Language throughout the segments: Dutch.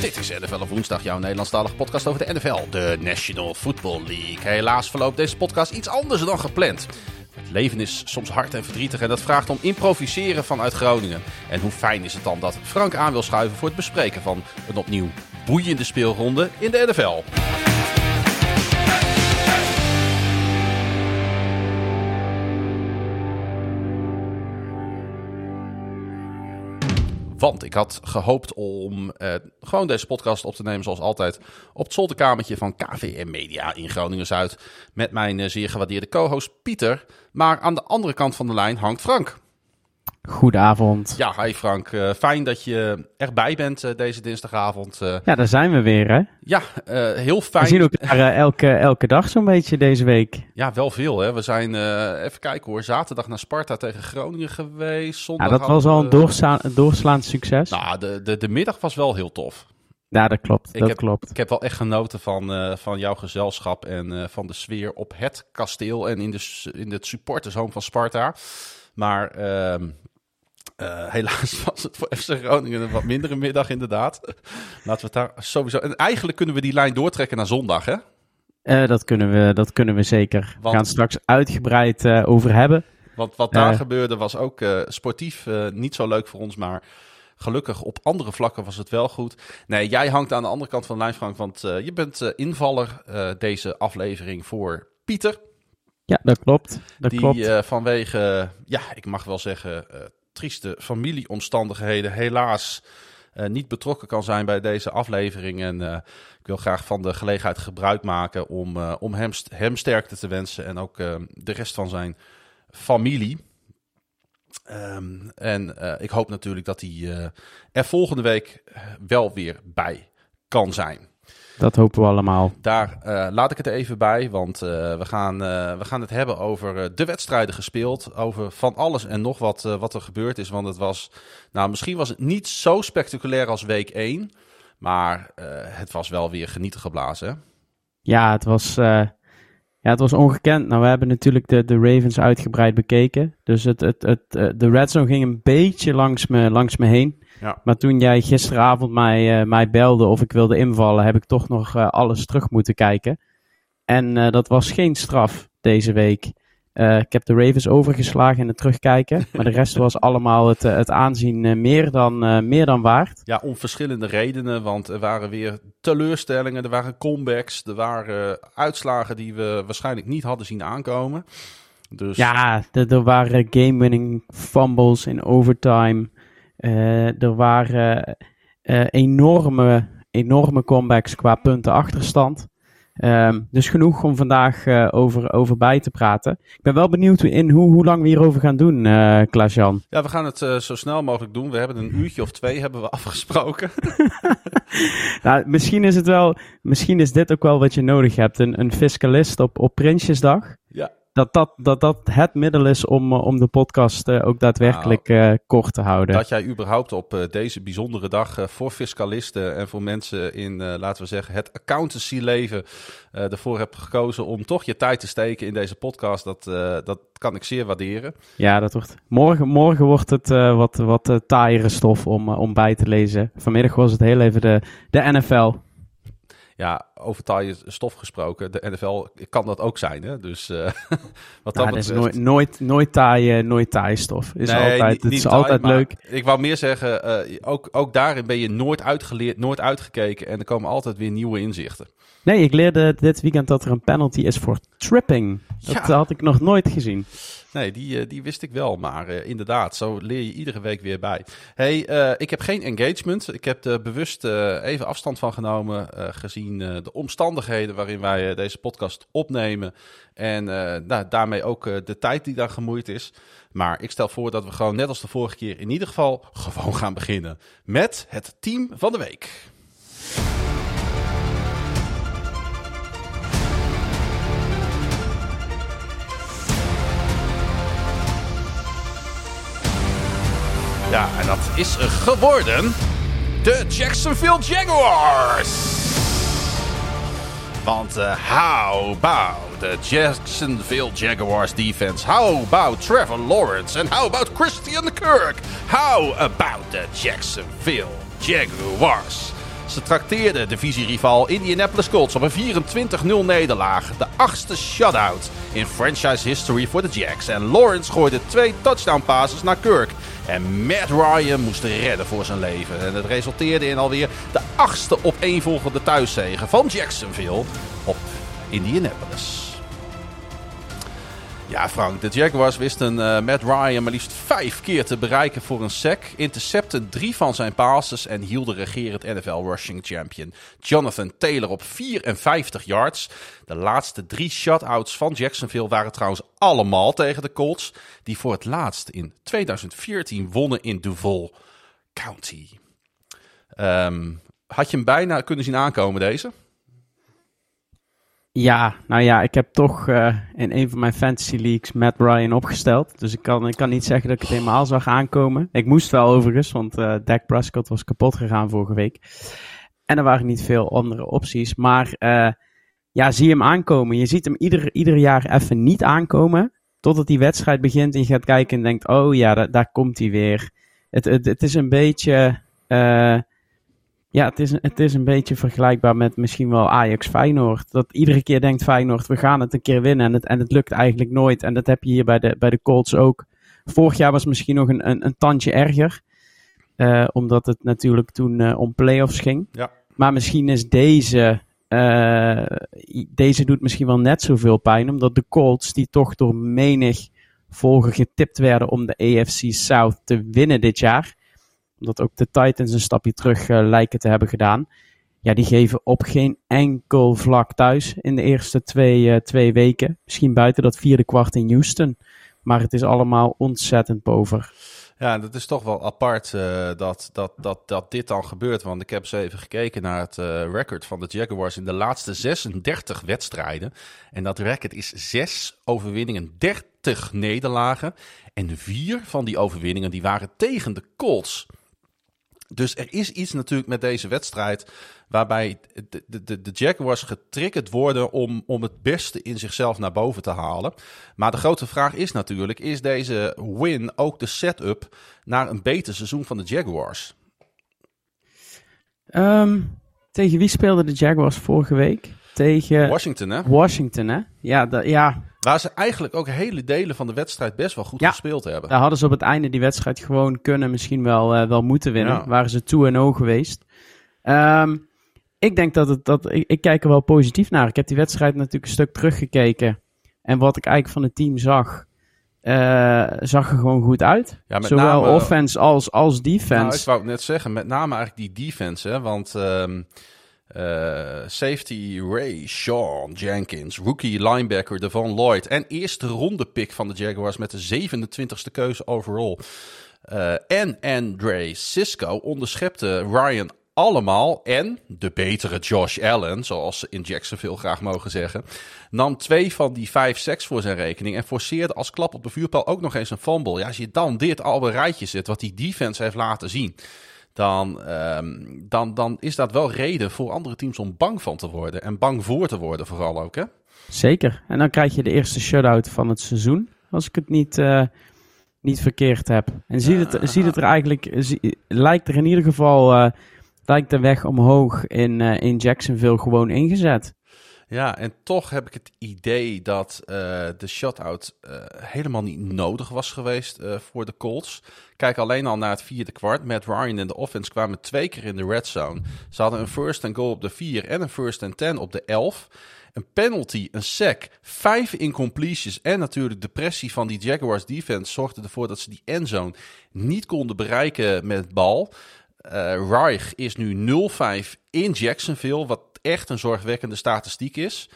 Dit is NFL woensdag, jouw Nederlandstalige podcast over de NFL, de National Football League. Helaas verloopt deze podcast iets anders dan gepland. Het leven is soms hard en verdrietig en dat vraagt om improviseren vanuit Groningen. En hoe fijn is het dan dat Frank aan wil schuiven voor het bespreken van een opnieuw boeiende speelronde in de NFL. Want ik had gehoopt om eh, gewoon deze podcast op te nemen, zoals altijd, op het zolderkamertje van KVM Media in Groningen-Zuid. Met mijn eh, zeer gewaardeerde co-host Pieter. Maar aan de andere kant van de lijn hangt Frank. Goedenavond. Ja, hi Frank. Eh, fijn dat je erbij bent eh, deze dinsdagavond. Eh, Ja, daar zijn we weer, hè? ja, heel We fijn. zien elkaar elke, elke dag zo'n beetje deze week. Ja, wel veel hè. We zijn, even kijken hoor, zaterdag naar Sparta tegen Groningen geweest. Zondag Ja, dat was al een we- doorsla een doorslaand succes. Nou, de, de, de middag was wel heel tof. ja, dat klopt. Ik dat heb, klopt. Ik heb wel echt genoten van, van jouw gezelschap en van de sfeer op het kasteel en in, de, in het supportershome van Sparta. Maar ehm, eh, helaas was het voor FC Groningen een wat mindere middag inderdaad. Laten we het daar sowieso... En eigenlijk kunnen we die lijn doortrekken naar zondag, hè? Eh, dat, kunnen we, dat kunnen we zeker. Want- We gaan het straks uitgebreid eh, over hebben. Want wat daar gebeurde was ook sportief niet zo leuk voor ons, maar gelukkig op andere vlakken was het wel goed. Nee, jij hangt aan de andere kant van de lijn, Frank, want je bent invaller deze aflevering voor Pieter. Ja, dat klopt. Dat die klopt. vanwege, ja, ik mag wel zeggen, trieste familieomstandigheden helaas eh, niet betrokken kan zijn bij deze aflevering. En eh, ik wil graag van de gelegenheid gebruik maken om, eh, om hem, hem sterkte te wensen en ook de rest van zijn familie. Ehm, en ik hoop natuurlijk dat hij er volgende week wel weer bij kan zijn. Dat hopen we allemaal. Daar eh, laat ik het even bij, want eh, we, gaan, eh, we gaan het hebben over de wedstrijden gespeeld. Over van alles en nog wat, wat er gebeurd is. Want het was, nou misschien was het niet zo spectaculair als week 1. Maar het was wel weer genieten geblazen. Ja, het was, ja, het was ongekend. Nou, we hebben natuurlijk de, de Ravens uitgebreid bekeken. Dus het, het, het, de red zone ging een beetje langs me, langs me heen. Ja. Maar toen jij gisteravond mij, eh, mij belde of ik wilde invallen, heb ik toch nog eh, alles terug moeten kijken. En eh, dat was geen straf deze week. Ik heb de Ravens overgeslagen in het terugkijken. Maar de rest was allemaal het, het aanzien meer, dan, meer dan waard. Ja, om verschillende redenen. Want er waren weer teleurstellingen, er waren comebacks, er waren uitslagen die we waarschijnlijk niet hadden zien aankomen. Dus Ja, er, er waren game-winning fumbles in overtime. Eh, er waren eh, enorme, enorme comebacks qua punten achterstand. Ehm, dus genoeg om vandaag eh, over, over bij te praten. Ik ben wel benieuwd in hoe, hoe lang we hierover gaan doen, eh Klaas-Jan. Ja, we gaan het zo snel mogelijk doen. We hebben een uurtje of twee hebben we afgesproken. Nou, misschien is het wel, misschien is dit ook wel wat je nodig hebt. Een, een fiscalist op, op Prinsjesdag. Ja. Dat dat, dat dat het middel is om, eh, om de podcast eh, ook daadwerkelijk eh, kort te houden. Dat jij überhaupt op deze bijzondere dag voor fiscalisten en voor mensen in, laten we zeggen, het accountancy-leven ervoor hebt gekozen om toch je tijd te steken in deze podcast, dat, dat kan ik zeer waarderen. Ja, dat wordt. Morgen, morgen wordt het wat, wat taaiere stof om, om bij te lezen. Vanmiddag was het heel even de, de NFL. Ja, over taaie stof gesproken, de NFL kan dat ook zijn, hè? Dus eh, wat dat Ja, dat is nooit, nooit, nooit, taaie, nooit taaie stof. Is Nee, altijd, niet- het is taai, altijd leuk. Ik wou meer zeggen, eh, ook, ook daarin ben je nooit uitgeleerd, nooit uitgekeken en er komen altijd weer nieuwe inzichten. Nee, ik leerde dit weekend dat er een penalty is voor tripping. Dat Ja. had ik nog nooit gezien. Nee, die, eh, die wist ik wel. Maar eh, inderdaad, zo leer je iedere week weer bij. hey, eh, ik heb geen engagement. Ik heb er bewust even afstand van genomen. gezien de omstandigheden waarin wij deze podcast opnemen. En nou, daarmee ook de tijd die daar gemoeid is. Maar ik stel voor dat we gewoon net als de vorige keer in ieder geval gewoon gaan beginnen. Met het team van de week. Ja, en dat is geworden de Jacksonville Jaguars. Want uh, how about the Jacksonville Jaguars defense? How about Trevor Lawrence? And how about Christian Kirk? How about the Jacksonville Jaguars? Ze trakteerden divisierival Indianapolis Colts op een 24-0 nederlaag. De achtste shutout in franchise history voor de Jacks. En Lawrence gooide twee touchdown passes naar Kirk. En Matt Ryan moest redden voor zijn leven. En het resulteerde in alweer de achtste opeenvolgende thuiszegen van Jacksonville op Indianapolis. Ja, Frank, de Jaguars wisten uh, Matt Ryan maar liefst vijf keer te bereiken voor een sack. Intercepten drie van zijn passes en hielden regerend NFL rushing champion Jonathan Taylor op 54 yards. De laatste drie shutouts van Jacksonville waren trouwens allemaal tegen de Colts. Die voor het laatst in 2014 wonnen in Duval County. Um, had je hem bijna kunnen zien aankomen deze? Ja, nou ja, ik heb toch uh, in een van mijn fantasy leagues Matt Ryan opgesteld. Dus ik kan, ik kan niet zeggen dat ik het helemaal zag aankomen. Ik moest wel overigens, want uh, Dak Prescott was kapot gegaan vorige week. En er waren niet veel andere opties. Maar uh, ja, zie hem aankomen. Je ziet hem ieder, ieder jaar even niet aankomen. Totdat die wedstrijd begint en je gaat kijken en denkt, oh ja, daar, komt hij weer. Het, het, het is een beetje... Ja, het is, het is een beetje vergelijkbaar met misschien wel Ajax Feyenoord. Dat iedere keer denkt Feyenoord, we gaan het een keer winnen en het, en het lukt eigenlijk nooit. En dat heb je hier bij de, bij de Colts ook. Vorig jaar was het misschien nog een, een, een tandje erger. Uh, omdat het natuurlijk toen uh, om playoffs ging. Ja. Maar misschien is deze, uh, deze doet misschien wel net zoveel pijn. Omdat de Colts, die toch door menig volger getipt werden om de AFC South te winnen dit jaar omdat ook de Titans een stapje terug uh, lijken te hebben gedaan. Ja, die geven op geen enkel vlak thuis in de eerste twee, uh, twee weken. Misschien buiten dat vierde kwart in Houston. Maar het is allemaal ontzettend pover. Ja, dat is toch wel apart uh, dat, dat, dat, dat dit dan gebeurt. Want ik heb eens even gekeken naar het record van de Jaguars in de laatste 36 wedstrijden. En dat record is 6 overwinningen, 30 nederlagen. En vier van die overwinningen die waren tegen de Colts. Dus er is iets natuurlijk met deze wedstrijd waarbij de, de, de Jaguars getriggerd worden om, om het beste in zichzelf naar boven te halen. Maar de grote vraag is natuurlijk, is deze win ook de setup naar een beter seizoen van de Jaguars? Um, tegen wie speelden de Jaguars vorige week? Tegen Washington, hè? Washington, hè? Ja, ja. Waar ze eigenlijk ook hele delen van de wedstrijd best wel goed ja, gespeeld hebben. Daar hadden ze op het einde die wedstrijd gewoon kunnen, misschien wel, uh, wel moeten winnen. Ja. Waren ze toe en o geweest. Um, ik denk dat het, dat, ik, ik kijk er wel positief naar. Ik heb die wedstrijd natuurlijk een stuk teruggekeken. En wat ik eigenlijk van het team zag, uh, zag er gewoon goed uit. Ja, Zowel name, offense als, als defense. Nou, ik wou het net zeggen, met name eigenlijk die defense. Hè, want um, uh, safety Ray Sean Jenkins, rookie linebacker Devon Lloyd... en eerste ronde pick van de Jaguars met de 27e keuze overall... Uh, en Andre Cisco onderschepte Ryan allemaal. En de betere Josh Allen, zoals ze in Jacksonville graag mogen zeggen, nam twee van die vijf seks voor zijn rekening en forceerde als klap op de vuurpijl ook nog eens een fumble. Ja, als je dan dit al een rijtje zet, wat die defense heeft laten zien, dan, um, dan, dan is dat wel reden voor andere teams om bang van te worden. En bang voor te worden vooral ook, hè? Zeker. En dan krijg je de eerste shutout van het seizoen, als ik het niet... Uh niet verkeerd heb. En ziet het, ziet het er eigenlijk, zie, lijkt er in ieder geval uh, lijkt de weg omhoog in, uh, in Jacksonville gewoon ingezet. Ja, en toch heb ik het idee dat uh, de shutout uh, helemaal niet nodig was geweest uh, voor de Colts. Kijk alleen al naar het vierde kwart. Matt Ryan en de offense kwamen twee keer in de red zone. Ze hadden een first and goal op de 4 en een first and 10 op de 11. Een penalty, een sack, vijf incompletions en natuurlijk de pressie van die Jaguars defense zorgde ervoor dat ze die endzone niet konden bereiken met bal. Reich is nu 0-5 in Jacksonville, wat echt een zorgwekkende statistiek is.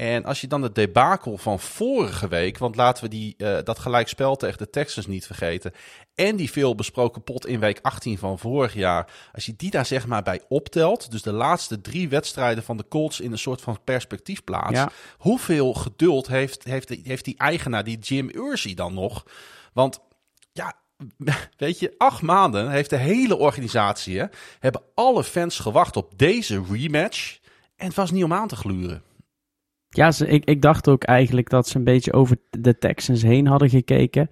En als je dan het debakel van vorige week, want laten we die, uh, dat gelijkspel tegen de Texans niet vergeten. En die veel besproken pot in week 18 van vorig jaar. Als je die daar zeg maar bij optelt. Dus de laatste drie wedstrijden van de Colts in een soort van perspectief plaatst. Ja. Hoeveel geduld heeft, heeft, heeft die eigenaar, die Jim Ursay dan nog? Want ja, weet je, acht maanden heeft de hele organisatie, hè, hebben alle fans gewacht op deze rematch. En het was niet om aan te gluren. Ja, ik, ik dacht ook eigenlijk dat ze een beetje over de Texans heen hadden gekeken.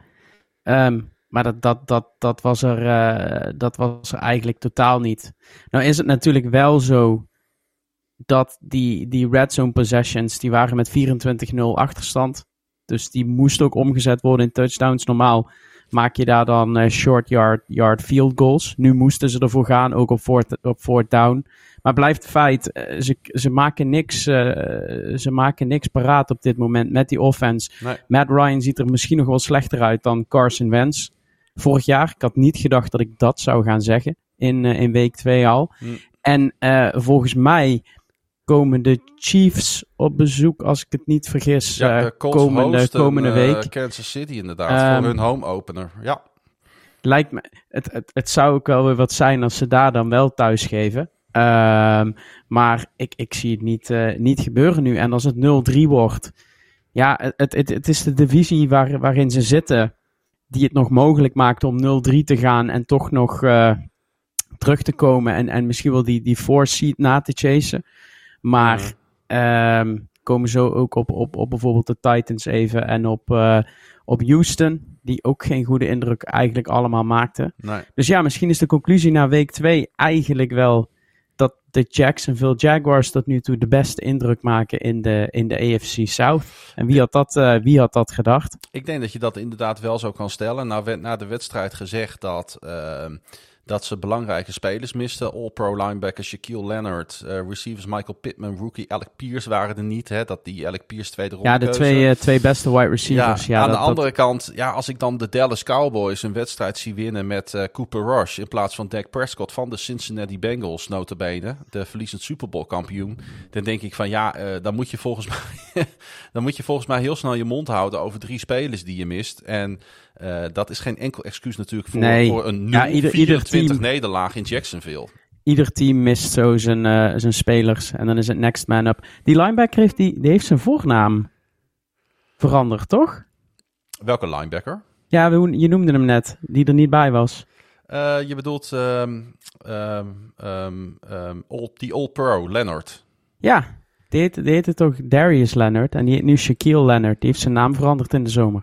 Ehm, maar dat, dat, dat, dat, was er, eh, dat was er eigenlijk totaal niet. Nou is het natuurlijk wel zo dat die, die red zone possessions, die waren met 24-0 achterstand. Dus die moest ook omgezet worden in touchdowns. Normaal maak je daar dan uh, short yard, yard field goals. Nu moesten ze ervoor gaan, ook op fourth, op fourth down. Maar blijft feit, uh, ze, ze, maken niks, uh, ze maken niks paraat op dit moment met die offense. Nee. Matt Ryan ziet er misschien nog wel slechter uit dan Carson Wentz. Vorig jaar, ik had niet gedacht dat ik dat zou gaan zeggen in, in week 2 al. Hm. En volgens mij komen de Chiefs op bezoek, als ik het niet vergis, Ja, eh, komende, komende eh, week. Kansas City inderdaad, Ehm, voor hun home opener. Ja, Lijkt me, het, het, het zou ook wel weer wat zijn als ze daar dan wel thuis geven. Ehm, maar ik, ik zie het niet, eh, niet gebeuren nu. En als het 0-3 wordt, ja, het, het, het is de divisie waar, waarin ze zitten, die het nog mogelijk maakt om 0-3 te gaan en toch nog eh, terug te komen en, en misschien wel die, die four seed na te chasen. Maar Mhm. ehm, komen zo ook op, op, op bijvoorbeeld de Titans even en op, eh, op Houston, die ook geen goede indruk eigenlijk allemaal maakten. nee. Dus ja, misschien is de conclusie na week 2 eigenlijk wel dat de Jacksonville Jaguars tot nu toe de beste indruk maken in de, in de AFC South. En wie had dat, eh, wie had dat gedacht? Ik denk dat je dat inderdaad wel zo kan stellen. Nou werd na de wedstrijd gezegd dat, ehm, dat ze belangrijke spelers misten. All-pro linebacker Shaquille Leonard, eh, receivers Michael Pittman, rookie Alec Pierce waren er niet. Hè? Dat die Alec Pierce tweede ronde Ja, de twee, eh, twee beste wide receivers. Ja, aan dat- de dat- andere kant, ja, als ik dan de Dallas Cowboys een wedstrijd zie winnen met eh, Cooper Rush in plaats van Dak Prescott van de Cincinnati Bengals, notabene, de verliezend Super Bowl kampioen, dan denk ik van ja, dan moet je volgens mij, dan moet je volgens mij heel snel je mond houden over drie spelers die je mist. En eh, dat is geen enkel excuus natuurlijk voor, Nee. voor een 0-24 Ja, ieder- ieder team- nederlaag in Jacksonville. Ieder team mist zo zijn, eh, zijn spelers. En dan is het next man up. Die linebacker heeft, die, die heeft zijn voornaam veranderd, toch? Welke linebacker? Ja, we- je noemde hem net, die er niet bij was. Eh, je bedoelt ehm, ehm, ehm, all- die All-Pro, Leonard. Ja, die heette, die heette toch Darius Leonard. En die heet nu Shaquille Leonard. Die heeft zijn naam veranderd in de zomer.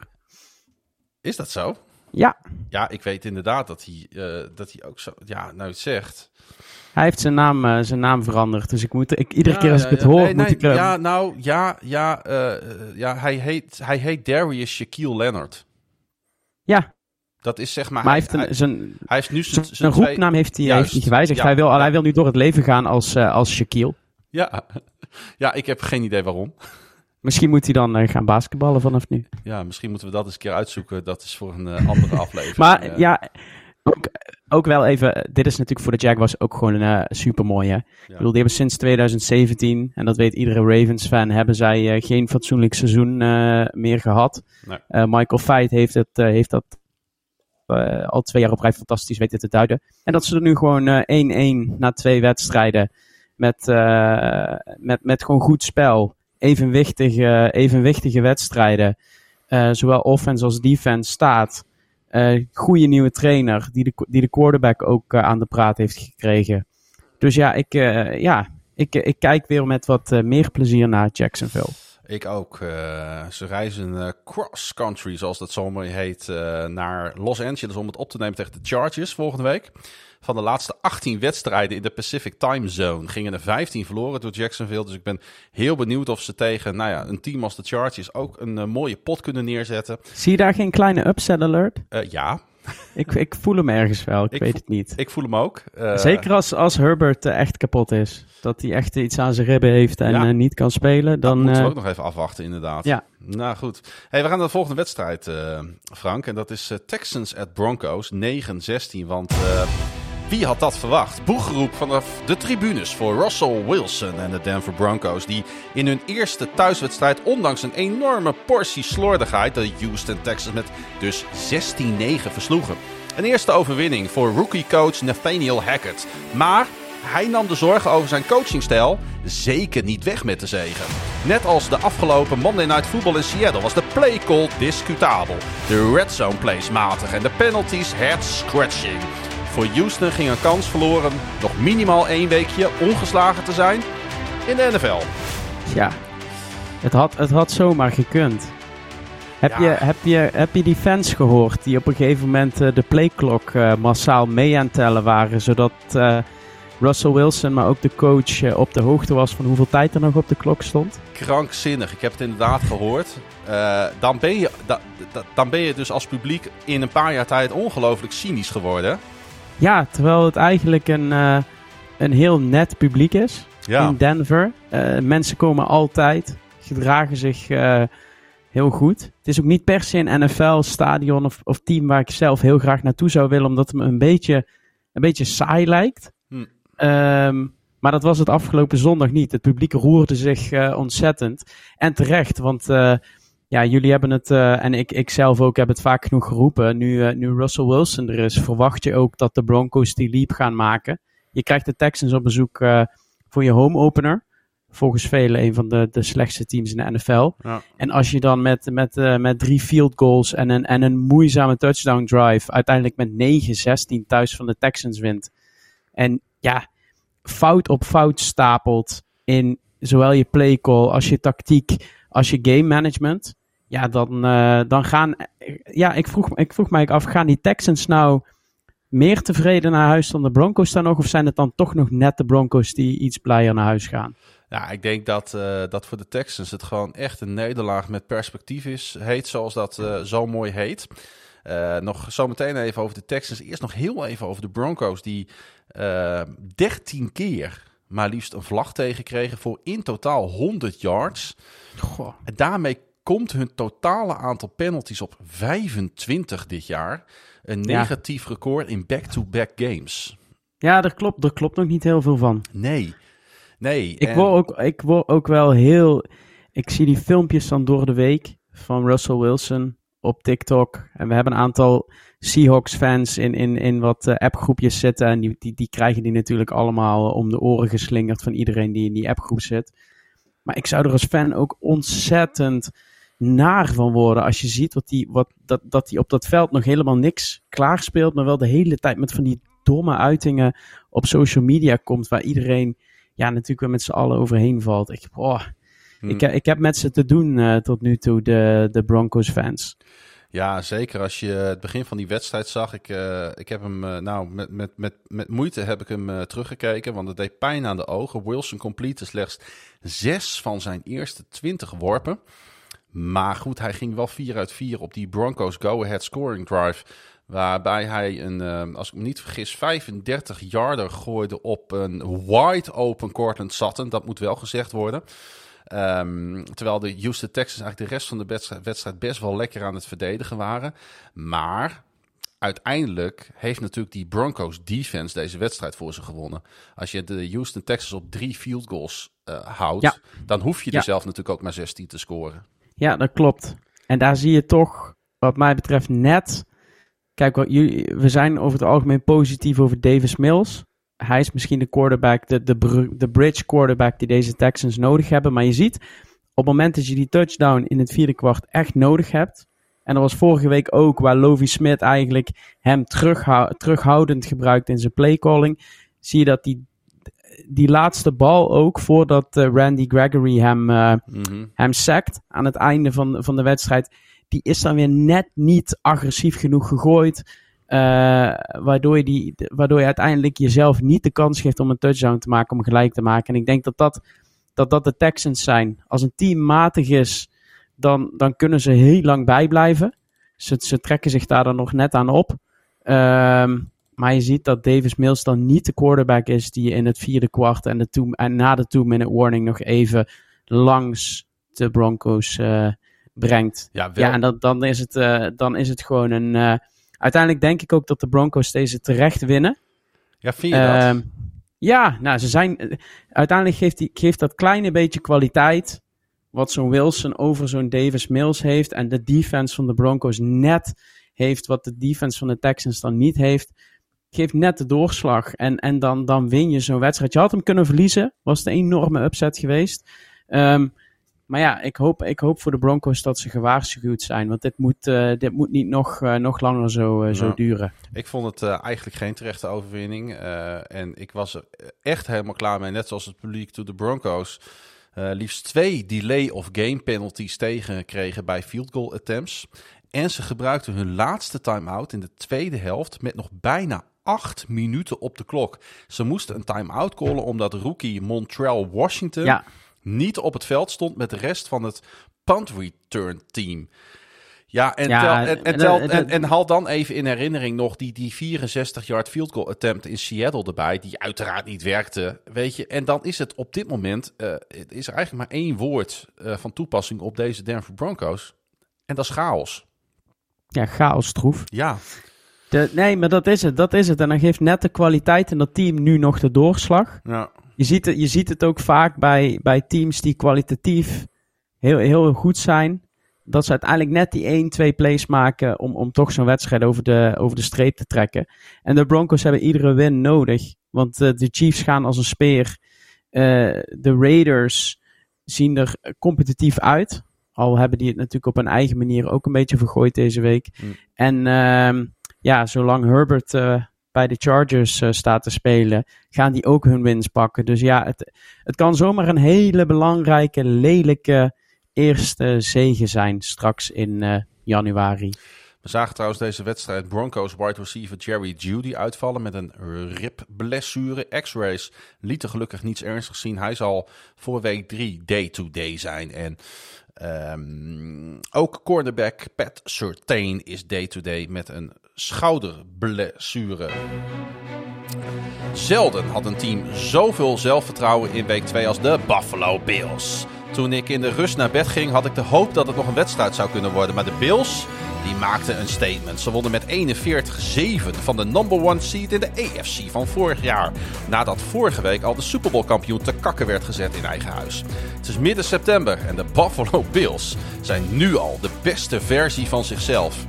Is dat zo? Ja, Ja, ik weet inderdaad dat hij, eh, dat hij ook zo... Ja, nou het zegt. hij heeft zijn naam, eh, zijn naam veranderd. Dus ik moet, ik, iedere Ja, keer als ja, ik het ja. hoor, Nee, moet nee, ik... eh, Ja, nou, ja, ja, ja hij, heet, hij heet Darius Shaquille Leonard. ja, Dat is zeg maar... maar hij heeft, hij, een, zijn, hij heeft nu zijn, zijn zijn twee- roepnaam heeft hij, Juist, heeft hij gewijzigd. hij, wil, hij wil nu door het leven gaan als, als Shaquille. Ja. ja, ik heb geen idee waarom. Misschien moet hij dan eh, gaan basketballen vanaf nu. Ja, misschien moeten we dat eens een keer uitzoeken. Dat is voor een eh, andere aflevering. Maar Eh, ja, ook, ook wel even. Dit is natuurlijk voor de Jaguars ook gewoon een super mooi. Hè? Ik bedoel, die hebben sinds 2017, en dat weet iedere Ravens-fan, hebben zij geen fatsoenlijk seizoen meer gehad. Nee. Eh, Michael Feit heeft, het, heeft dat al twee jaar op rij fantastisch weten te duiden. En dat ze er nu gewoon eh, 1-1 na twee wedstrijden met, met, met gewoon goed spel, evenwichtige, evenwichtige wedstrijden, eh, zowel offense als defense staat. Eh goede nieuwe trainer die de, die de quarterback ook eh, aan de praat heeft gekregen. Dus ja, ik, ja, ik, ik kijk weer met wat meer plezier naar Jacksonville. Ik ook. ze reizen cross-country, zoals dat zo mooi heet, eh, naar Los Angeles om het op te nemen tegen de Chargers volgende week. Van de laatste 18 wedstrijden in de Pacific Time Zone gingen er 15 verloren door Jacksonville. Dus ik ben heel benieuwd of ze tegen nou ja, een team als de Chargers ook een eh, mooie pot kunnen neerzetten. Zie je daar geen kleine upset alert? Eh, ja, Ik, ik voel hem ergens wel, ik, Ik weet het niet. ik voel hem ook. Eh, Zeker als, als Herbert echt kapot is. Dat hij echt iets aan zijn ribben heeft en Ja. niet kan spelen. Dan moeten we ook nog even afwachten, inderdaad. ja. Nou goed. Hey, we gaan naar de volgende wedstrijd, Frank. En dat is Texans at Broncos 9-16. Want wie had dat verwacht? Boegeroep vanaf de tribunes voor Russell Wilson en de Denver Broncos. Die in hun eerste thuiswedstrijd, ondanks een enorme portie slordigheid, de Houston Texans met dus 16-9 versloegen. Een eerste overwinning voor rookie-coach Nathaniel Hackett. Maar hij nam de zorgen over zijn coachingstijl zeker niet weg met de zegen. Net als de afgelopen Monday Night Football in Seattle was de play call discutabel. De red zone plays matig en de penalties head scratching. Voor Houston ging een kans verloren nog minimaal één weekje ongeslagen te zijn in de NFL. ja. Het had, het had zomaar gekund. Heb, Ja. je, heb, je, heb je die fans gehoord die op een gegeven moment eh, de playklok eh, massaal mee aan het tellen waren, zodat eh, Russell Wilson, maar ook de coach, op de hoogte was van hoeveel tijd er nog op de klok stond? Krankzinnig. Ik heb het inderdaad gehoord. Eh, dan, ben je, da- da- dan ben je dus als publiek in een paar jaar tijd ongelooflijk cynisch geworden. Ja, terwijl het eigenlijk een, eh, een heel net publiek is Ja. in Denver. Eh, mensen komen altijd, gedragen zich eh, heel goed. Het is ook niet per se een NFL-stadion of, of team waar ik zelf heel graag naartoe zou willen, omdat het me een beetje, een beetje saai lijkt. Hm. Ehm, maar dat was het afgelopen zondag niet. Het publiek roerde zich ontzettend. En terecht, want ja, jullie hebben het, eh, en ik, ik zelf ook heb het vaak genoeg geroepen. Nu, eh, nu Russell Wilson er is, verwacht je ook dat de Broncos die leap gaan maken. Je krijgt de Texans op bezoek eh, voor je home opener. Volgens velen een van de, de slechtste teams in de NFL. Ja. En als je dan met, met, met drie field goals en een, en een moeizame touchdown drive uiteindelijk met 9-16 thuis van de Texans wint. En ja, fout op fout stapelt in zowel je play call als je tactiek als je game management. Ja, dan, eh, dan gaan. Ja, ik vroeg, ik vroeg mij af: gaan die Texans nou meer tevreden naar huis dan de Broncos dan nog? Of zijn het dan toch nog net de Broncos die iets blijer naar huis gaan? Ja, ik denk dat, eh, dat voor de Texans het gewoon echt een nederlaag met perspectief is. Heet zoals dat eh, zo mooi heet. Nog zometeen even over de Texans. Eerst nog heel even over de Broncos. Die eh 13 keer maar liefst een vlag tegenkregen voor in totaal 100 yards. Goh. En daarmee komt hun totale aantal penalties op 25 dit jaar. Een Ja. negatief record in back-to-back games. Ja, daar klopt, daar klopt nog niet heel veel van. Nee. Nee. Ik en- word, ook, ik word ook wel heel. Ik zie die filmpjes dan door de week van Russell Wilson op TikTok. En we hebben een aantal Seahawks-fans in, in, in wat eh, appgroepjes zitten. En die, die, die krijgen die natuurlijk allemaal om de oren geslingerd van iedereen die in die appgroep zit. Maar ik zou er als fan ook ontzettend naar van worden. Als je ziet wat die, wat, dat, dat hij op dat veld nog helemaal niks klaarspeelt. Maar wel de hele tijd met van die domme uitingen op social media komt. Waar iedereen ja, natuurlijk weer met z'n allen overheen valt. Ik, oh, Hm. ik, ik heb met ze te doen eh, tot nu toe, de, de Broncos fans. Ja, zeker. Als je het begin van die wedstrijd zag, ik, eh, ik heb hem, eh, nou, met, met, met, met moeite heb ik hem eh, teruggekeken, want het deed pijn aan de ogen. Wilson complete slechts zes van zijn eerste twintig worpen. Maar goed, hij ging wel 4 uit 4 op die Broncos go-ahead scoring drive. Waarbij hij een, als ik me niet vergis, 35 yarder gooide op een wide open Cortland Sutton. Dat moet wel gezegd worden. Ehm, terwijl de Houston Texans eigenlijk de rest van de wedstrijd, best wel lekker aan het verdedigen waren. Maar uiteindelijk heeft natuurlijk die Broncos defense deze wedstrijd voor ze gewonnen. Als je de Houston Texans op drie field goals eh, houdt, Ja. dan hoef je Ja. er zelf natuurlijk ook maar 16 te scoren. Ja, dat klopt. En daar zie je toch, wat mij betreft, net. Kijk, wat jullie, we zijn over het algemeen positief over Davis Mills. Hij is misschien de quarterback, de, de, de bridge quarterback die deze Texans nodig hebben. Maar je ziet, op het moment dat je die touchdown in het vierde kwart echt nodig hebt. En dat was vorige week ook, waar Lovie Smith eigenlijk hem terughou- terughoudend gebruikt in zijn playcalling. Zie je dat die, die laatste bal ook, voordat eh, Randy Gregory hem, Mhm. hem sackt aan het einde van, van de wedstrijd. Die is dan weer net niet agressief genoeg gegooid. Eh, waardoor, je die, waardoor je uiteindelijk jezelf niet de kans geeft om een touchdown te maken, om gelijk te maken. En ik denk dat dat, dat, dat de Texans zijn. Als een team matig is, dan, dan kunnen ze heel lang bijblijven. Ze, ze trekken zich daar dan nog net aan op. Ehm, maar je ziet dat Davis Mills dan niet de quarterback is die in het vierde kwart en, de two, en na de two-minute warning nog even langs de Broncos eh, brengt. Ja, wel. Ja, en dat, dan, is het, eh, dan is het gewoon een. Uiteindelijk denk ik ook dat de Broncos deze terecht winnen. ja, vind je dat? Ehm, ja, nou, ze zijn. uiteindelijk geeft, die, geeft dat kleine beetje kwaliteit. Wat zo'n Wilson over zo'n Davis Mills heeft. En de defense van de Broncos net heeft. Wat de defense van de Texans dan niet heeft. Geeft net de doorslag. En, en dan, dan win je zo'n wedstrijd. Je had hem kunnen verliezen. Was het een enorme upset geweest. Ehm, maar ja, ik hoop, ik hoop voor de Broncos dat ze gewaarschuwd zijn. Want dit moet, eh, dit moet niet nog, eh, nog langer zo, eh, zo Ja. duren. Ik vond het eigenlijk geen terechte overwinning. en ik was er echt helemaal klaar mee. Net zoals het publiek toen de Broncos liefst twee delay of game penalties tegenkregen bij field goal attempts. En ze gebruikten hun laatste time-out in de tweede helft met nog bijna acht minuten op de klok. Ze moesten een time-out callen omdat rookie Montreal Washington niet op het veld stond met de rest van het punt return team. Ja, en, tel, en, tel, en, en, haal dan even in herinnering nog die, die 64-yard field goal attempt in Seattle erbij, die uiteraard niet werkte, weet je. En dan is het op dit moment, uh, het is eigenlijk maar één woord uh, van toepassing op deze Denver Broncos. En dat is chaos. Ja, chaos troef. Ja. De, nee, maar dat is het, dat is het. En dan geeft net de kwaliteit in dat team nu nog de doorslag. Ja. Je ziet het, je ziet het ook vaak bij, bij teams die kwalitatief heel, heel goed zijn dat ze uiteindelijk net die 1, 2 plays maken om, om toch zo'n wedstrijd over de, over de streep te trekken. En de Broncos hebben iedere win nodig. Want uh, de Chiefs gaan als een speer. Uh, de Raiders zien er competitief uit. Al hebben die het natuurlijk op een eigen manier ook een beetje vergooid deze week. Mm. En uh, ja, zolang Herbert uh, bij de Chargers staat te spelen, gaan die ook hun wins pakken. Dus ja, het, het kan zomaar een hele belangrijke, lelijke eerste zegen zijn straks in uh, januari. We zagen trouwens deze wedstrijd Broncos wide receiver Jerry Judy uitvallen met een ribblessure. X-rays lieten gelukkig niets ernstigs zien. Hij zal voor week 3 day-to-day zijn. En um, ook cornerback Pat Surtain is day-to-day met een schouderblessure. Zelden had een team zoveel zelfvertrouwen in week 2 als de Buffalo Bills. Toen ik in de rust naar bed ging, had ik de hoop dat het nog een wedstrijd zou kunnen worden. Maar de Bills, die maakten een statement. Ze wonnen met 41-7 van de number one seed in de AFC van vorig jaar. Nadat vorige week al de Super Bowl kampioen te kakken werd gezet in eigen huis. Het is midden september en de Buffalo Bills zijn nu al de beste versie van zichzelf.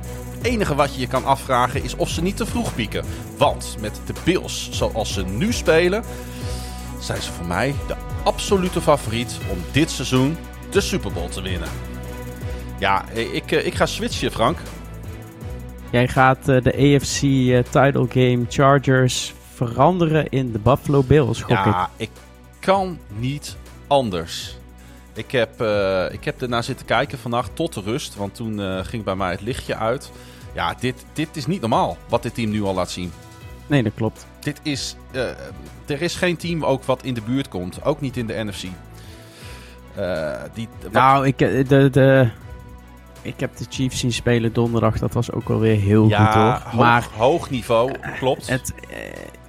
Het enige wat je je kan afvragen is of ze niet te vroeg pieken. Want met de Bills zoals ze nu spelen, zijn ze voor mij de absolute favoriet om dit seizoen de Super Bowl te winnen. Ja, ik, ik ga switchen, Frank. Jij gaat uh, de AFC title game Chargers veranderen in de Buffalo Bills, gok ja, ik. kan niet anders. Ik heb, uh, ik heb ernaar zitten kijken vannacht tot de rust, want toen ging bij mij het lichtje uit. Ja, dit, dit is niet normaal wat dit team nu al laat zien. Nee, dat klopt. Dit is, uh, er is geen team ook wat in de buurt komt. Ook niet in de NFC. Uh, die, Nou, ik, eh, de, de, ik heb de Chiefs zien spelen donderdag. Dat was ook wel weer heel ja, goed hoor. Hoog, maar hoog niveau, klopt. Het,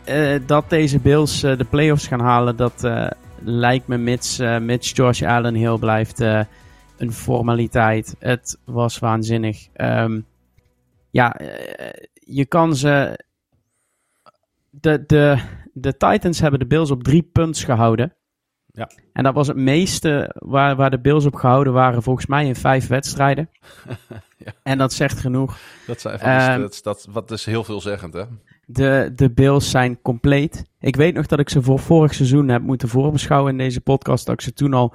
uh, dat deze Bills de playoffs gaan halen, dat lijkt me mits, mits Josh Allen heel blijft een formaliteit. Het was waanzinnig. Um, ja, je kan ze de, de, de Titans hebben de Bills op drie punts gehouden. Ja. En dat was het meeste waar, waar de Bills op gehouden waren, volgens mij in vijf wedstrijden. ja. En dat zegt genoeg. Dat, zijn van um, dat, dat wat is heel veelzeggend, hè? De, de Bills zijn compleet. Ik weet nog dat ik ze voor vorig seizoen heb moeten voorbeschouwen in deze podcast. Dat ik ze toen al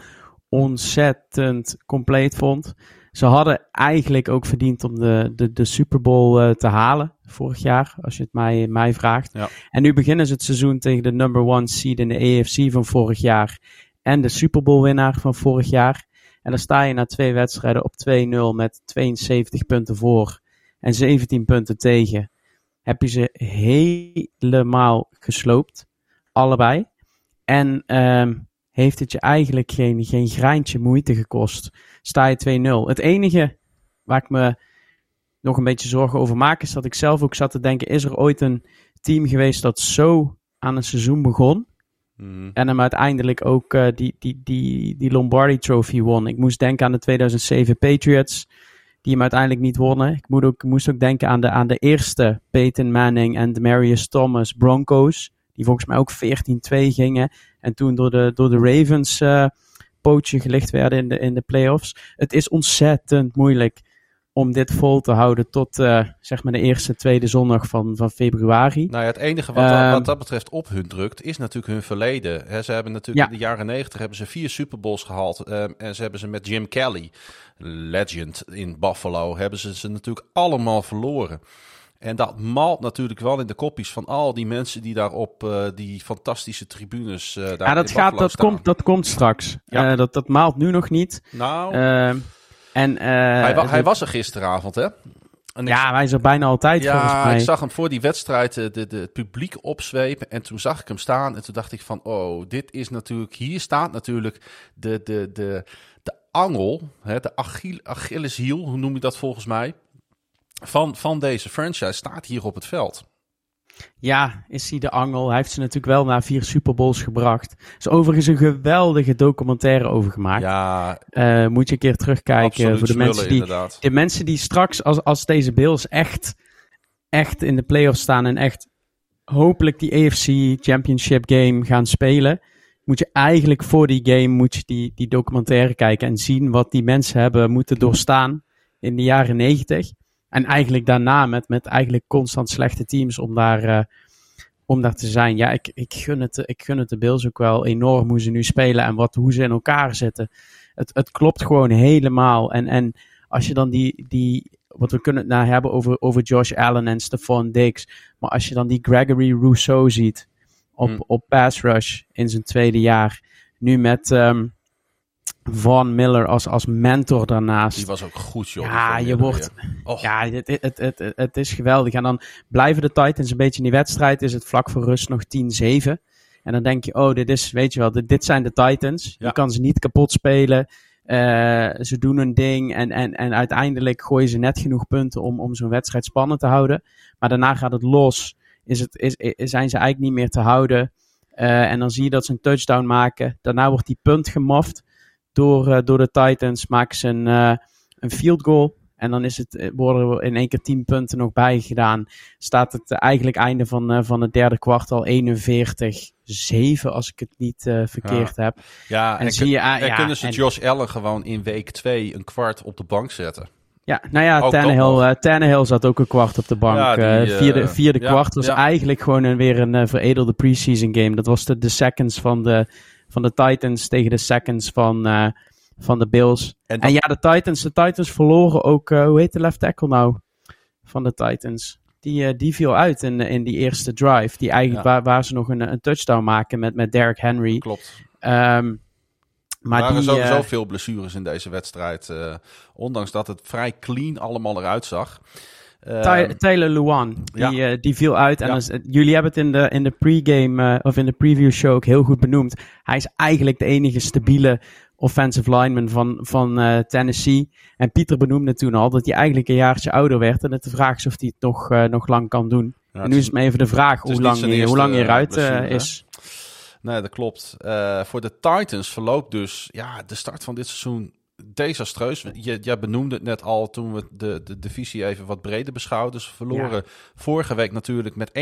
ontzettend compleet vond. Ze hadden eigenlijk ook verdiend om de, de, de Super Bowl uh, te halen vorig jaar, als je het mij, mij vraagt. Ja. En nu beginnen ze het seizoen tegen de number one seed in de AFC van vorig jaar en de Super Bowl winnaar van vorig jaar. En dan sta je na twee wedstrijden op 2-0 met 72 punten voor en 17 punten tegen. Heb je ze helemaal gesloopt, allebei. En um, heeft het je eigenlijk geen, geen greintje moeite gekost. Sta je 2-0. Het enige waar ik me nog een beetje zorgen over maak, is dat ik zelf ook zat te denken: is er ooit een team geweest dat zo aan een seizoen begon? Mm. En hem uiteindelijk ook uh, die, die, die, die Lombardi Trophy won. Ik moest denken aan de 2007 Patriots, die hem uiteindelijk niet wonnen. Ik moest ook, moest ook denken aan de, aan de eerste Peyton Manning en de Marius Thomas Broncos, die volgens mij ook 14-2 gingen. En toen door de, door de Ravens uh, pootje gelicht werden in de, in de playoffs. Het is ontzettend moeilijk om dit vol te houden tot uh, zeg maar de eerste, tweede zondag van, van februari. Nou ja, het enige wat, uh, wat dat betreft op hun drukt is natuurlijk hun verleden. He, ze hebben natuurlijk ja. in de jaren negentig hebben ze vier Super Bowls gehaald. Uh, en ze hebben ze met Jim Kelly, legend in Buffalo, hebben ze ze natuurlijk allemaal verloren. En dat malt natuurlijk wel in de kopjes van al die mensen die daar op uh, die fantastische tribunes. Uh, daar ja, dat, gaat, dat, komt, dat komt straks. Ja. Uh, dat, dat maalt nu nog niet. Nou. Ehm, en, hij, wa hij was er gisteravond, hè? En ja, wij zijn bijna altijd ja, volgens mij. ik zag hem voor die wedstrijd de, de, het publiek opzwepen. En toen zag ik hem staan. En toen dacht ik van, oh, dit is natuurlijk... Hier staat natuurlijk de, de, de, de angel, hè, de Achille, Achilleshiel, hoe noem je dat volgens mij? Van, van deze franchise staat hier op het veld. Ja, is hij de angel. Hij heeft ze natuurlijk wel naar vier Super Bowls gebracht. Er is overigens een geweldige documentaire over gemaakt. Ja, uh, moet je een keer terugkijken voor de mensen die, inderdaad. de mensen die straks, als, als deze Bills echt, echt in de playoffs staan en echt hopelijk die AFC Championship game gaan spelen, moet je eigenlijk voor die game moet je die, die documentaire kijken en zien wat die mensen hebben moeten doorstaan in de jaren negentig. En eigenlijk daarna met, met eigenlijk constant slechte teams om daar, uh, om daar te zijn. Ja, ik, ik, gun het, ik gun het de Bills ook wel enorm hoe ze nu spelen en wat, hoe ze in elkaar zitten. Het, het klopt gewoon helemaal. En, en als je dan die, die wat we kunnen het nou hebben over, over Josh Allen en Stephon Diggs. Maar als je dan die Gregory Rousseau ziet op, hmm. op pass rush in zijn tweede jaar. Nu met um, Von Miller als, als mentor daarnaast. Die was ook goed, joh. Ja, je wordt. Ja, het, het, het, het, is geweldig. En dan blijven de Titans een beetje in die wedstrijd. Is het vlak voor rust nog 10-7. En dan denk je, oh, dit is, weet je wel, dit, dit zijn de Titans. Je kan ze niet kapot spelen. Uh, ze doen hun ding en, en, en uiteindelijk gooien ze net genoeg punten om, om zo'n wedstrijd spannend te houden. Maar daarna gaat het los. Is het, is, is, zijn ze eigenlijk niet meer te houden. Uh, en dan zie je dat ze een touchdown maken. Daarna wordt die punt gemoft door, uh, door de Titans. Maken ze een, uh, een field goal. En dan is het, worden er in één keer 10 punten nog bij gedaan. Staat het eigenlijk einde van, van het derde kwart al 41-7, als ik het niet uh, verkeerd ja. heb. Ja, en, en zie je, uh, ja, kunnen ze en, Josh Allen gewoon in week 2 een kwart op de bank zetten. Ja, nou ja, Tannehill, uh, Tannehill zat ook een kwart op de bank. Ja, die, uh, vierde vierde ja, kwart was eigenlijk gewoon een, weer een veredelde preseason game. Dat was de, de seconds van de, van de Titans tegen de seconds van, uh, van de Bills. En, en, ja, de Titans, de Titans verloren ook, uh, hoe heet de left tackle nou van de Titans? Die, uh, die viel uit in, in die eerste drive. Die eigenlijk, ja. waar, waar ze nog een, een touchdown maken met, met Derrick Henry. Klopt. Um, maar er waren sowieso veel blessures in deze wedstrijd. Uh, ondanks dat het vrij clean allemaal eruit zag. Uh, Taylor Luan, die, ja. uh, die viel uit. En ja. als, jullie hebben het in de, in de pregame uh, of in de preview show ook heel goed benoemd. Hij is eigenlijk de enige stabiele offensive lineman van, van Tennessee. En Pieter benoemde toen al dat hij eigenlijk een jaartje ouder werd. En het de vraag is of hij het nog, nog lang kan doen. Ja, en nu is het maar even de vraag hoe lang, je, hoe lang je eruit is. Nee, dat klopt. voor de Titans verloopt dus ja, de start van dit seizoen desastreus. Je, jij benoemde het net al toen we de, de divisie even wat breder beschouwden. Ze verloren ja. vorige week natuurlijk met 21-20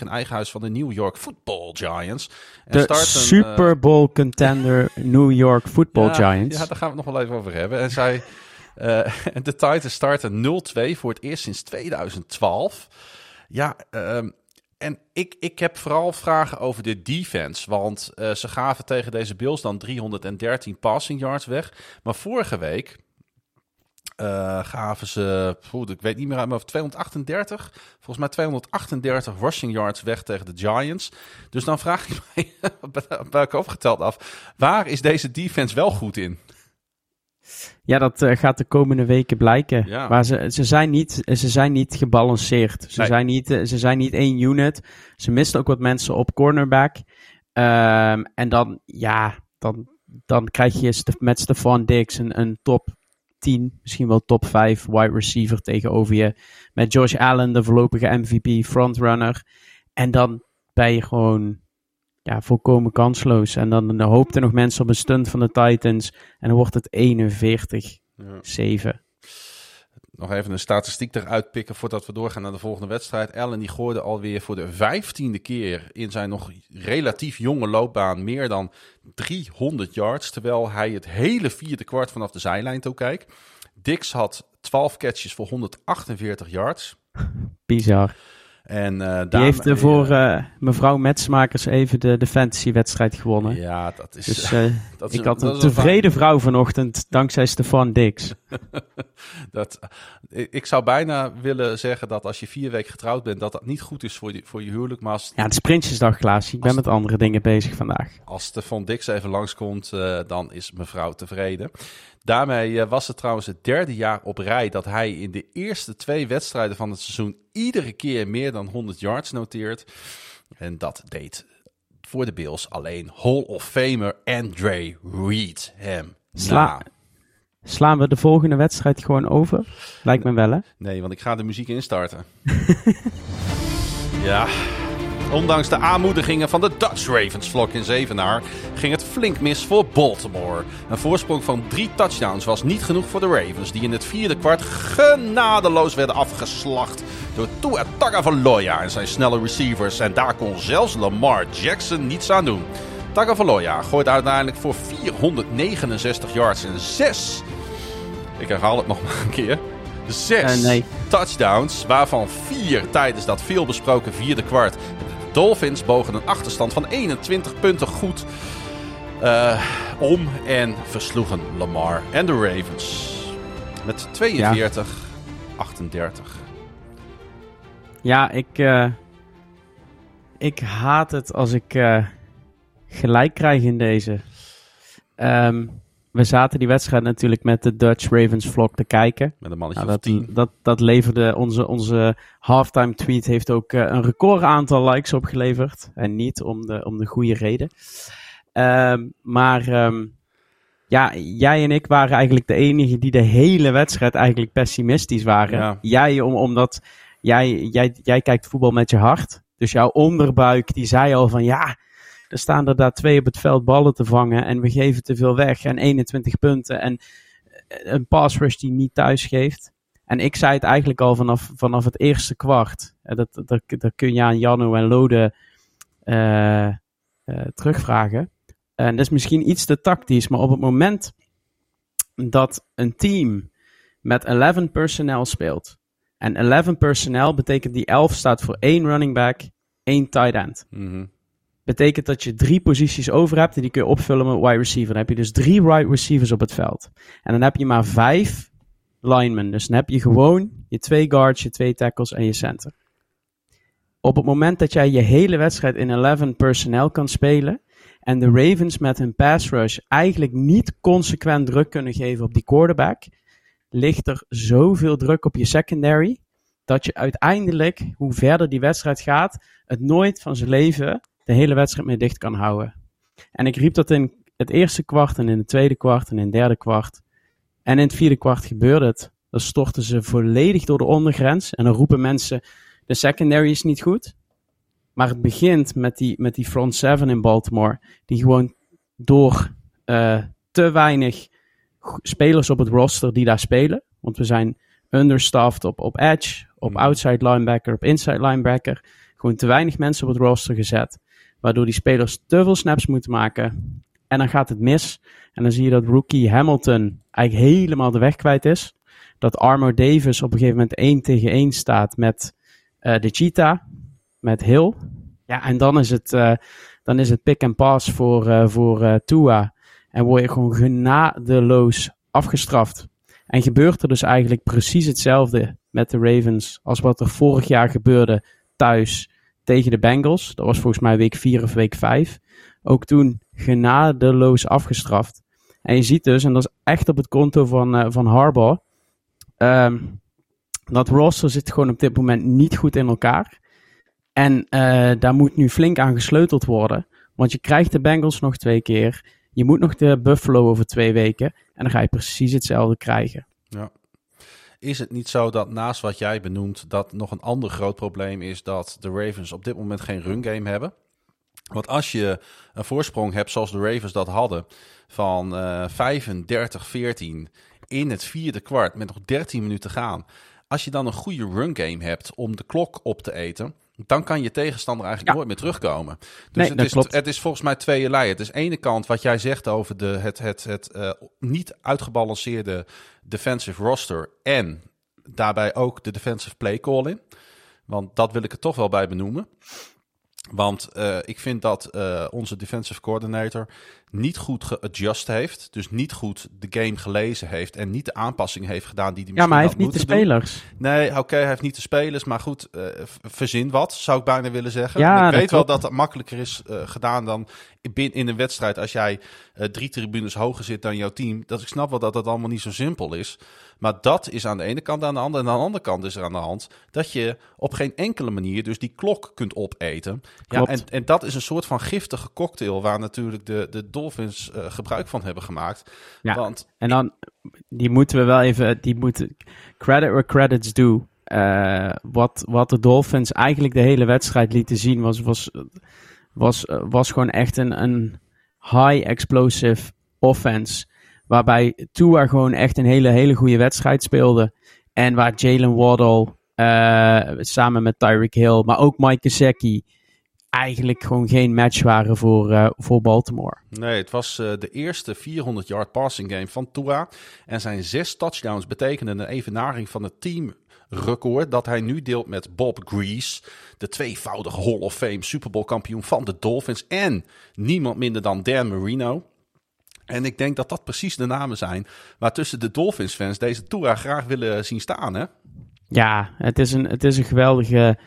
in eigen huis van de New York Football Giants. En de Super Bowl uh, contender New York Football ja, Giants. Ja, daar gaan we het nog wel even over hebben. En zij, uh, de Titans starten 0-2 voor het eerst sinds 2012. Ja, um, en ik, ik heb vooral vragen over de defense. Want uh, ze gaven tegen deze Bills dan 313 passing yards weg. Maar vorige week uh, gaven ze, ik weet niet meer uit, maar 238. Volgens mij 238 rushing yards weg tegen de Giants. Dus dan vraag ik mij, bij ik opgeteld af, waar is deze defense wel goed in? Ja, dat uh, gaat de komende weken blijken. Ja. Maar ze, ze, zijn niet, ze zijn niet gebalanceerd. Ze, nee. zijn niet, ze zijn niet één unit. Ze misten ook wat mensen op cornerback. Um, en dan, ja, dan, dan krijg je met Stefan Diggs een, een top 10, misschien wel top 5 wide receiver tegenover je. Met Josh Allen, de voorlopige MVP frontrunner. En dan ben je gewoon ja, volkomen kansloos. En dan, hoopten nog mensen op een stunt van de Titans. En dan wordt het 41-7. Ja. Nog even een statistiek eruit pikken voordat we doorgaan naar de volgende wedstrijd. Allen die gooide alweer voor de vijftiende keer in zijn nog relatief jonge loopbaan meer dan 300 yards. Terwijl hij het hele vierde kwart vanaf de zijlijn toe kijkt. Dix had 12 catches voor 148 yards. Bizar. En, uh, Die heeft uh, voor uh, mevrouw Metsmakers even de, de fantasy-wedstrijd gewonnen. Ja, dat is... Dus dat is ik had een tevreden vrouw vanochtend, dankzij Stefan Dix. dat, ik zou bijna willen zeggen dat als je vier weken getrouwd bent, dat dat niet goed is voor je, voor je huwelijk. Maar als, Ja, het is Prinsjesdag, Klaas. Ik ben met andere dingen bezig vandaag. als Von Dix even langskomt, eh dan is mevrouw tevreden. Daarmee eh, was het trouwens het derde jaar op rij dat hij in de eerste twee wedstrijden van het seizoen iedere keer meer dan 100 yards noteert. En dat deed voor de Bills alleen Hall of Famer Andre Reed hem. Sla-. Slaan we de volgende wedstrijd gewoon over? Lijkt me wel, hè? Nee, want ik ga de muziek instarten. ja. Ondanks de aanmoedigingen van de Dutch Ravens vlok in Zevenaar ging het flink mis voor Baltimore. Een voorsprong van drie touchdowns was niet genoeg voor de Ravens, die in het vierde kwart genadeloos werden afgeslacht door Tua Tagovailoa en zijn snelle receivers. En daar kon zelfs Lamar Jackson niets aan doen. Tagovailoa gooit uiteindelijk voor 469 yards en 6 ik herhaal het nog maar een keer. Zes Eh, nee. touchdowns, waarvan vier tijdens dat veelbesproken vierde kwart. Dolphins bogen een achterstand van 21 punten goed eh, om en versloegen Lamar en de Ravens. Met 42, 38. Ja, ik, eh, ik haat het als ik eh, gelijk krijg in deze. Ehm, we zaten die wedstrijd natuurlijk met de Dutch Ravens vlog te kijken. Met een mannetje Nou, of 10. dat, dat, dat leverde onze, onze halftime tweet heeft ook eh, een record aantal likes opgeleverd. En niet om de, om de goede reden. Ehm, maar ehm, ja, jij en ik waren eigenlijk de enigen die de hele wedstrijd eigenlijk pessimistisch waren. Ja. Jij, om, omdat jij, jij, jij kijkt voetbal met je hart. Dus jouw onderbuik die zei al van ja, er staan er daar twee op het veld ballen te vangen en we geven te veel weg en 21 punten en eh, een pass rush die niet thuis geeft. En ik zei het eigenlijk al vanaf, vanaf het eerste kwart. Eh, Dat, dat, dat kun je aan Janno en Lode eh, terugvragen. En dat is misschien iets te tactisch, maar op het moment dat een team met 11 personnel speelt. En 11 personnel betekent die 11 staat voor één running back, één tight end. Mhm. Betekent dat je drie posities over hebt en die kun je opvullen met wide receiver. Dan heb je dus drie wide receivers op het veld. En dan heb je maar vijf linemen. Dus dan heb je gewoon je twee guards, je twee tackles en je center. Op het moment dat jij je hele wedstrijd in 11 personnel kan spelen en de Ravens met hun pass rush eigenlijk niet consequent druk kunnen geven op die quarterback, ligt er zoveel druk op je secondary dat je uiteindelijk, hoe verder die wedstrijd gaat, het nooit van zijn leven de hele wedstrijd meer dicht kan houden. En ik riep dat in het eerste kwart en in het tweede kwart en in het derde kwart. En in het vierde kwart gebeurde het. Dan storten ze volledig door de ondergrens. En dan roepen mensen, de secondary is niet goed. Maar het begint met die, met die front seven in Baltimore. Die gewoon door eh, te weinig spelers op het roster die daar spelen. Want we zijn understaffed op, op edge, op Mhm. outside linebacker, op inside linebacker. Gewoon te weinig mensen op het roster gezet. Waardoor die spelers te veel snaps moeten maken. En dan gaat het mis. En dan zie je dat rookie Hamilton eigenlijk helemaal de weg kwijt is. Dat Armor Davis op een gegeven moment 1 tegen 1 staat met eh, de Cheetah. Met Hill. Ja, en dan is het, eh, dan is het pick and pass voor, eh, voor Tua. En word je gewoon genadeloos afgestraft. En gebeurt er dus eigenlijk precies hetzelfde met de Ravens als wat er vorig jaar gebeurde thuis tegen de Bengals. Dat was volgens mij week 4 of week 5. Ook toen genadeloos afgestraft. En je ziet dus, en dat is echt op het konto van, eh, van Harbaugh, ehm, dat roster zit gewoon op dit moment niet goed in elkaar. En eh, daar moet nu flink aan gesleuteld worden. Want je krijgt de Bengals nog twee keer. Je moet nog de Buffalo over twee weken. En dan ga je precies hetzelfde krijgen. Is het niet zo dat naast wat jij benoemt, dat nog een ander groot probleem is dat de Ravens op dit moment geen run game hebben? Want als je een voorsprong hebt zoals de Ravens dat hadden van eh 35-14 in het vierde kwart met nog 13 minuten gaan. Als je dan een goede run game hebt om de klok op te eten, dan kan je tegenstander eigenlijk Ja. nooit meer terugkomen. Dus Nee, het, dat is, klopt. het is volgens mij tweeënlei. Het is ene kant wat jij zegt over de, het, het, het eh, niet uitgebalanceerde defensive roster en daarbij ook de defensive play calling. Want dat wil ik er toch wel bij benoemen. Want eh, ik vind dat eh, onze defensive coordinator niet goed geadjust heeft. Dus niet goed de game gelezen heeft. En niet de aanpassing heeft gedaan die hij Ja, maar hij heeft niet de doen. spelers. Nee, oké, hij heeft niet de spelers. Maar goed, eh, verzin wat, zou ik bijna willen zeggen. Ja, ik weet wel dat het makkelijker is eh, gedaan dan bin- in een wedstrijd als jij eh, drie tribunes hoger zit dan jouw team. Dat ik snap wel dat dat allemaal niet zo simpel is. Maar dat is aan de ene kant aan de andere. En aan de andere kant is er aan de hand dat je op geen enkele manier dus die klok kunt opeten. Ja, en, en dat is een soort van giftige cocktail waar natuurlijk de, de Dolphins eh, gebruik van hebben gemaakt. Ja. Want En dan, die moeten we wel even, die moeten, credit where credit's due. Eh, wat, wat de Dolphins eigenlijk de hele wedstrijd lieten zien was, was, was, eh, was gewoon echt een, een high explosive offense. Waarbij Tua gewoon echt een hele, hele goede wedstrijd speelde. En waar Jalen Waddle samen met Tyreek Hill, maar ook Mike Gesicki eigenlijk gewoon geen match waren voor, eh, voor Baltimore. Nee, het was eh, de eerste 400-yard passing game van Tua. En zijn zes touchdowns betekenden een evenaring van het teamrecord dat hij nu deelt met Bob Grease, de tweevoudige Hall of Fame Super Bowl kampioen van de Dolphins. En niemand minder dan Dan Marino. En ik denk dat dat precies de namen zijn waar tussen de Dolphins-fans deze Tua graag willen zien staan. Hè? Ja, het is een, het is een geweldige,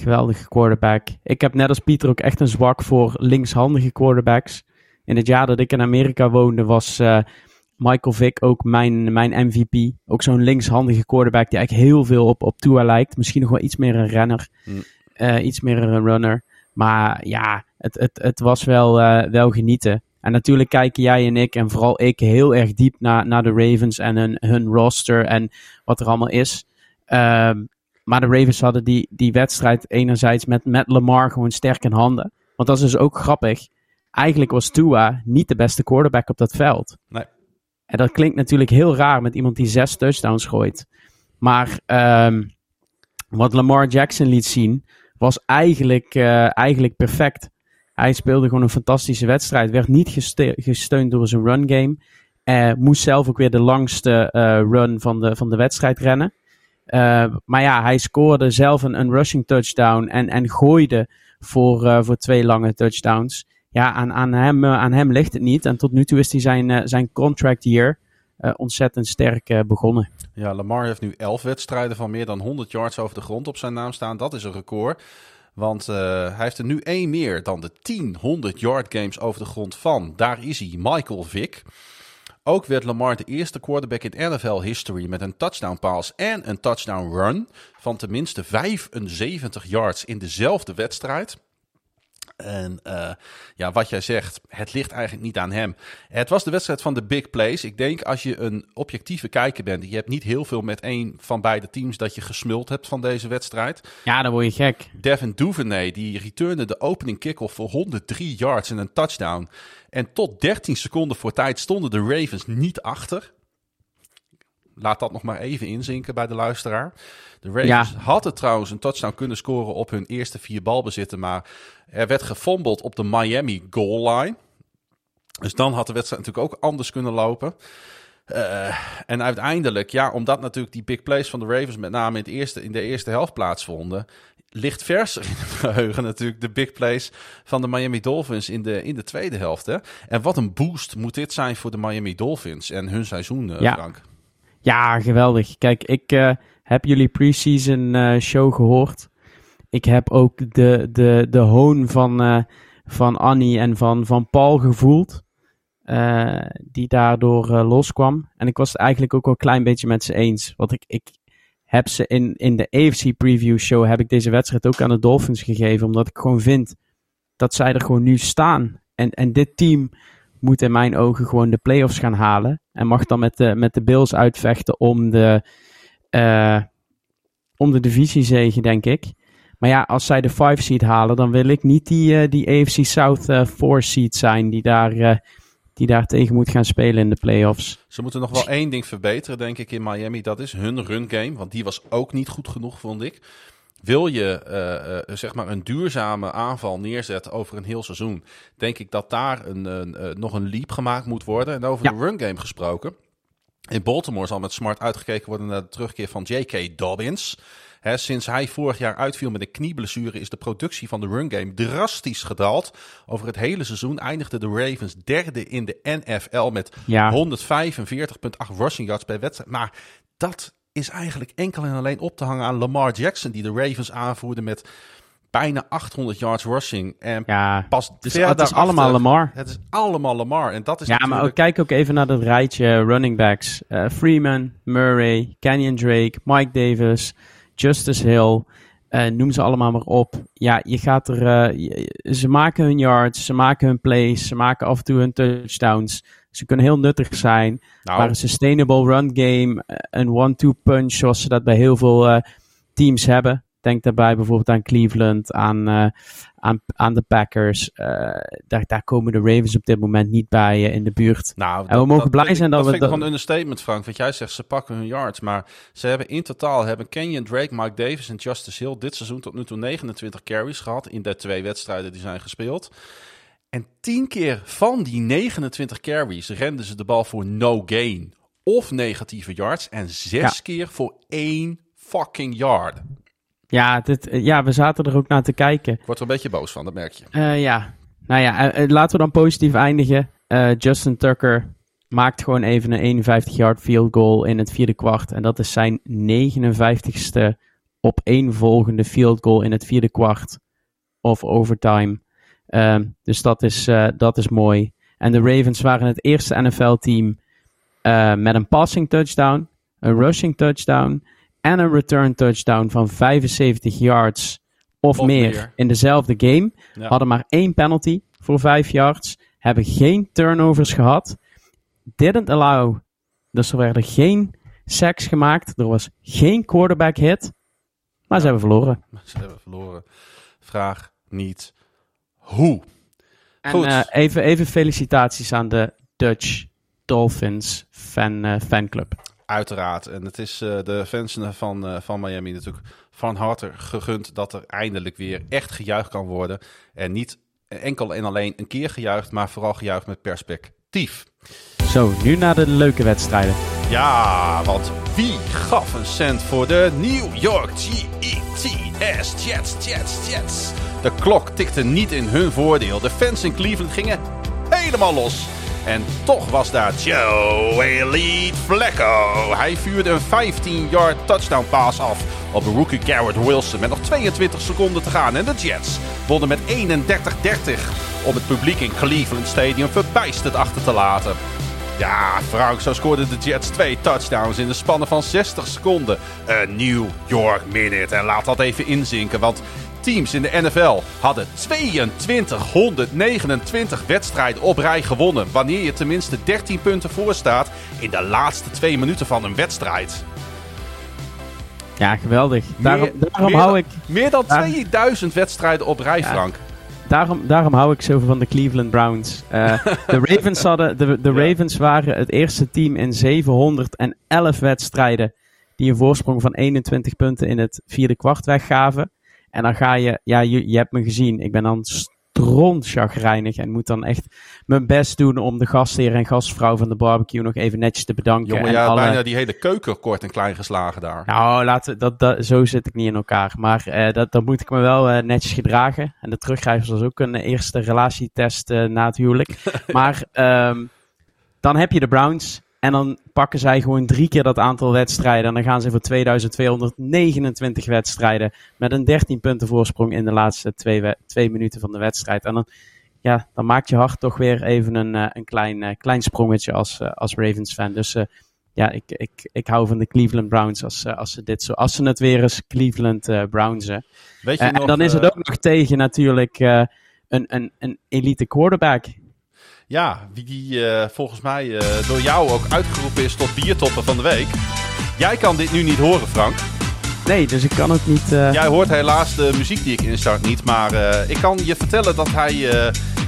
geweldige quarterback. Ik heb net als Pieter ook echt een zwak voor linkshandige quarterbacks. In het jaar dat ik in Amerika woonde was eh, Michael Vick ook mijn, mijn MVP. Ook zo'n linkshandige quarterback die eigenlijk heel veel op, op Tua lijkt. Misschien nog wel iets meer een renner. Hmm. Eh, iets meer een runner. Maar ja, het, het, het was wel, eh, wel genieten. En natuurlijk kijken jij en ik, en vooral ik, heel erg diep naar, naar de Ravens en hun, hun roster en wat er allemaal is. Ehm, maar de Ravens hadden die, die wedstrijd enerzijds met, met Lamar gewoon sterk in handen. Want dat is dus ook grappig. Eigenlijk was Tua niet de beste quarterback op dat veld. Nee. En dat klinkt natuurlijk heel raar met iemand die zes touchdowns gooit. Maar ehm, wat Lamar Jackson liet zien, was eigenlijk, eh, eigenlijk perfect. Hij speelde gewoon een fantastische wedstrijd. Werd niet geste- gesteund door zijn run game. Eh, moest zelf ook weer de langste eh, run van de, van de wedstrijd rennen. Eh, maar ja, hij scoorde zelf een, een rushing touchdown en, en gooide voor, eh, voor twee lange touchdowns. Ja, aan, aan, hem, eh, aan hem ligt het niet. En tot nu toe is hij zijn, zijn contract year ontzettend sterk begonnen. Ja, Lamar heeft nu 11 wedstrijden van meer dan 100 yards over de grond op zijn naam staan. Dat is een record. Want hij heeft er nu één meer dan de 10 100 yard games over de grond van. Daar is hij, Michael Vick. Ook werd Lamar de eerste quarterback in NFL history met een touchdown pass en een touchdown run van tenminste 75 yards in dezelfde wedstrijd. En eh, ja, wat jij zegt, het ligt eigenlijk niet aan hem. Het was de wedstrijd van de big plays. Ik denk als je een objectieve kijker bent, je hebt niet heel veel met één van beide teams dat je gesmuld hebt van deze wedstrijd. Ja, dan word je gek. Devin Duvernay, die returnde de opening kickoff voor 103 yards en een touchdown. En tot 13 seconden voor tijd stonden de Ravens niet achter. Laat dat nog maar even inzinken bij de luisteraar. De Ravens Ja. hadden trouwens een touchdown kunnen scoren op hun eerste vier balbezitten. Maar er werd gefumbled op de Miami goal line. Dus dan had de wedstrijd natuurlijk ook anders kunnen lopen. Eh, en uiteindelijk, ja, omdat natuurlijk die big plays van de Ravens met name in, het eerste, in de eerste helft plaatsvonden, ligt verser in het geheugen natuurlijk de big plays van de Miami Dolphins in de, in de tweede helft. Hè? En wat een boost moet dit zijn voor de Miami Dolphins en hun seizoen, eh, Ja. Frank. Ja, geweldig. Kijk, ik eh, heb jullie preseason eh, show gehoord. Ik heb ook de, de, de hoon van, van Annie en van, van Paul gevoeld. die daardoor loskwam. En ik was het eigenlijk ook wel een klein beetje met ze eens. Want ik, ik heb ze in, in de AFC preview show heb ik deze wedstrijd ook aan de Dolphins gegeven. Omdat ik gewoon vind dat zij er gewoon nu staan. En, en dit team moet in mijn ogen gewoon de playoffs gaan halen. En mag dan met de, met de Bills uitvechten om de, eh, om de divisiezege, denk ik. Maar ja, als zij de 5 seed halen, dan wil ik niet die, eh, die AFC South eh 4 seed zijn die daar, eh, die daar tegen moet gaan spelen in de playoffs. Ze moeten nog wel één ding verbeteren, denk ik, in Miami. Dat is hun run game, want die was ook niet goed genoeg, vond ik. Wil je eh, eh, zeg maar een duurzame aanval neerzetten over een heel seizoen, denk ik dat daar een, een, eh, nog een leap gemaakt moet worden. En over Ja. de run game gesproken. In Baltimore zal met smart uitgekeken worden naar de terugkeer van J.K. Dobbins. Sinds hij vorig jaar uitviel met een knieblessure is de productie van de run game drastisch gedaald. Over het hele seizoen eindigden de Ravens derde in de NFL met Ja. 145,8 rushing yards per wedstrijd. Maar dat is eigenlijk enkel en alleen op te hangen aan Lamar Jackson, die de Ravens aanvoerde met bijna 800 yards rushing. En Ja, pas dus het is allemaal Lamar. Het is allemaal Lamar. En dat is Ja, maar ook, kijk ook even naar dat rijtje running backs. Eh, Freeman, Murray, Kenyon Drake, Mike Davis, Justice Hill. eh, noem ze allemaal maar op. Ja, je gaat er... eh, ze maken hun yards, ze maken hun plays, ze maken af en toe hun touchdowns. Ze kunnen heel nuttig zijn. nou, Maar een sustainable run game, eh, een one-two punch, zoals ze dat bij heel veel teams hebben. Denk daarbij bijvoorbeeld aan Cleveland, aan, aan, aan de Packers. Eh, daar, daar komen de Ravens op dit moment niet bij eh, in de buurt. Nou, En we mogen blij zijn dat we vind ik dat- gewoon een understatement, Frank. Want jij zegt ze pakken hun yards. Maar ze hebben in totaal hebben Kenyon Drake, Mike Davis en Justice Hill dit seizoen tot nu toe 29 carries gehad. In de twee wedstrijden die zijn gespeeld. En 10 keer van die 29 carries renden ze de bal voor no gain of negatieve yards. En zes Ja. keer voor één fucking yard. Ja, dit, eh, ja, we zaten er ook naar te kijken. Ik word er een beetje boos van, dat merk je. Eh, ja, nou ja, eh, laten we dan positief eindigen. Justin Tucker maakt gewoon even een 51-yard field goal in het vierde kwart. En dat is zijn 59ste opeenvolgende field goal in het vierde kwart of overtime. Ehm, dus dat is, dat is mooi. En de Ravens waren het eerste NFL-team met een passing touchdown, een rushing touchdown en een return touchdown van 75 yards of, Of meer, meer. in dezelfde game. Ja. Hadden maar één penalty voor 5 yards. Hebben geen turnovers gehad. Didn't allow. Dus er werden geen sacks gemaakt. Er was geen quarterback hit. Maar ze hebben verloren. Ze hebben verloren. Vraag niet hoe. En Goed. eh, even, even felicitaties aan de Dutch Dolphins fan, eh, fanclub. Uiteraard. En het is eh, de fans van, eh, van Miami natuurlijk van harte gegund dat er eindelijk weer echt gejuicht kan worden. En niet enkel en alleen een keer gejuicht, maar vooral gejuicht met perspectief. Zo, nu naar de leuke wedstrijden. Ja, want wie gaf een cent voor de New York Jets, Jets, Jets, Jets? De klok tikte niet in hun voordeel. De fans in Cleveland gingen helemaal los. En toch was daar Joe Elite Flacco. Hij vuurde een 15-yard touchdown pass af op rookie Garrett Wilson met nog 22 seconden te gaan. En de Jets wonnen met 31-30 om het publiek in Cleveland Stadium verbijsterd achter te laten. Ja, Frank, zo scoorden de Jets twee touchdowns in de spannen van 60 seconden. Een New York Minute. En laat dat even inzinken, want teams in de NFL hadden 2229 wedstrijden op rij gewonnen. Wanneer je tenminste 13 punten voor staat in de laatste twee minuten van een wedstrijd. Ja, geweldig. Daarom, Meer- daarom meer hou dan- ik Meer dan Ja. 2000 wedstrijden op rij, Ja. Frank. Daarom, daarom hou ik zoveel van de Cleveland Browns. Eh, de Ravens, hadden, de, de Ja. Ravens waren het eerste team in 711 wedstrijden die een voorsprong van 21 punten in het vierde kwart weggaven. En dan ga je, ja, je, je hebt me gezien, ik ben dan strontchagrijnig en moet dan echt mijn best doen om de gastheer en gastvrouw van de barbecue nog even netjes te bedanken. Jongen, alle- bijna die hele keuken kort en klein geslagen daar. nou, laten, we- dat, dat, zo zit ik niet in elkaar. Maar eh, dat, dan moet ik me wel eh, netjes gedragen. En de teruggrijpers was ook een eerste relatietest eh, na het huwelijk. maar ehm, dan heb je de Browns. En dan pakken zij gewoon drie keer dat aantal wedstrijden. En dan gaan ze voor 2229 wedstrijden. Met een 13 punten voorsprong in de laatste twee, we- twee minuten van de wedstrijd. En dan, ja, dan maakt je hart toch weer even een, eh, een klein, eh, klein sprongetje als, eh, als Ravens fan. Dus ja, ik, ik, ik hou van de Cleveland Browns als, als ze dit zo, als ze het weer eens Cleveland Brownsen. Weet je nog, en dan is het ook nog tegen natuurlijk een, een, een elite quarterback. Ja, wie die eh, volgens mij eh, door jou ook uitgeroepen is tot biertopper van de week. Jij kan dit nu niet horen, Frank. Nee, dus ik kan ook niet. eh, Jij hoort helaas de muziek die ik instart niet. Maar ik kan je vertellen dat hij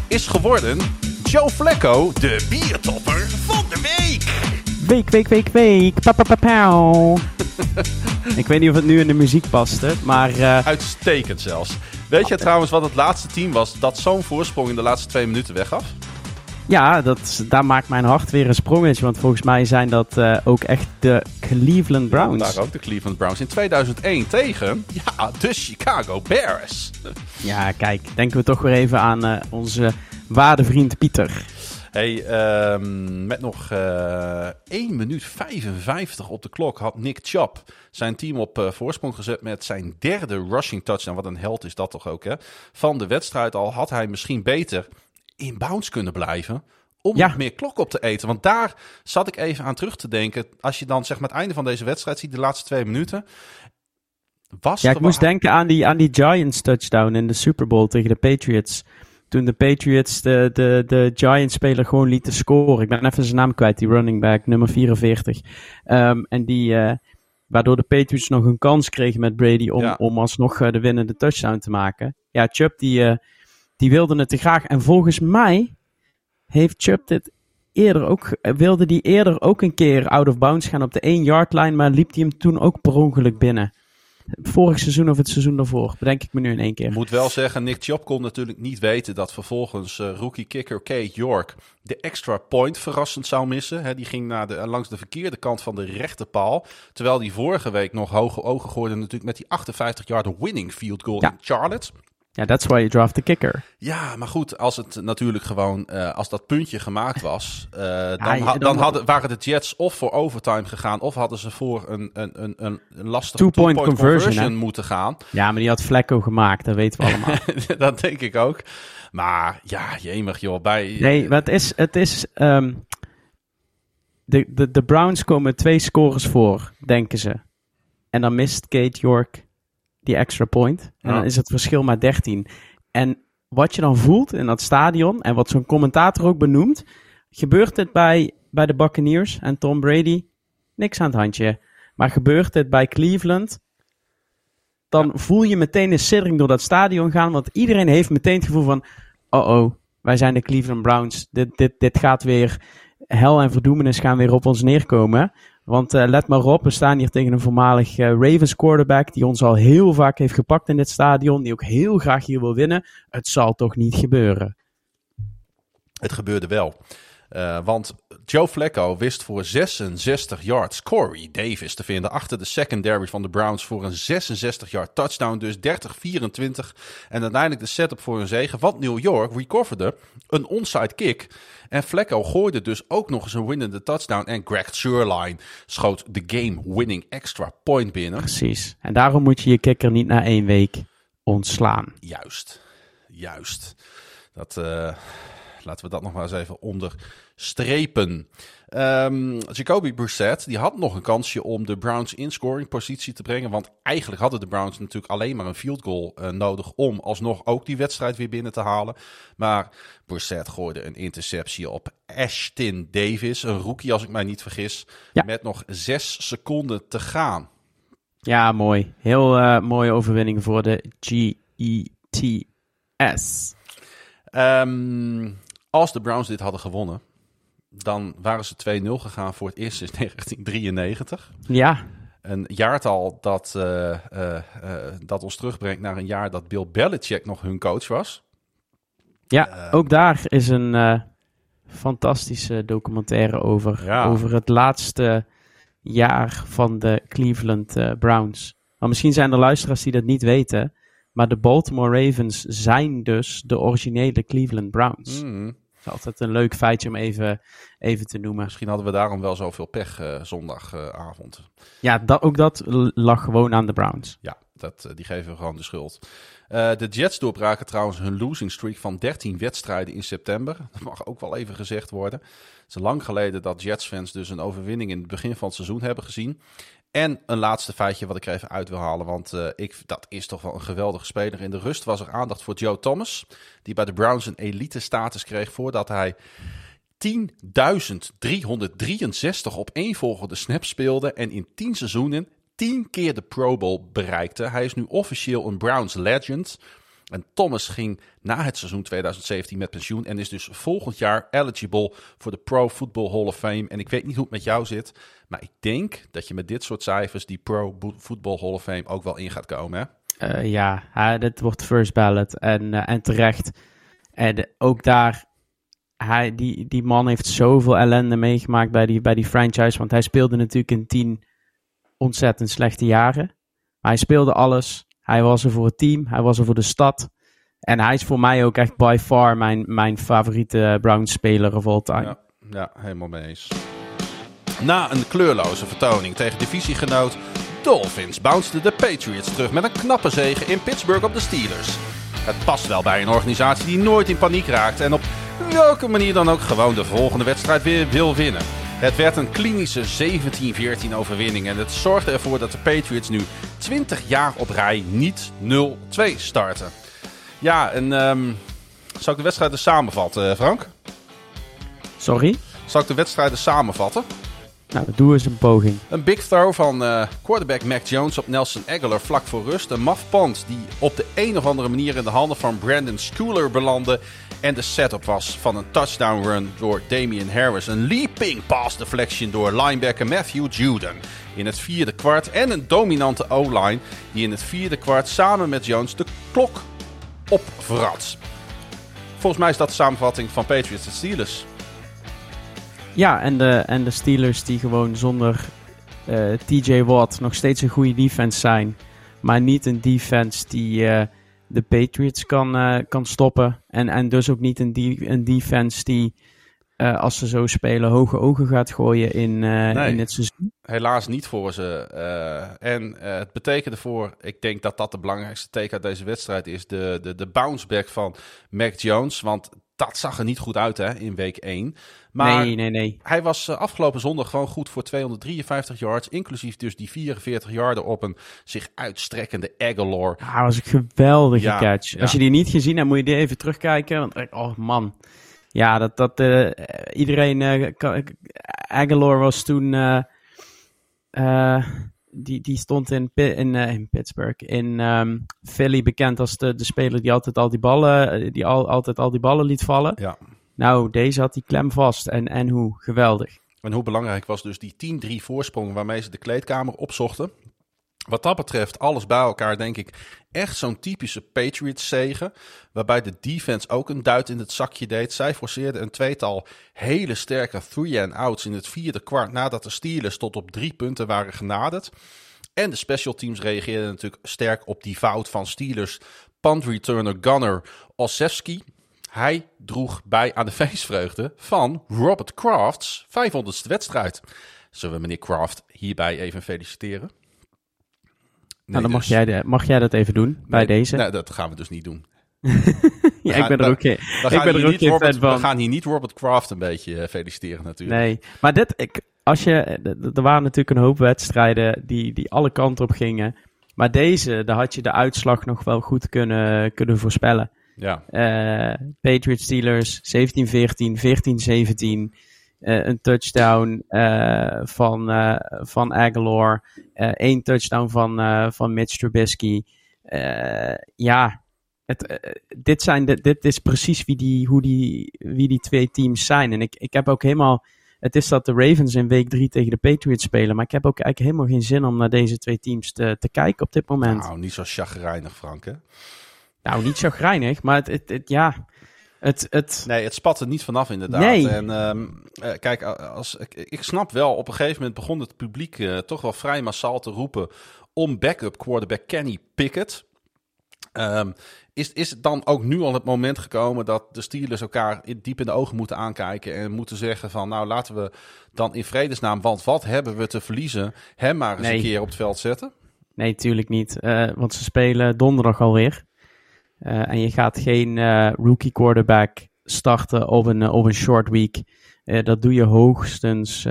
is geworden Joe Flacco, de biertopper van de week. Week, week, week, week. Pa, pa, pa, pauw. ik weet niet of het nu in de muziek paste, maar Uitstekend zelfs. Weet je trouwens wat het laatste team was dat zo'n voorsprong in de laatste twee minuten weggaf? Ja, dat, daar maakt mijn hart weer een sprongetje. Want volgens mij zijn dat uh, ook echt de Cleveland Browns. Daar ook de Cleveland Browns in 2001 tegen ja, de Chicago Bears. Ja, kijk, denken we toch weer even aan uh, onze waardevriend Pieter. Hey, um, met nog uh, 1 minuut 55 op de klok had Nick Chubb zijn team op uh, voorsprong gezet met zijn derde rushing touchdown. Wat een held is dat toch ook, hè? Van de wedstrijd al had hij misschien beter in bounds kunnen blijven. Om ja. meer klok op te eten. Want daar zat ik even aan terug te denken. Als je dan zeg maar het einde van deze wedstrijd ziet, de laatste twee minuten. Was ja, ik moest denken aan die, aan die Giants touchdown in de Super Bowl tegen de Patriots. Toen de Patriots de, de, de Giants-speler gewoon lieten scoren. Ik ben even zijn naam kwijt, die running back, nummer 44. Um, en die, uh, waardoor de Patriots nog een kans kregen met Brady om, ja. om alsnog uh, de winnende touchdown te maken. Ja, Chubb die, uh, die wilde het te graag. En volgens mij heeft Chubb dit eerder ook, wilde die eerder ook een keer out of bounds gaan op de 1 yard line, maar liep hij hem toen ook per ongeluk binnen. Vorig seizoen of het seizoen daarvoor, bedenk ik me nu in één keer. Ik moet wel zeggen, Nick Chubb kon natuurlijk niet weten dat vervolgens uh, rookie kicker Kate York de extra point verrassend zou missen. He, die ging naar de, langs de verkeerde kant van de rechterpaal. Terwijl die vorige week nog hoge ogen gooide natuurlijk met die 58 yard winning field goal ja. in Charlotte. Ja, that's why you draft the kicker. Ja, maar goed, als het natuurlijk gewoon, uh, als dat puntje gemaakt was, uh, ja, dan, ha dan, hadden, waren de Jets of voor overtime gegaan, of hadden ze voor een, een, een, een lastige two-point two conversion, conversion moeten gaan. Ja, maar die had Vlekko gemaakt, dat weten we allemaal. dat denk ik ook. Maar ja, jemig joh, bij... Nee, maar het is, het is um, de, de, de Browns komen twee scores voor, denken ze. En dan mist Kate York die extra point. En dan is het verschil maar 13. En wat je dan voelt in dat stadion, en wat zo'n commentator ook benoemt, gebeurt het bij, bij de Buccaneers en Tom Brady, niks aan het handje. Maar gebeurt het bij Cleveland, dan voel je meteen een siddering door dat stadion gaan, want iedereen heeft meteen het gevoel van, oh oh, wij zijn de Cleveland Browns, dit, dit, dit gaat weer, hel en verdoemenis gaan weer op ons neerkomen. Want uh, let maar op, we staan hier tegen een voormalig uh, Ravens quarterback die ons al heel vaak heeft gepakt in dit stadion, die ook heel graag hier wil winnen. Het zal toch niet gebeuren? Het gebeurde wel. Uh, want Joe Flacco wist voor 66 yards Corey Davis te vinden achter de secondary van de Browns voor een 66 yard touchdown. Dus 30-24. En uiteindelijk de setup voor een zege. Want New York recoverde een onside kick. En Flacco gooide dus ook nog eens een winnende touchdown. En Greg Sherline schoot de game-winning extra point binnen. Precies. En daarom moet je je kikker niet na één week ontslaan. Juist. Juist. Dat... Uh Laten we dat nog maar eens even onderstrepen. Um, Jacoby Brissett die had nog een kansje om de Browns in scoring positie te brengen. Want eigenlijk hadden de Browns natuurlijk alleen maar een field goal uh, nodig om alsnog ook die wedstrijd weer binnen te halen. Maar Brissett gooide een interceptie op Ashton Davis, een rookie als ik mij niet vergis, ja. met nog zes seconden te gaan. Ja, mooi. Heel uh, mooie overwinning voor de GETS. Um, als de Browns dit hadden gewonnen, dan waren ze 2-0 gegaan voor het eerst sinds 1993. Ja. Een jaartal dat, uh, uh, uh, dat ons terugbrengt naar een jaar dat Bill Belichick nog hun coach was. Ja, ook daar is een fantastische documentaire over. Ja. Over het laatste jaar van de Cleveland Browns. Maar misschien zijn er luisteraars die dat niet weten. Maar de Baltimore Ravens zijn dus de originele Cleveland Browns. Mm. Is altijd een leuk feitje om even, even te noemen. Misschien hadden we daarom wel zoveel pech uh, zondagavond. Uh, ja, dat, ook dat lag gewoon aan de Browns. Ja, dat, uh, die geven we gewoon de schuld. Eh, de Jets doorbraken trouwens hun losing streak van 13 wedstrijden in september. Dat mag ook wel even gezegd worden. Het is lang geleden dat Jets-fans dus een overwinning in het begin van het seizoen hebben gezien. En een laatste feitje wat ik er even uit wil halen. Want uh, ik, dat is toch wel een geweldige speler. In de rust was er aandacht voor Joe Thomas. Die bij de Browns een elite status kreeg voordat hij 10.363 op één volgende snaps speelde. En in 10 seizoenen 10 keer de Pro Bowl bereikte. Hij is nu officieel een Browns legend. En Thomas ging na het seizoen 2017 met pensioen en is dus volgend jaar eligible voor de Pro Football Hall of Fame. En ik weet niet hoe het met jou zit, maar ik denk dat je met dit soort cijfers die Pro Football Hall of Fame ook wel in gaat komen. Hè? Uh, ja, dit wordt first ballot en, uh, en terecht. En ook daar hij, die, die man heeft zoveel ellende meegemaakt bij die, bij die franchise. Want hij speelde natuurlijk in tien ontzettend slechte jaren. Maar hij speelde alles. Hij was er voor het team. Hij was er voor de stad. En hij is voor mij ook echt by far mijn, mijn favoriete Browns-speler of all time. Ja, ja, helemaal mee eens. Na een kleurloze vertoning tegen divisiegenoot Dolphins bounceden de Patriots terug met een knappe zege in Pittsburgh op de Steelers. Het past wel bij een organisatie die nooit in paniek raakt en op welke manier dan ook gewoon de volgende wedstrijd weer wil winnen. Het werd een klinische 17-14 overwinning en het zorgde ervoor dat de Patriots nu 20 jaar op rij niet 0-2 starten. Ja, en um, zal ik de wedstrijden samenvatten, Frank? Sorry? Zal ik de wedstrijden samenvatten? Nou, doen eens een poging. Een big throw van uh, quarterback Mac Jones op Nelson Aguilar vlak voor rust. Een maf punt die op de een of andere manier in de handen van Brandon Schooler belandde. En de setup was van een touchdown run door Damian Harris. Een leaping pass deflection door linebacker Matthew Juden in het vierde kwart. En een dominante O-line die in het vierde kwart samen met Jones de klok opvrat. Volgens mij is dat de samenvatting van Patriots en Steelers. Ja, en de, en de Steelers die gewoon zonder uh, eh, TJ Watt nog steeds een goede defense zijn. Maar niet een defense die uh, de Patriots kan, uh, kan stoppen. En, en dus ook niet een, een defense die, als ze zo spelen, hoge ogen gaat gooien in, nee, in het seizoen. Helaas niet voor ze. en het betekende voor, ik denk dat dat de belangrijkste teken uit deze wedstrijd is, de, de, de bounceback van Mac Jones. Want dat zag er niet goed uit hè, in week 1. Maar nee, nee, nee. hij was uh, afgelopen zondag gewoon goed voor 253 yards. Inclusief dus die 44 yarden op een zich uitstrekkende Aguilar. Ja, was een geweldige catch. Als je die niet gezien hebt, moet je die even terugkijken. Want, oh man. Ja, dat, dat uh, iedereen... Uh, Aguilar was toen... die, die stond in, in, in Pittsburgh, in um, Philly bekend als de, de speler die altijd al die ballen, die al, altijd al die ballen liet vallen. Ja. Nou, deze had die klem vast. En, en hoe geweldig. En hoe belangrijk was dus die 10-3 voorsprong waarmee ze de kleedkamer opzochten. Wat dat betreft, alles bij elkaar, denk ik, echt zo'n typische Patriots-zegen. Waarbij de defense ook een duit in het zakje deed. Zij forceerden een tweetal hele sterke three-and-outs in het vierde kwart. Nadat de Steelers tot op drie punten waren genaderd. En de special teams reageerden natuurlijk sterk op die fout van Steelers. Punt returner Gunner Osewski. Hij droeg bij aan de feestvreugde van Robert Kraft's 500ste wedstrijd. Zullen we meneer Kraft hierbij even feliciteren? nou, dan mag, dus- jij de, mag jij dat even doen bij deze. Nee, dat gaan we dus niet doen. ja, ik ben er ook, ik ben er ook Robert, van. We gaan hier niet Robert Kraft een beetje eh, feliciteren natuurlijk. Nee, maar dit, ik, als je, er waren natuurlijk een hoop wedstrijden die, die alle kanten op gingen. Maar deze, daar had je de uitslag nog wel goed kunnen, kunnen voorspellen. Ja. Uh, Patriots Steelers 17-14, 14-17. Uh, een touchdown uh, van, van Aguilar. één touchdown van, van Mitch Trubisky. ja, het, dit, zijn de, dit is precies wie die, hoe die, wie die twee teams zijn. En ik, ik heb ook helemaal... Het is dat de Ravens in week 3 tegen de Patriots spelen. Maar ik heb ook eigenlijk helemaal geen zin om naar deze twee teams te, te kijken op dit moment. Nou, niet zo chagrijnig, Frank, hè? Nou, niet chagrijnig, maar het, het, het ja... Het, het... Nee, het spat er niet vanaf inderdaad. Nee. En um, kijk, als, ik, ik, snap wel, op een gegeven moment begon het publiek uh, toch wel vrij massaal te roepen om backup quarterback Kenny Pickett. Um, is, is het dan ook nu al het moment gekomen dat de Steelers elkaar diep in de ogen moeten aankijken en moeten zeggen van nou laten we dan in vredesnaam, want wat hebben we te verliezen, hem maar eens nee. een keer op het veld zetten? Nee, tuurlijk niet. Uh, want ze spelen donderdag alweer. Uh, en je gaat geen uh, rookie quarterback starten op een, uh, op een short week. dat doe je hoogstens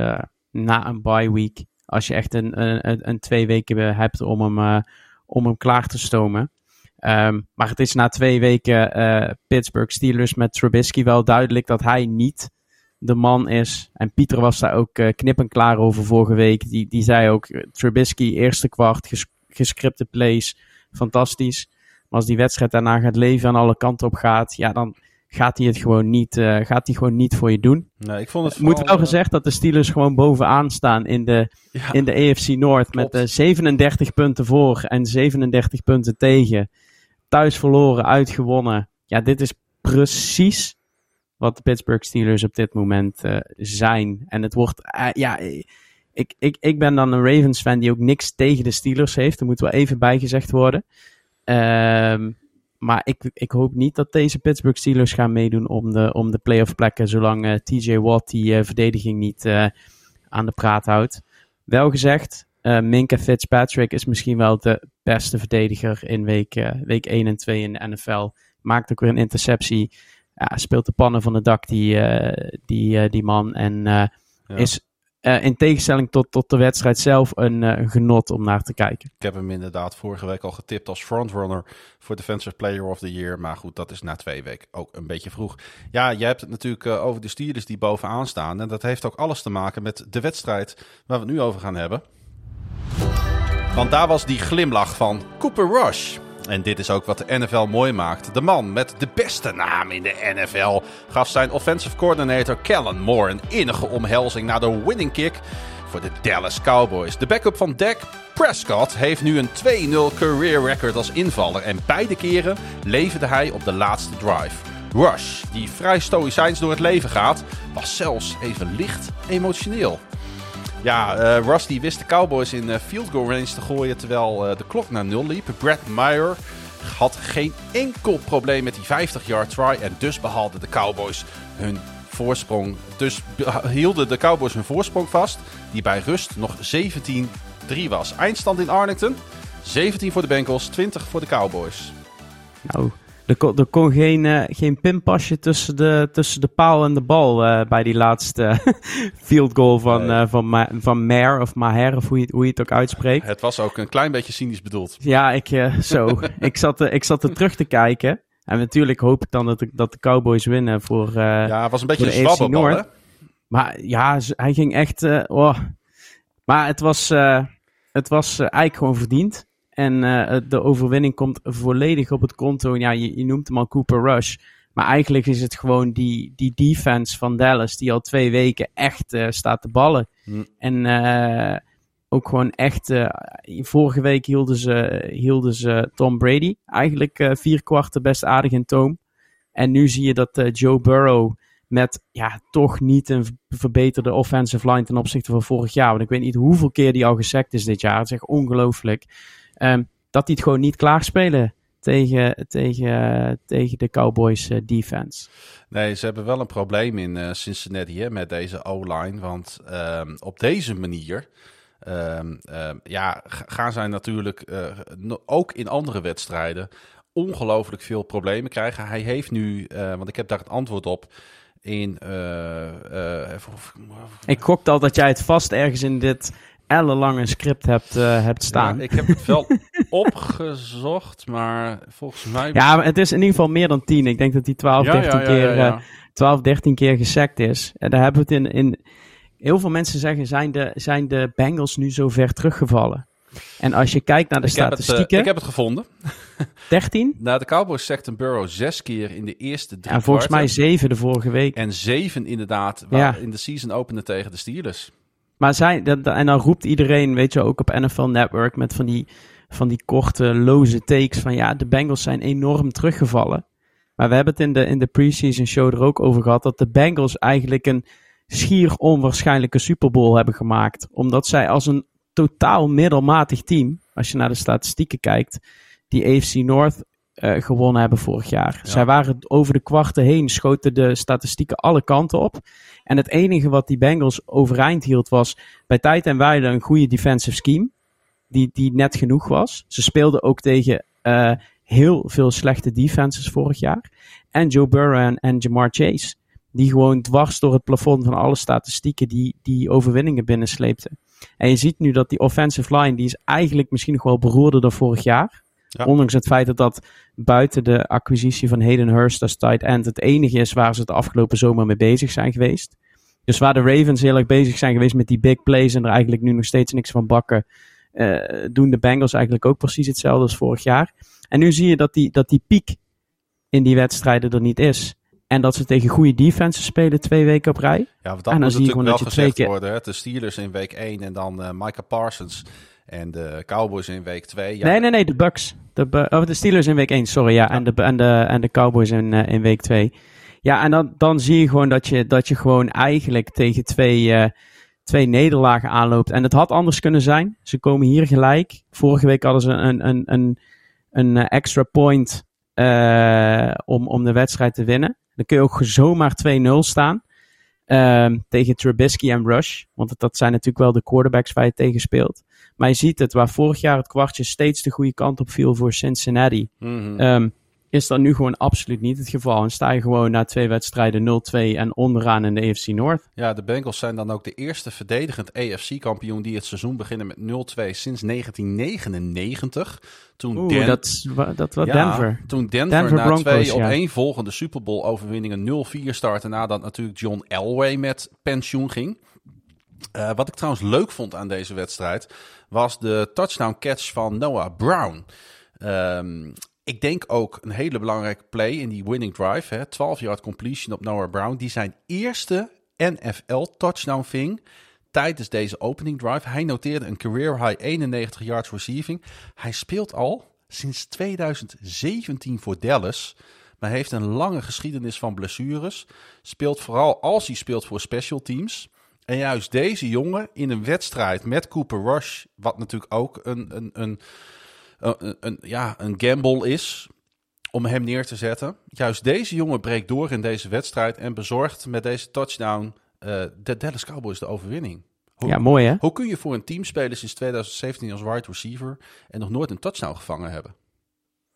na een bye week. Als je echt een, een, een twee weken hebt om hem, om hem klaar te stomen. Um, maar het is na twee weken Pittsburgh Steelers met Trubisky wel duidelijk dat hij niet de man is. En Pieter was daar ook knip en klaar over vorige week. Die, die zei ook, Trubisky eerste kwart, ges gescripte plays, fantastisch. Maar als die wedstrijd daarna gaat leven en alle kanten op gaat, ja, dan gaat hij het gewoon niet, uh, gaat hij gewoon niet voor je doen. Nee, ik vond het vooral, Moet wel uh, gezegd dat de Steelers gewoon bovenaan staan in de, ja, in de AFC Noord met uh, 37 punten voor en 37 punten tegen. Thuis verloren, uitgewonnen. Ja, dit is precies wat de Pittsburgh Steelers op dit moment uh, zijn. En het wordt, uh, ja, ik, ik, ik ben dan een Ravens fan die ook niks tegen de Steelers heeft. Dat moet wel even bijgezegd worden. Um, maar ik, ik hoop niet dat deze Pittsburgh Steelers gaan meedoen om de, om de playoff plekken, zolang uh, TJ Watt die verdediging niet aan de praat houdt. Wel gezegd, Minka Fitzpatrick is misschien wel de beste verdediger in week, week 1 en 2 in de NFL. Maakt ook weer een interceptie ja, speelt de pannen van het dak, die, die, die man. En ja. is in tegenstelling tot, tot de wedstrijd zelf een genot om naar te kijken. Ik heb hem inderdaad vorige week al getipt als frontrunner voor Defensive Player of the Year. Maar goed, dat is na twee weken ook een beetje vroeg. Ja, jij hebt het natuurlijk over de Steelers die bovenaan staan. En dat heeft ook alles te maken met de wedstrijd waar we het nu over gaan hebben. Want daar was die glimlach van Cooper Rush. En dit is ook wat de NFL mooi maakt. De man met de beste naam in de NFL gaf zijn offensive coordinator Kellen Moore een innige omhelzing na de winning kick voor de Dallas Cowboys. De backup van Dak Prescott heeft nu een 2-0 career record als invaller en beide keren leverde hij op de laatste drive. Rush, die vrij stoïcijns door het leven gaat, was zelfs even licht emotioneel. Ja, uh, Rusty wist de Cowboys in uh, field goal range te gooien terwijl uh, de klok naar nul liep. Brad Meyer had geen enkel probleem met die 50-yard try en dus behaalden de Cowboys hun voorsprong. Dus hielden de Cowboys hun voorsprong vast, die bij rust nog 17-3 was. Eindstand in Arlington, 17 voor de Bengals, 20 voor de Cowboys. Nou, er kon, er kon geen, uh, geen pinpasje tussen de, tussen de paal en de bal uh, bij die laatste field goal van, nee. uh, van, Ma van Maher of Maher, of hoe je, hoe je het ook uitspreekt. Het was ook een klein beetje cynisch bedoeld. Ja, ik, zo. ik, zat, ik zat er terug te kijken. En natuurlijk hoop ik dan dat de, dat de Cowboys winnen voor. ja, het was een beetje een zwabberbal? Maar ja, hij ging echt. oh. Maar het was, het was eigenlijk gewoon verdiend. En uh, de overwinning komt volledig op het konto. Ja, je, je, noemt hem al Cooper Rush. Maar eigenlijk is het gewoon die, die defense van Dallas die al twee weken echt uh, staat te ballen. Mm. En uh, ook gewoon echt. vorige week hielden ze, hielden ze Tom Brady eigenlijk vier kwarten best aardig in toom. En nu zie je dat Joe Burrow met ja, toch niet een verbeterde offensive line ten opzichte van vorig jaar. Want ik weet niet hoeveel keer die al gesekt is dit jaar. Het is echt ongelooflijk. Um, dat die het gewoon niet klaarspelen tegen, tegen, tegen de Cowboys uh, defense. Nee, ze hebben wel een probleem in uh, Cincinnati hè, met deze O-line. Want um, op deze manier um, ja, gaan zij natuurlijk uh, ook in andere wedstrijden ongelooflijk veel problemen krijgen. Hij heeft nu, want ik heb daar het antwoord op. In, ik gokte al dat jij het vast ergens in dit ellenlange script hebt, uh, hebt staan. Ja, ik heb het wel opgezocht, maar volgens mij... Ja, maar het is in ieder geval meer dan 10. Ik denk dat die 12, ja, 13 ja, keer, uh, 12, 13 keer gesekt is. En daar hebben we het in... in heel veel mensen zeggen, zijn de, zijn de Bengals nu zo ver teruggevallen? En als je kijkt naar de ik statistieken... Heb het, uh, ik heb het gevonden. 13? Nou, de Cowboys sekten Burrow zes keer in de eerste drie En volgens mij zeven de vorige week. En zeven inderdaad, waar in de season opende tegen de Steelers. Maar zij, dat, en dan roept iedereen, weet je, ook op NFL Network met van die, van die korte, loze takes van ja, de Bengals zijn enorm teruggevallen. Maar we hebben het in de, in de preseason show er ook over gehad dat de Bengals eigenlijk een schier onwaarschijnlijke Super Bowl hebben gemaakt. Omdat zij als een totaal middelmatig team, als je naar de statistieken kijkt, die AFC North uh, gewonnen hebben vorig jaar. Ja. Zij waren over de kwarten heen, schoten de statistieken alle kanten op. En het enige wat die Bengals overeind hield was bij tijd en wijle een goede defensive scheme. Die, die net genoeg was. Ze speelden ook tegen uh, heel veel slechte defenses vorig jaar. En Joe Burrow en, en Jamar Chase. Die gewoon dwars door het plafond van alle statistieken die, die overwinningen binnensleepten. En je ziet nu dat die offensive line, die is eigenlijk misschien nog wel beroerder dan vorig jaar. Ja. Ondanks het feit dat dat buiten de acquisitie van Hayden Hurst als tight end het enige is waar ze het afgelopen zomer mee bezig zijn geweest. Dus waar de Ravens heel erg bezig zijn geweest met die big plays en er eigenlijk nu nog steeds niks van bakken, uh, doen de Bengals eigenlijk ook precies hetzelfde als vorig jaar. En nu zie je dat die, dat die piek in die wedstrijden er niet is. En dat ze tegen goede defenses spelen twee weken op rij. Ja, want dat en dan moet natuurlijk wel gezegd keer... worden. Hè? De Steelers in week 1 en dan uh, Micah Parsons en de Cowboys in week 2. Ja. Nee, nee, nee, de Bucks. De, oh, de Steelers in week 1, sorry. Ja. En, de, en, de, en de Cowboys in, uh, in week 2. Ja, en dan, dan zie je gewoon dat je, dat je gewoon eigenlijk tegen twee, uh, twee nederlagen aanloopt. En het had anders kunnen zijn. Ze komen hier gelijk. Vorige week hadden ze een, een, een, een extra point om, om de wedstrijd te winnen. Dan kun je ook zomaar 2-0 staan. Uh, tegen Trubisky en Rush. Want dat zijn natuurlijk wel de quarterbacks waar je tegen speelt. Maar je ziet het, waar vorig jaar het kwartje steeds de goede kant op viel voor Cincinnati. Mm -hmm. um, is dat nu gewoon absoluut niet het geval. En sta je gewoon na twee wedstrijden 0-2 en onderaan in de AFC North. Ja, de Bengals zijn dan ook de eerste verdedigend AFC-kampioen die het seizoen beginnen met 0-2 sinds 1999. Toen Oeh, Den dat, dat was ja, Denver. Toen Denver, Denver na Broncos, twee op één volgende Super Bowl overwinningen 0-4 startte nadat natuurlijk John Elway met pensioen ging. Uh, wat ik trouwens leuk vond aan deze wedstrijd was de touchdown catch van Noah Brown. Um, ik denk ook een hele belangrijke play in die winning drive. Hè, 12 yard completion op Noah Brown. Die zijn eerste NFL touchdown ving tijdens deze opening drive. Hij noteerde een career high 91 yards receiving. Hij speelt al sinds 2017 voor Dallas. Maar heeft een lange geschiedenis van blessures. Speelt vooral als hij speelt voor special teams. En juist deze jongen in een wedstrijd met Cooper Rush, wat natuurlijk ook een, een, een een, een, ja, een gamble is om hem neer te zetten. Juist deze jongen breekt door in deze wedstrijd en bezorgt met deze touchdown uh, de Dallas Cowboys de overwinning. Hoe, ja, mooi hè? Hoe kun je voor een team spelen sinds 2017 als wide receiver en nog nooit een touchdown gevangen hebben?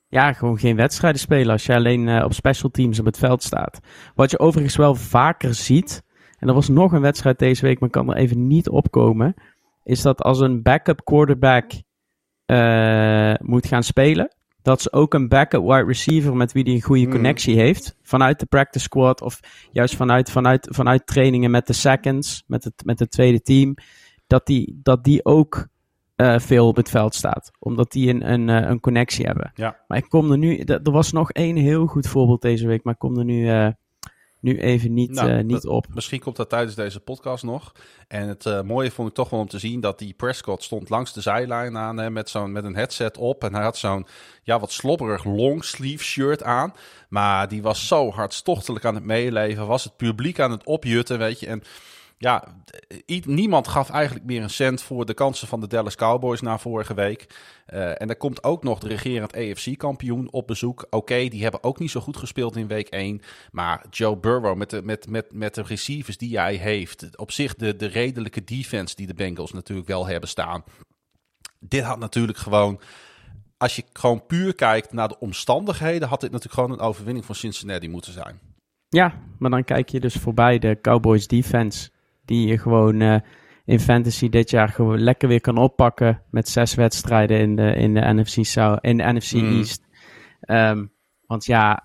Ja, gewoon geen wedstrijden spelen als je alleen uh, op special teams op het veld staat. Wat je overigens wel vaker ziet, en er was nog een wedstrijd deze week, maar kan er even niet opkomen, is dat als een backup quarterback uh, moet gaan spelen. Dat ze ook een backup wide receiver met wie hij een goede mm. connectie heeft. Vanuit de practice squad of juist vanuit, vanuit, vanuit trainingen met de seconds, met het, met het tweede team. Dat die, dat die ook uh, veel op het veld staat. Omdat die een, een, uh, een connectie hebben. Ja. Maar ik kom er nu, er was nog één heel goed voorbeeld deze week, maar ik kom er nu nu even niet, nou, uh, niet op. Misschien komt dat tijdens deze podcast nog. En het uh, mooie vond ik toch wel om te zien dat die Prescott stond langs de zijlijn aan hè, met, zo'n, met een headset op. En hij had zo'n ja, wat slobberig longsleeve shirt aan. Maar die was zo hartstochtelijk aan het meeleven. Was het publiek aan het opjutten, weet je. En ja, niemand gaf eigenlijk meer een cent voor de kansen van de Dallas Cowboys na vorige week. Uh, en er komt ook nog de regerend AFC-kampioen op bezoek. Oké, die hebben ook niet zo goed gespeeld in week 1. Maar Joe Burrow met de, met, met, met de receivers die hij heeft. Op zich de, de redelijke defense die de Bengals natuurlijk wel hebben staan. Dit had natuurlijk gewoon als je gewoon puur kijkt naar de omstandigheden, had dit natuurlijk gewoon een overwinning van Cincinnati moeten zijn. Ja, maar dan kijk je dus voorbij de Cowboys defense die je gewoon uh, in fantasy dit jaar gewoon lekker weer kan oppakken met zes wedstrijden in de, in de NFC, South, in de NFC mm. East. Um, want ja,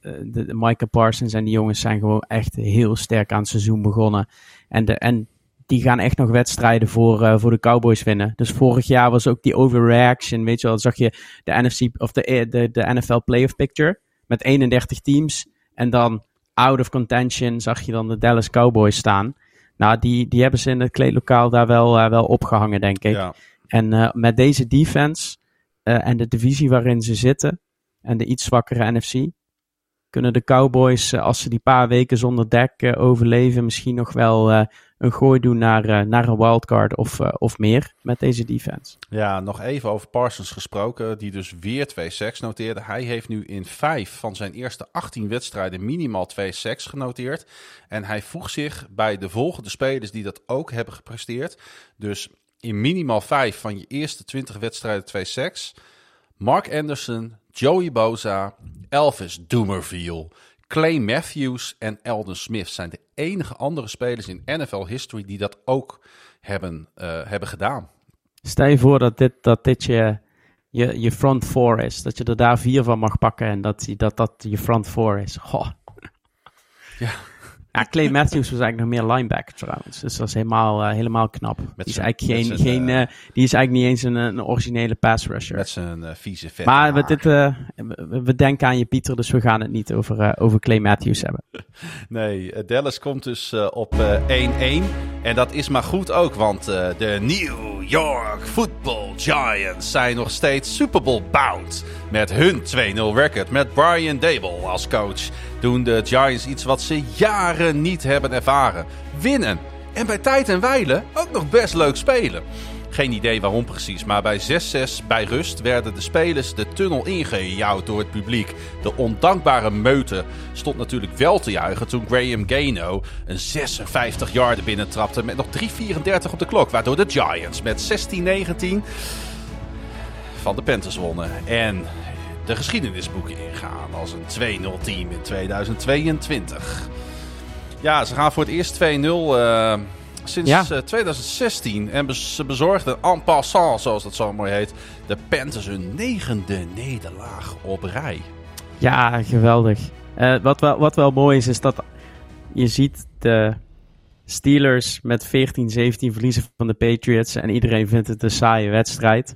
eh, de, de Micah Parsons en die jongens zijn gewoon echt heel sterk aan het seizoen begonnen. En, de, en die gaan echt nog wedstrijden voor, uh, voor de Cowboys winnen. Dus vorig jaar was ook die overreaction, weet je wel. zag je de NFC of de, de, de NFL playoff picture met 31 teams. En dan out of contention zag je dan de Dallas Cowboys staan. Nou, die, die hebben ze in het kleedlokaal daar wel, uh, wel opgehangen, denk ik. Ja. En uh, met deze defense uh, en de divisie waarin ze zitten en de iets zwakkere NFC, kunnen de Cowboys, als ze die paar weken zonder dek overleven, misschien nog wel een gooi doen naar, uh, naar een wildcard of, uh, of meer met deze defense. Ja, nog even over Parsons gesproken, die dus weer twee sacks noteerde. Hij heeft nu in vijf van zijn eerste 18 wedstrijden minimaal twee sacks genoteerd. En hij voegt zich bij de volgende spelers die dat ook hebben gepresteerd. Dus in minimaal vijf van je eerste 20 wedstrijden twee sacks. Mark Anderson, Joey Boza, Elvis Doomerville, Clay Matthews en Eldon Smith zijn de enige andere spelers in NFL history die dat ook hebben, uh, hebben gedaan. Stel je voor dat dit, dat dit je, je, je front four is. Dat je er daar vier van mag pakken en dat dat, dat je front four is. Goh. Ja. Ja, Clay Matthews was eigenlijk nog meer linebacker trouwens. Dus dat is helemaal, uh, helemaal knap. die, is eigenlijk geen, geen, uh, die is eigenlijk niet eens een, een originele pass rusher. Met zijn uh, vieze vet Maar we, dit, we, we, denken aan je Pieter, dus we gaan het niet over, over Clay Matthews hebben. Nee, Dallas komt dus op 1-1. En dat is maar goed ook, want de New York Football Giants zijn nog steeds Super Bowl bound. Met hun 2-0 record met Brian Dable als coach doen de Giants iets wat ze jaren niet hebben ervaren. Winnen. En bij tijd en wijle ook nog best leuk spelen. Geen idee waarom precies, maar bij 6-6 bij rust werden de spelers de tunnel ingejouwd door het publiek. De ondankbare meute stond natuurlijk wel te juichen toen Graham Gano een 56 yarden binnentrapte met nog 3.34 op de klok. Waardoor de Giants met 16-19 van de Panthers wonnen. En de geschiedenisboeken ingaan als een 2-0 team in 2022. Ja, ze gaan voor het eerst 2-0 sinds 2016. Eh, en ze bezorgden en passant, zoals dat zo mooi heet, de Panthers hun negende nederlaag op rij. Ja, geweldig. Uh, wat, wel, wat wel mooi is, is dat je ziet de Steelers met 14-17 verliezen van de Patriots. En iedereen vindt het een saaie wedstrijd.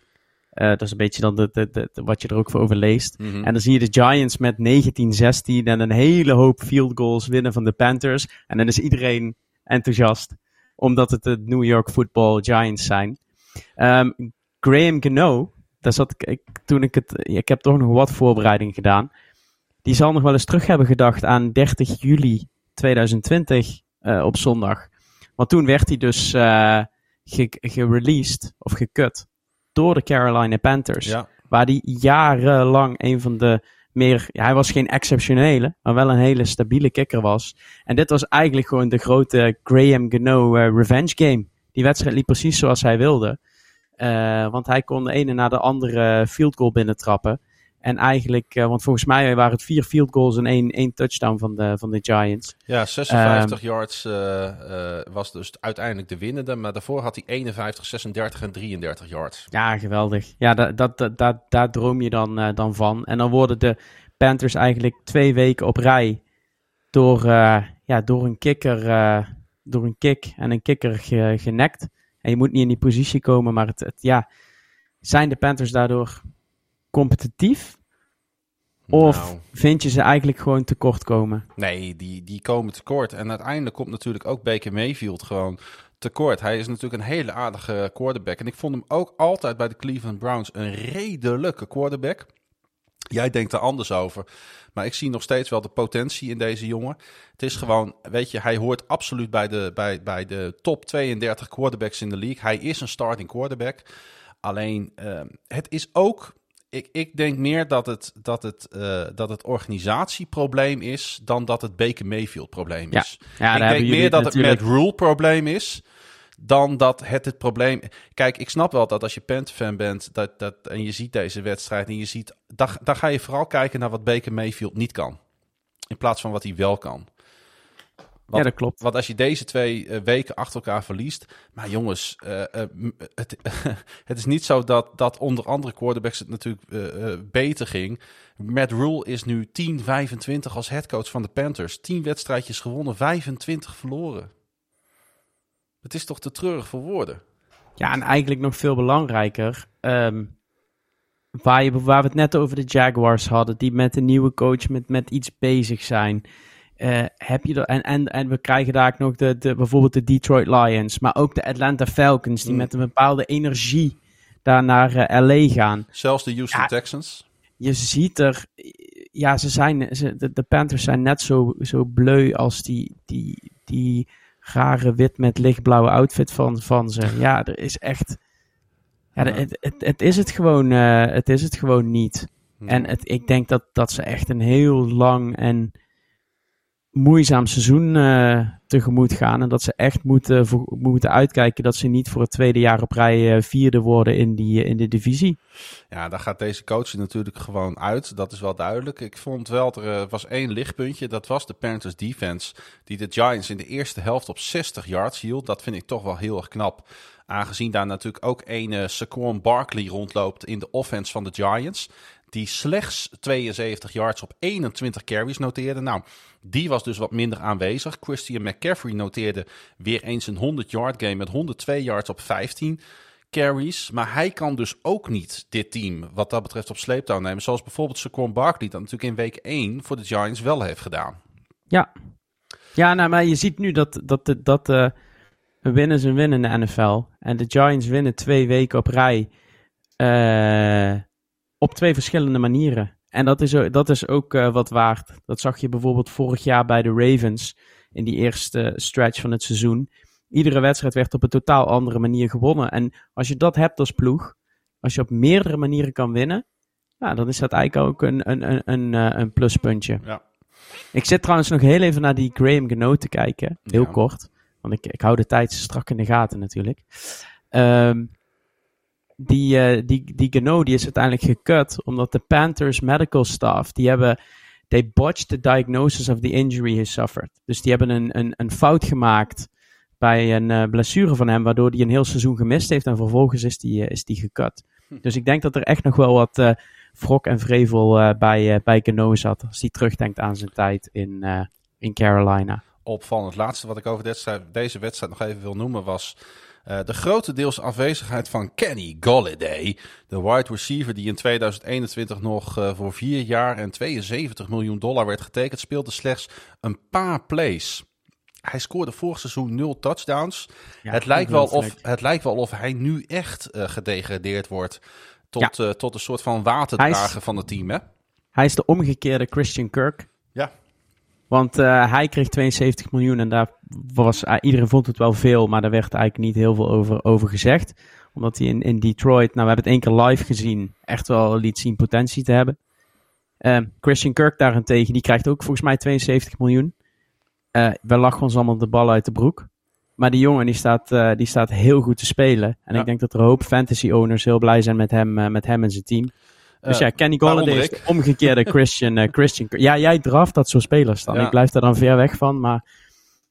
Uh, dat is een beetje dan de, de, de, wat je er ook voor over leest. Mm -hmm. En dan zie je de Giants met 19-16 en een hele hoop field goals winnen van de Panthers. En dan is iedereen enthousiast omdat het de New York Football Giants zijn. Um, Graham Gano, daar zat ik, toen ik het, ik heb toch nog wat voorbereiding gedaan. Die zal nog wel eens terug hebben gedacht aan 30 juli 2020 uh, op zondag. Want toen werd hij dus uh, gereleased ge of gekut door de Carolina Panthers. Ja. Waar hij jarenlang een van de meer, ja, hij was geen exceptionele, maar wel een hele stabiele kicker was. En dit was eigenlijk gewoon de grote Graham Gano uh, revenge game. Die wedstrijd liep precies zoals hij wilde. Uh, want hij kon de ene na de andere field goal binnentrappen. En eigenlijk, uh, want volgens mij waren het vier field goals en één, één touchdown van de, van de Giants. Ja, 56 um, yards uh, uh, was dus uiteindelijk de winnende. Maar daarvoor had hij 51, 36 en 33 yards. Ja, geweldig. Ja, dat, dat, dat, dat daar droom je dan, dan van. En dan worden de Panthers eigenlijk twee weken op rij door, ja, door een kikker, door een kick en een kikker ge, genekt. En je moet niet in die positie komen, maar het, het ja, zijn de Panthers daardoor competitief? Of nou. vind je ze eigenlijk gewoon tekort komen? Nee, die, die komen tekort. En uiteindelijk komt natuurlijk ook Baker Mayfield gewoon tekort. Hij is natuurlijk een hele aardige quarterback. En ik vond hem ook altijd bij de Cleveland Browns een redelijke quarterback. Jij denkt er anders over. Maar ik zie nog steeds wel de potentie in deze jongen. Het is gewoon, weet je, hij hoort absoluut bij de, bij, bij de top 32 quarterbacks in de league. Hij is een starting quarterback. Alleen, uh, het is ook ik, ik denk meer dat het, dat, het, uh, dat het organisatieprobleem is dan dat het Baker Mayfield probleem is. Ja. Ja, ik denk meer dat het met Rule probleem is dan dat het het probleem... Kijk, ik snap wel dat als je Panther-fan bent dat, dat, en je ziet deze wedstrijd en je ziet... Dan, dan ga je vooral kijken naar wat Baker Mayfield niet kan. In plaats van wat hij wel kan ja, dat klopt. Want als je deze twee uh, weken achter elkaar verliest. Maar jongens, uh, uh, het, het, is niet zo dat, dat onder andere quarterbacks het natuurlijk beter ging. Matt Rule is nu 10-25 als headcoach van de Panthers. 10 wedstrijdjes gewonnen, 25 verloren. Het is toch te treurig voor woorden. Ja, en eigenlijk nog veel belangrijker. Um, waar, je, waar we het net over de Jaguars hadden, die met een nieuwe coach met, met iets bezig zijn. Uh, heb je er, en, en, en we krijgen daar ook nog de, de, bijvoorbeeld de Detroit Lions, maar ook de Atlanta Falcons, die mm. met een bepaalde energie daar naar uh, LA gaan. Zelfs de Houston ja, Texans. Je ziet er, ja, ze zijn, ze, de, de, Panthers zijn net zo, zo bleu als die, die, die rare wit met lichtblauwe outfit van, van ze. Ja, er is echt, ja, ja. Het, het, het, is het gewoon, uh, het is het gewoon niet. Ja. En het, ik denk dat, dat ze echt een heel lang en moeizaam seizoen uh, tegemoet gaan. En dat ze echt moeten, voor, moeten uitkijken dat ze niet voor het tweede jaar op rij uh, vierde worden in, die, in de divisie. Ja, daar gaat deze coach natuurlijk gewoon uit. Dat is wel duidelijk. Ik vond wel, er uh, was één lichtpuntje. Dat was de Panthers defense. Die de Giants in de eerste helft op 60 yards hield. Dat vind ik toch wel heel erg knap. Aangezien daar natuurlijk ook een Saquon Barkley rondloopt in de offense van de Giants die slechts 72 yards op 21 carries noteerde. Nou, die was dus wat minder aanwezig. Christian McCaffrey noteerde weer eens een 100-yard game met 102 yards op 15 carries. Maar hij kan dus ook niet dit team wat dat betreft op sleeptouw nemen. Zoals bijvoorbeeld Saquon Barkley dat natuurlijk in week 1 voor de Giants wel heeft gedaan. Ja, ja nou, maar je ziet nu dat, dat, dat, uh, winnen ze winnen in de NFL. En de Giants winnen twee weken op rij. eh, op twee verschillende manieren. En dat is, dat is ook eh, wat waard. Dat zag je bijvoorbeeld vorig jaar bij de Ravens. In die eerste stretch van het seizoen. Iedere wedstrijd werd op een totaal andere manier gewonnen. En als je dat hebt als ploeg. Als je op meerdere manieren kan winnen. Nou, dan is dat eigenlijk ook een, een, een, een, eh, pluspuntje. Ja. Ik zit trouwens nog heel even naar die Graham Gano te kijken. Heel Ja. kort. Want ik, ik hou de tijd strak in de gaten natuurlijk. Ehm, die, eh, die, die Gano die is uiteindelijk gekut. Omdat de Panthers medical staff. Die hebben. They botched the diagnosis of the injury he suffered. Dus die hebben een, een, een fout gemaakt. Bij een eh, blessure van hem. Waardoor hij een heel seizoen gemist heeft. En vervolgens is die, eh, is die gekut. Dus ik denk dat er echt nog wel wat. eh wrok en vrevel bij, bij Gano zat. Als hij terugdenkt aan zijn tijd in, in Carolina. opvallend. Het laatste wat ik over deze, deze wedstrijd nog even wil noemen was eh, de grotendeels afwezigheid van Kenny Golladay. De wide receiver die in 2021 nog eh, voor vier jaar en 72 miljoen dollar werd getekend, speelde slechts een paar plays. Hij scoorde vorig seizoen nul touchdowns. Ja, het, lijkt wel of, het lijkt wel of hij nu echt eh, gedegradeerd wordt tot, tot een soort van waterdrager is- van het team. Hè? Hij is de omgekeerde Christian Kirk. Want eh, hij kreeg 72 miljoen en daar was, eh, iedereen vond het wel veel, maar daar werd eigenlijk niet heel veel over, over gezegd. Omdat hij in, in Detroit, nou we hebben het één keer live gezien, echt wel liet zien potentie te hebben. Eh, Christian Kirk daarentegen, die krijgt ook volgens mij 72 miljoen. Eh we lachen ons allemaal de bal uit de broek. Maar die jongen die staat, die staat heel goed te spelen. En Ja. ik denk dat er een hoop fantasy owners heel blij zijn met hem, met hem en zijn team. Dus Eh, ja, Kenny Golladay is de omgekeerde Christian, eh, Christian. Ja, jij draft dat soort spelers dan. Ja. Ik blijf daar dan ver weg van, maar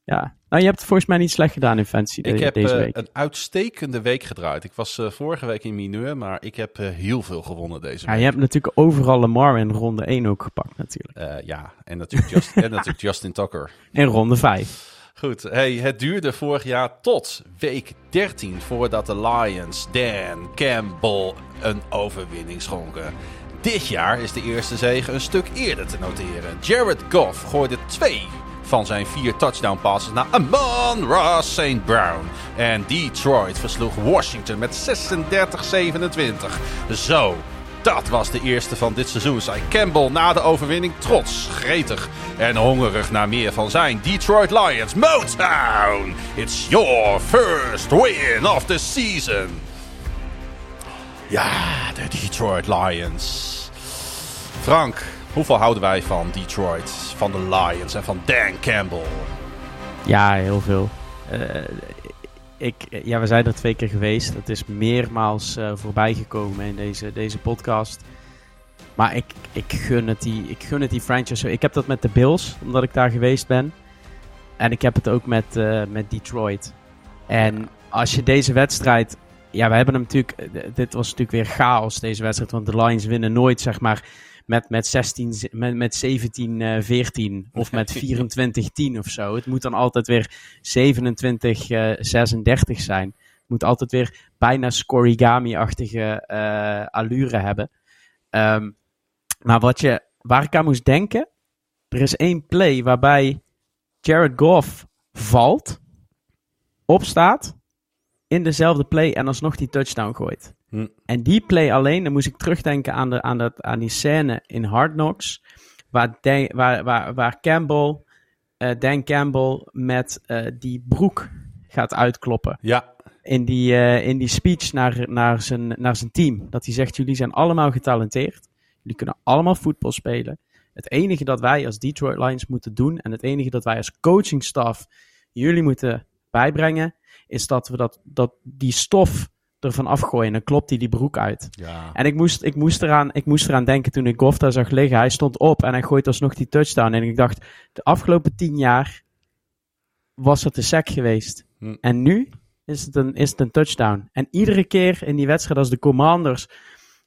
ja. Nou, je hebt het volgens mij niet slecht gedaan in fantasy de- Ik heb deze eh, week. een uitstekende week gedraaid. Ik was vorige week in mineur, maar ik heb heel veel gewonnen deze Ja, week. je hebt natuurlijk overal Lamar in ronde 1 ook gepakt natuurlijk. Ja, en natuurlijk, Just- en natuurlijk Justin Tucker. In ronde 5. Goed, hey, het duurde vorig jaar tot week 13 voordat de Lions Dan Campbell een overwinning schonken. Dit jaar is de eerste zege een stuk eerder te noteren. Jared Goff gooide twee van zijn vier touchdown passes naar Amon Ross St. Brown. En Detroit versloeg Washington met 36-27. Zo, dat was de eerste van dit seizoen, zei Campbell na de overwinning trots, gretig en hongerig naar meer van zijn Detroit Lions. Motown, it's your first win of the season. Ja, de Detroit Lions. Frank, hoeveel houden wij van Detroit, van de Lions en van Dan Campbell? Ja, heel veel. Eh, ik, ja, we zijn er twee keer geweest. Dat is meermaals eh voorbij gekomen in deze, deze podcast. Maar ik, ik, gun het die, ik gun het die franchise. Ik heb dat met de Bills, omdat ik daar geweest ben. En ik heb het ook met, eh, met Detroit. En als je deze wedstrijd... Ja, we hebben hem natuurlijk... eh, Dit was natuurlijk weer chaos, deze wedstrijd. Want de Lions winnen nooit, zeg maar... Met, met, 16, z- met, met 17, eh 14 of met 24, 10 of zo. Het moet dan altijd weer 27, eh 36 zijn. Het moet altijd weer bijna scorigami-achtige eh, allure hebben. Ehm, maar wat je, waar ik aan moest denken, er is één play waarbij Jared Goff valt, opstaat, in dezelfde play en alsnog die touchdown gooit. Hm. En die play alleen, dan moest ik terugdenken aan, de, aan, dat, aan die scène in Hard Knocks, waar, Dan- waar, waar, waar Campbell, eh, Dan Campbell met eh, die broek gaat uitkloppen Ja, in die, eh, in die speech naar, naar, zijn, naar zijn team. Dat hij zegt, jullie zijn allemaal getalenteerd. Jullie kunnen allemaal voetbal spelen. Het enige dat wij als Detroit Lions moeten doen... en het enige dat wij als coachingstaf jullie moeten bijbrengen... is dat we dat, dat die stof ervan afgooien. En dan klopt hij die broek uit. ja. En ik moest, ik, moest eraan, ik moest eraan denken toen ik Goff daar zag liggen. Hij stond op en hij gooit alsnog die touchdown. En ik dacht, de afgelopen tien jaar was het een sack geweest. Hm. En nu is het, een, is het een touchdown. En iedere keer in die wedstrijd als de commanders...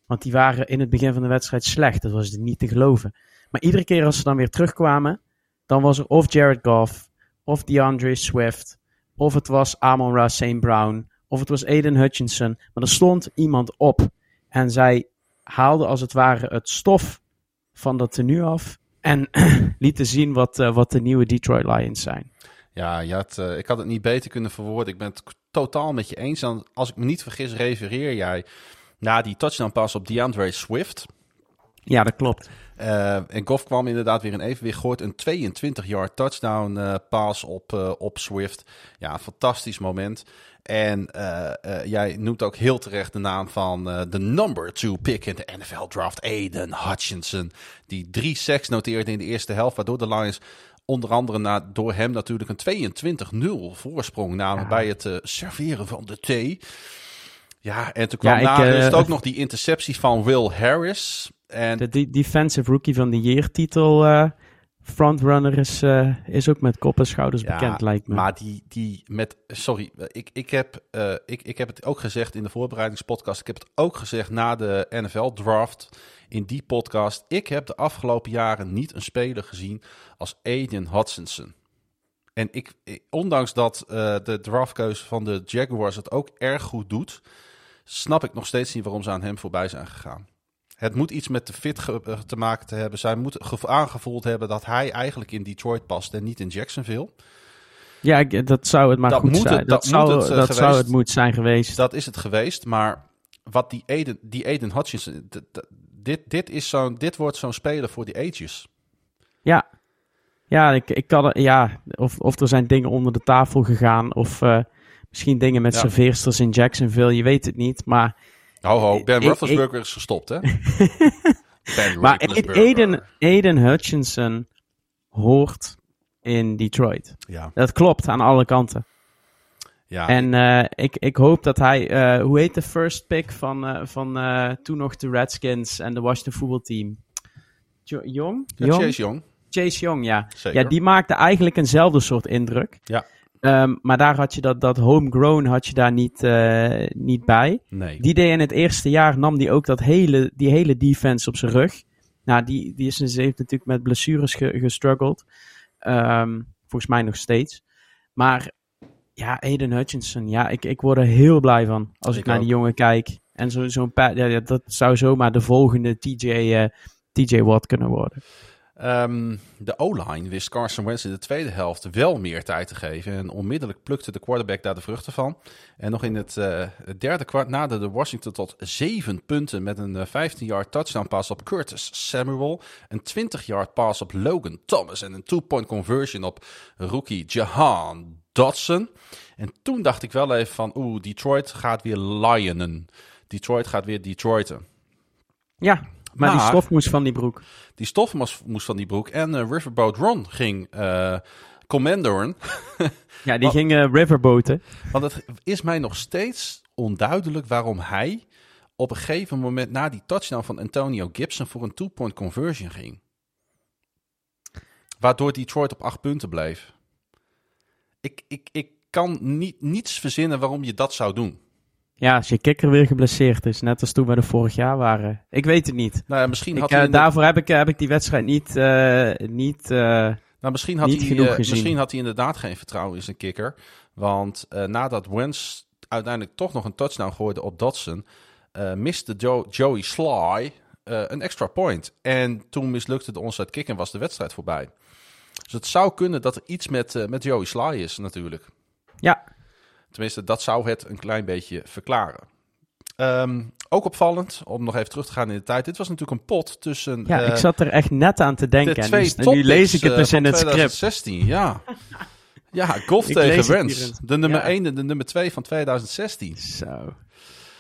Want die waren in het begin van de wedstrijd slecht. Dat was niet te geloven. Maar iedere keer als ze dan weer terugkwamen... dan was er of Jared Goff... of DeAndre Swift... of het was Amon Ra St. Brown... of het was Aiden Hutchinson. Maar er stond iemand op... En zij haalden als het ware het stof van dat tenue af. En lieten zien wat, eh, wat de nieuwe Detroit Lions zijn. Ja, je had, eh, ik had het niet beter kunnen verwoorden. Ik ben het totaal met je eens. Als ik me niet vergis, refereer jij na die touchdown pass op DeAndre Swift. Ja, dat klopt. Eh, en Goff kwam inderdaad weer in evenwicht. Gooit een 22-yard touchdown eh, pass op, eh, op Swift. Ja, een fantastisch moment. En jij noemt ook heel terecht de naam van de number two pick in de NFL draft, Aiden Hutchinson. Die drie sacks noteerde in de eerste helft, waardoor de Lions onder andere na, door hem natuurlijk een 22-0 voorsprong namen Ja. bij het serveren van de thee. Ja, en toen Ja, kwam ik, na eh, rust ook nog die interceptie van Will Harris. En De de- Defensive Rookie van the Year titel eh, frontrunner is, eh, is ook met kop en schouders Ja, bekend, lijkt me. Maar die, die met. Sorry, ik, ik, heb, eh, ik, ik heb het ook gezegd in de voorbereidingspodcast. Ik heb het ook gezegd na de NFL-draft. In die podcast. Ik heb de afgelopen jaren niet een speler gezien als Aiden Hutchinson. En ik, ik- ondanks dat eh, de draftkeuze van de Jaguars het ook erg goed doet, snap ik nog steeds niet waarom ze aan hem voorbij zijn gegaan. Het moet iets met de fit eh, te maken te hebben. Zij moeten gevo- aangevoeld hebben dat hij eigenlijk in Detroit past en niet in Jacksonville. ja, ik- dat zou het maar Dat goed moet zijn. het- dat dat zou, moet het, eh, dat zou het moet zijn geweest. Dat is het geweest, maar wat die Aiden, die Aiden Hutchinson, dit, dit, is zo'n, dit wordt zo'n speler voor die ages. Ja, ja, ik, ik kan, ja of, of er zijn dingen onder de tafel gegaan. Of eh, misschien dingen met Ja. serveersters in Jacksonville. Je weet het niet. Maar, Ho ho, Ben Roethlisberger is gestopt, hè? maar. Aiden, Aiden Hutchinson hoort in Detroit. Ja, Dat klopt aan alle kanten. ja. En eh, ik, ik hoop dat hij, eh, hoe heet de first pick van, eh, van toen nog de Redskins en de Washington voetbalteam? Jo Jong? Ja, Jong? Chase Young, Chase Young, ja. zeker. Ja, die maakte eigenlijk eenzelfde soort indruk. Ja. Ehm, maar daar had je dat, dat homegrown had je daar niet, eh, niet bij. Nee. Die deed in het eerste jaar, nam die ook dat hele, die hele defense op zijn rug. Nou, die, die is, ze heeft natuurlijk met blessures ge, gestruggeld. Ehm, volgens mij nog steeds. Maar ja, Aiden Hutchinson, ja, ik, ik word er heel blij van als ik, Ik naar ook. die jongen kijk. En zo- zo'n ja, dat zou zomaar de volgende TJ, eh, TJ Watt kunnen worden. Ehm, de O-line wist Carson Wentz in de tweede helft wel meer tijd te geven. En onmiddellijk plukte de quarterback daar de vruchten van. En nog in het, eh, derde kwart naderde Washington tot zeven punten met een 15-yard touchdown pass op Curtis Samuel. Een 20-yard pass op Logan Thomas. En een two-point conversion op rookie Jahan Dodson. En toen dacht ik wel even van, oeh, Detroit gaat weer lionen. Detroit gaat weer Detroiten. Ja, maar, die stof moest van die broek. Die stof moest, moest van die broek. En eh, Riverboat Ron ging commandoren. Ja, die ging eh, riverboten. Want het is mij nog steeds onduidelijk waarom hij op een gegeven moment na die touchdown van Antonio Gibson voor een two-point conversion ging. Waardoor Detroit op acht punten bleef. Ik, ik, ik kan niet, niets verzinnen waarom je dat zou doen. Ja, als je kikker weer geblesseerd is, net als toen we er vorig jaar waren. Ik weet het niet. Nou ja, misschien had eh, hij, de- daarvoor heb ik, heb ik die wedstrijd niet, eh, niet eh, nou, misschien had niet hij, genoeg eh, gezien. misschien had hij inderdaad geen vertrouwen in zijn kikker. Want eh, nadat Wentz uiteindelijk toch nog een touchdown gooide op Dodson, eh, miste Joe, Joey Sly eh, een extra point. En toen mislukte de onside kick en was de wedstrijd voorbij. Dus het zou kunnen dat er iets met, eh, met Joey Sly is natuurlijk. Ja. Tenminste, dat zou het een klein beetje verklaren. Ehm, ook opvallend, om nog even terug te gaan in de tijd. Dit was natuurlijk een pot tussen... Ja, eh, ik zat er echt net aan te denken. de En twee nu, en nu lees ik het dus in het script. 2016, ja. Ja, golf Ik tegen hierin. De nummer Ja. 1 en de nummer 2 van 2016. Zo.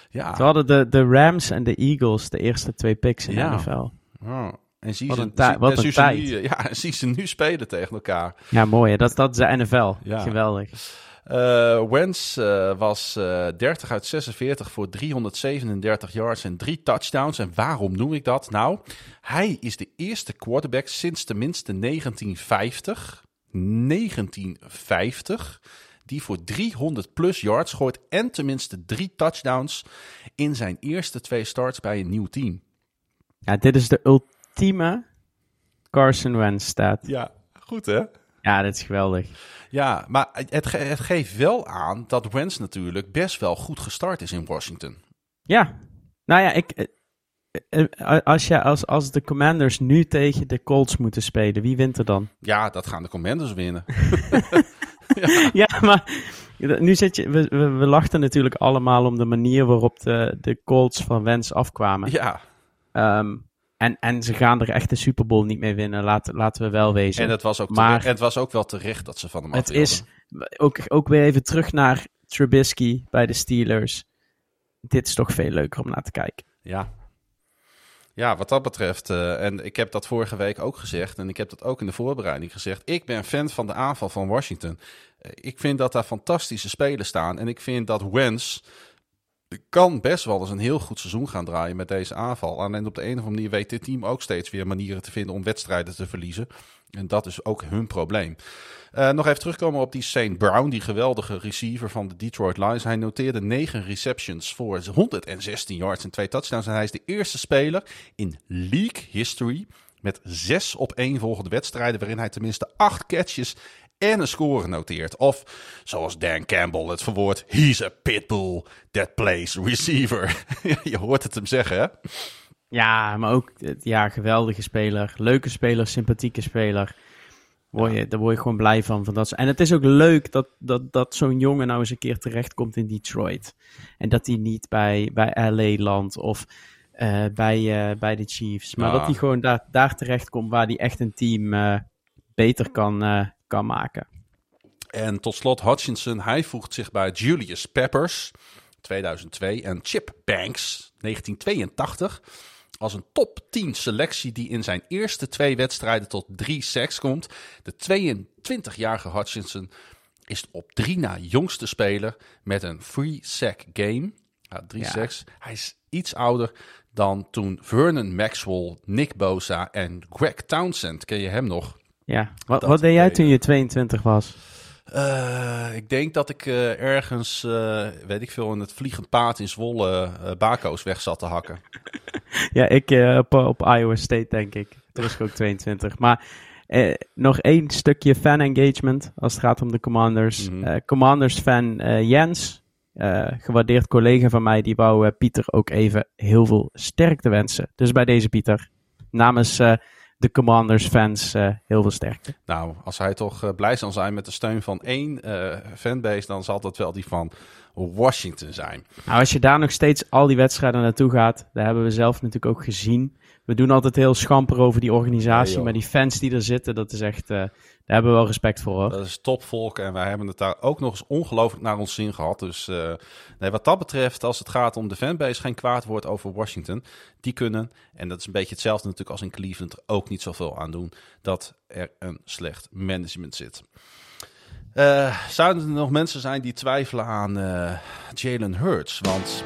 Ja. Ze hadden de, de Rams en de Eagles de eerste twee picks in Ja. de NFL. Oh. En zie ze, wat en een tijd. Nu, eh, ja, en zie ze nu spelen tegen elkaar. Ja, mooi. hè. Dat, dat is de NFL. Ja. Geweldig. Eh Wentz eh, was eh 30 uit 46 voor 337 yards en drie touchdowns. En waarom noem ik dat? Nou, hij is de eerste quarterback sinds tenminste 1950. 1950. Die voor 300 plus yards gooit en tenminste drie touchdowns in zijn eerste twee starts bij een nieuw team. Ja, dit is de ultieme Carson Wentz stat. Ja, goed hè? Ja, dit is geweldig. Ja, maar het, ge- het geeft wel aan dat Wentz natuurlijk best wel goed gestart is in Washington. Ja. Nou ja, ik... eh, eh, Als, je, als, als de Commanders nu tegen de Colts moeten spelen, wie wint er dan? Ja, dat gaan de Commanders winnen. ja. ja, maar nu zit je, we, we, we, lachten natuurlijk allemaal om de manier waarop de, de Colts van Wens afkwamen. Ja. Um, en, en ze gaan er echt de Super Bowl niet mee winnen, laten, laten we wel wezen. En het was ook, maar, het was ook wel terecht dat ze van hem af Het is ook, ook weer even terug naar Trubisky bij de Steelers. Dit is toch veel leuker om naar te kijken. Ja, ja, wat dat betreft, uh, en ik heb dat vorige week ook gezegd en ik heb dat ook in de voorbereiding gezegd. Ik ben fan van de aanval van Washington. Uh, ik vind dat daar fantastische spelers staan en ik vind dat Wens kan best wel eens een heel goed seizoen gaan draaien met deze aanval. En op de een of andere manier weet dit team ook steeds weer manieren te vinden om wedstrijden te verliezen. En dat is ook hun probleem. Uh, nog even terugkomen op die St. Brown, die geweldige receiver van de Detroit Lions. Hij noteerde 9 receptions voor 116 yards en 2 touchdowns. En hij is de eerste speler in league history met 6 op 1 volgende wedstrijden waarin hij tenminste 8 catches en een score noteert. Of zoals Dan Campbell het verwoordt, he's a pitbull that plays receiver. Je hoort het hem zeggen, hè? Ja, maar ook ja, geweldige speler. Leuke speler, sympathieke speler. Word je, Daar word je gewoon blij van. van dat. En het is ook leuk dat, dat, dat zo'n jongen nou eens een keer terechtkomt in Detroit. En dat hij niet bij, bij LA landt of uh, bij, uh, bij de Chiefs. Maar dat hij gewoon daar, daar terechtkomt waar hij echt een team uh, beter kan, kan maken. En tot slot Hutchinson. Hij voegt zich bij Julius Peppers 2002 en Chip Banks 1982 als een top 10 selectie die in zijn eerste twee wedstrijden tot drie sacks komt. De 22-jarige Hutchinson is op drie na jongste speler met een free sack game. Ja, drie ja. sacks. Hij is iets ouder dan toen Vernon Maxwell, Nick Bosa en Greg Townsend. Ken je hem nog? Ja, wat, wat deed jij toen je 22 was? Uh, ik denk dat ik uh, ergens, uh, weet ik veel, in het vliegend paard in Zwolle bako's weg zat te hakken. ja, ik op, op Iowa State denk ik. Toen was ik ook 22. Maar nog één stukje fan engagement als het gaat om de Commanders. Mm -hmm. Commanders fan Jens, gewaardeerd collega van mij, die wou Pieter ook even heel veel sterkte wensen. Dus bij deze Pieter, namens de Commanders fans uh, heel veel sterkte. Nou, als hij toch uh, blij zal zijn met de steun van één uh, fanbase, dan zal dat wel die van Washington zijn. Nou, als je daar nog steeds al die wedstrijden naartoe gaat, daar hebben we zelf natuurlijk ook gezien. We doen altijd heel schamper over die organisatie, maar die fans die er zitten, dat is echt, daar hebben we wel respect voor. Hoor. Dat is topvolk en wij hebben het daar ook nog eens ongelooflijk naar ons zin gehad. Dus nee, wat dat betreft, als het gaat om de fanbase, geen kwaad woord over Washington. Die kunnen, en dat is een beetje hetzelfde natuurlijk als in Cleveland, ook niet zoveel aan doen dat er een slecht management zit. Uh, zouden er nog mensen zijn die twijfelen aan Jalen Hurts? Want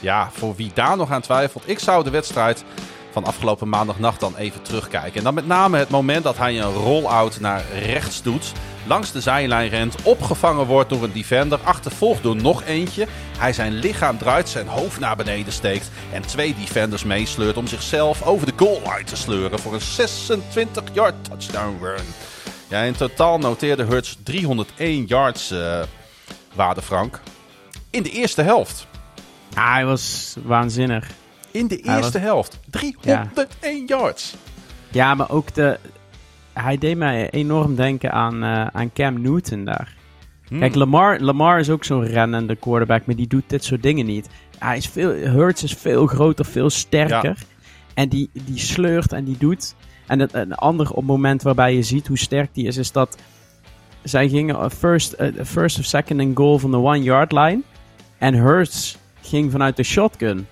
ja, voor wie daar nog aan twijfelt, ik zou de wedstrijd van afgelopen maandagnacht dan even terugkijken. En dan met name het moment dat hij een roll-out naar rechts doet, langs de zijlijn rent, opgevangen wordt door een defender, achtervolgd door nog eentje. Hij zijn lichaam draait, zijn hoofd naar beneden steekt en twee defenders meesleurt om zichzelf over de goal line te sleuren voor een 26-yard touchdown run. Ja, in totaal noteerde Hurts 301 yards, uh, waarde Frank, in de eerste helft. Hij was waanzinnig. In de eerste was... helft. 301 ja. yards. Ja, maar ook de... Hij deed mij enorm denken aan, uh, aan Cam Newton daar. Hmm. Kijk, Lamar, Lamar is ook zo'n rennende quarterback, maar die doet dit soort dingen niet. Hij is veel, Hurts is veel groter, veel sterker. Ja. En die, die sleurt en die doet. En het, een ander moment waarbij je ziet hoe sterk die is, is dat zij gingen first, uh, first of second and goal van de one yard line. En Hurts ging vanuit de shotgun.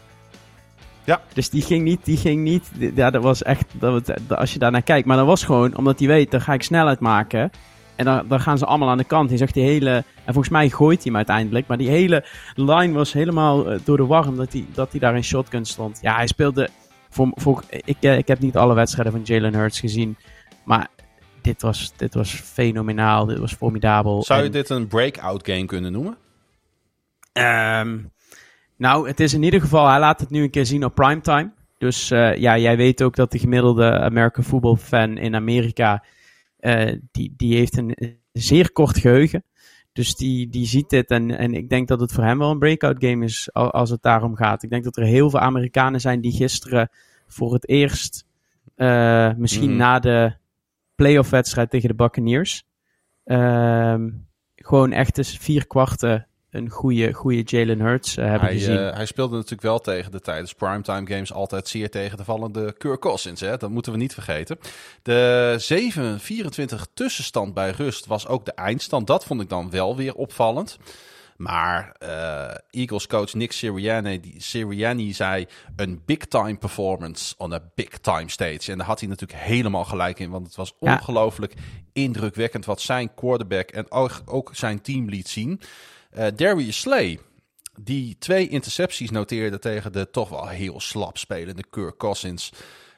Ja. Dus die ging niet, die ging niet. Ja, dat was echt, dat, als je daar naar kijkt. Maar dat was gewoon omdat hij weet, dan ga ik snelheid maken. En dan, dan gaan ze allemaal aan de kant. Hij zegt die hele, en volgens mij gooit hij hem uiteindelijk. Maar die hele line was helemaal uh, door de warm dat hij, dat hij daar in shotgun stond. Ja, hij speelde, voor, voor, ik, ik heb niet alle wedstrijden van Jalen Hurts gezien. Maar dit was, dit was fenomenaal, dit was formidabel. Zou je en, dit een breakout game kunnen noemen? Um, nou, het is in ieder geval, hij laat het nu een keer zien op primetime. Dus uh, ja, jij weet ook dat de gemiddelde American football fan in Amerika, uh, die, die heeft een zeer kort geheugen. Dus die, die ziet dit en, en ik denk dat het voor hem wel een breakout game is als het daarom gaat. Ik denk dat er heel veel Amerikanen zijn die gisteren voor het eerst, uh, misschien mm. na de playoff wedstrijd tegen de Buccaneers, uh, gewoon echt eens vier kwarten een goede, goede Jalen Hurts uh, hebben hij, gezien. Uh, hij speelde natuurlijk wel tegen de tijdens primetime games altijd zeer tegen de vallende Kirk Cousins. Hè? Dat moeten we niet vergeten. De 7-24 tussenstand bij rust was ook de eindstand. Dat vond ik dan wel weer opvallend. Maar uh, Eagles coach Nick Sirianni, die, Sirianni zei een big time performance on a big time stage. En daar had hij natuurlijk helemaal gelijk in, want het was Ja. ongelooflijk indrukwekkend wat zijn quarterback en ook, ook zijn team liet zien. Eh Darius Slay, die twee intercepties noteerde tegen de toch wel heel slap spelende Kirk Cousins.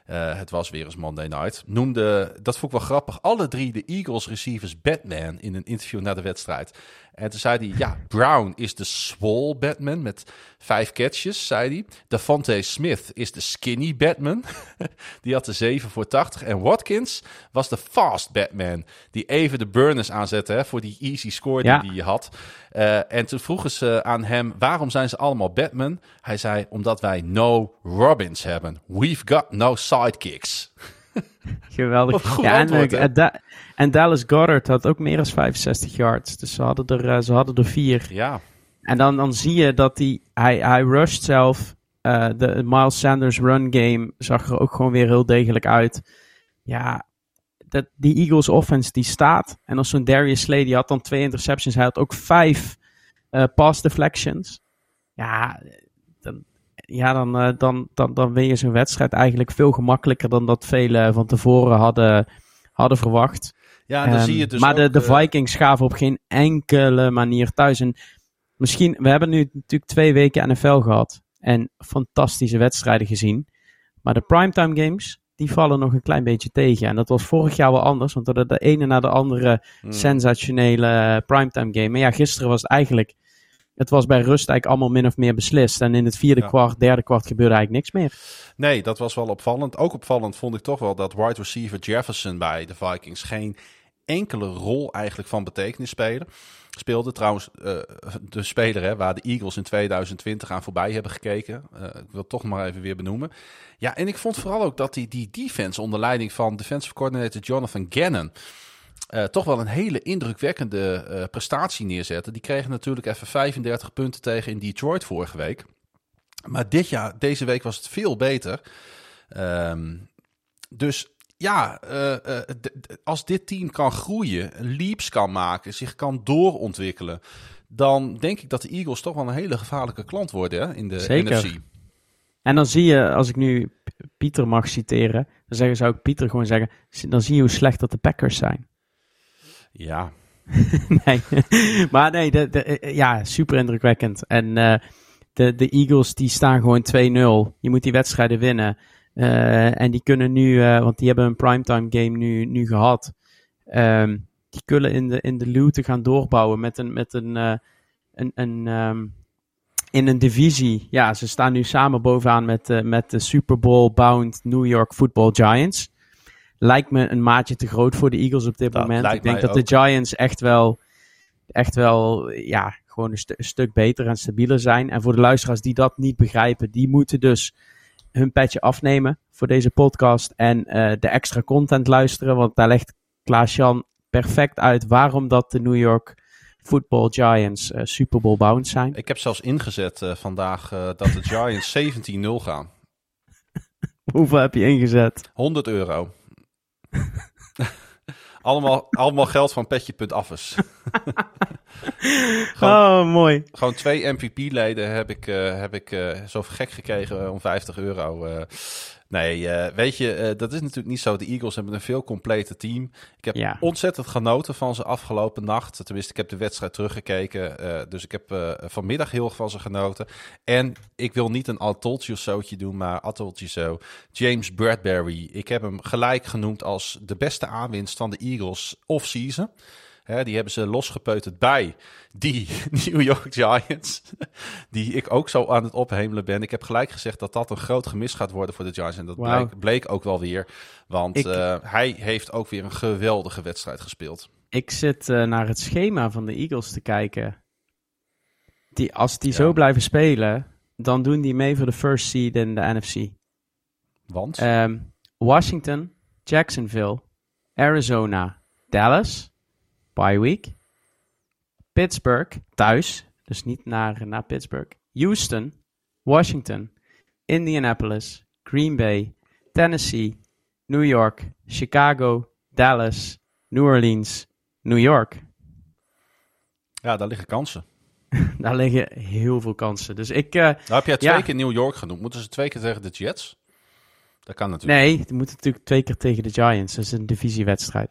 Eh, het was weer eens Monday Night. Noemde, dat vond ik wel grappig, alle drie de Eagles receivers Batman in een interview na de wedstrijd. En toen zei hij, ja, Brown is de swole Batman met vijf catches, zei hij. Devontae Smith is de skinny Batman. die had de 7 voor 80. En Watkins was de fast Batman. Die even de burners aanzette hè, voor die easy score Ja. die hij had. Eh, en toen vroegen ze aan hem, waarom zijn ze allemaal Batman? Hij zei, omdat wij no Robins hebben. We've got no sidekicks. Geweldig. Goed ja, en, antwoord, hè? en Da- en Dallas Goddard had ook meer dan 65 yards. Dus ze hadden er, eh, ze hadden er vier. Ja, En dan, dan zie je dat hij, hij, hij rusht zelf. Eh, de Miles Sanders run game zag er ook gewoon weer heel degelijk uit. Ja, dat, die Eagles offense die staat. En als zo'n Darius Slay, die had dan twee interceptions. Hij had ook vijf eh, pass deflections. Ja, dan, ja, dan, dan, dan, dan win je zo'n wedstrijd eigenlijk veel gemakkelijker dan dat velen van tevoren hadden, hadden verwacht. Ja dan Ehm, zie je dus maar de, ook, de eh, Vikings gaven op geen enkele manier thuis. En misschien, we hebben nu natuurlijk twee weken NFL gehad. En fantastische wedstrijden gezien. Maar de primetime games, die vallen nog een klein beetje tegen. En dat was vorig jaar wel anders. Want we hadden de ene na de andere hmm. sensationele primetime game. Maar ja, gisteren was het eigenlijk... Het was bij rust eigenlijk allemaal min of meer beslist. En in het vierde Ja. kwart, derde kwart gebeurde eigenlijk niks meer. Nee, dat was wel opvallend. Ook opvallend vond ik toch wel dat wide receiver Jefferson bij de Vikings geen enkele rol eigenlijk van betekenis spelen. Speelde trouwens eh, de speler hè, waar de Eagles in 2020 aan voorbij hebben gekeken. Eh, ik wil het toch maar even weer benoemen. Ja, en ik vond vooral ook dat die, die defense onder leiding van defensive coordinator Jonathan Gannon eh, toch wel een hele indrukwekkende prestatie neerzette. Die kregen natuurlijk even 35 punten tegen in Detroit vorige week. Maar dit jaar, deze week was het veel beter. Ehm, dus ja, eh, eh, als dit team kan groeien, leaps kan maken, zich kan doorontwikkelen, dan denk ik dat de Eagles toch wel een hele gevaarlijke klant worden hè, in de Zeker. NFC. En dan zie je, als ik nu Pieter mag citeren, dan zeggen, zou ik Pieter gewoon zeggen, dan zie je hoe slecht dat de Packers zijn. Ja, nee, maar nee, de, de, eh, ja, super indrukwekkend. En de, de Eagles die staan gewoon 2-0. Je moet die wedstrijden winnen. Eh, en die kunnen nu, eh, want die hebben een primetime game nu, nu gehad. Ehm, die kunnen in de, in de looten gaan doorbouwen met een, met een, eh, een, een ehm, in een divisie. Ja, ze staan nu samen bovenaan met, met de Super Bowl bound New York Football Giants. Lijkt me een maatje te groot voor de Eagles op dit Dat moment. Ik denk dat de Giants echt wel, echt wel, ja, gewoon een, een stuk beter en stabieler zijn. En voor de luisteraars die dat niet begrijpen, die moeten dus hun petje afnemen voor deze podcast en eh, de extra content luisteren. Want daar legt Klaas-Jan perfect uit waarom dat de New York Football Giants eh, Super Bowl bound zijn. ik heb zelfs ingezet eh, vandaag dat de Giants 17-0 gaan. Hoeveel heb je ingezet? 100 euro. allemaal, allemaal geld van petje.affes. Oh, mooi. Gewoon twee MVP-leden heb ik, eh, heb ik eh, zo gek gekregen om 50 euro. eh. Nee, eh, weet je, eh, dat is natuurlijk niet zo. De Eagles hebben een veel complete team. Ik heb Ja. ontzettend genoten van ze afgelopen nacht. Tenminste, ik heb de wedstrijd teruggekeken. eh, dus ik heb vanmiddag heel erg van ze genoten. En ik wil niet een Altoltje zootje doen, maar Altoltje zo. James Bradbury. Ik heb hem gelijk genoemd als de beste aanwinst van de Eagles off-season. Hè, die hebben ze losgepeuterd bij die New York Giants. Die ik ook zo aan het ophemelen ben. Ik heb gelijk gezegd dat dat een groot gemis gaat worden voor de Giants. En dat bleek, bleek ook wel weer. Want Ik- eh, hij heeft ook weer een geweldige wedstrijd gespeeld. Ik zit eh, naar het schema van de Eagles te kijken. Die, als die Ja. zo blijven spelen, dan doen die mee voor de first seed in de NFC. Want Ehm, Washington, Jacksonville, Arizona, Dallas, bye week. Pittsburgh thuis, dus niet naar, naar Pittsburgh. Houston, Washington, Indianapolis, Green Bay, Tennessee, New York, Chicago, Dallas, New Orleans, New York. Ja, daar liggen kansen. Daar liggen heel veel kansen. Dus ik. Uh, nou heb jij twee keer New York genoemd. Moeten ze twee keer tegen de Jets? Dat kan natuurlijk. Nee, die moeten natuurlijk twee keer tegen de Giants. Dat is een divisiewedstrijd.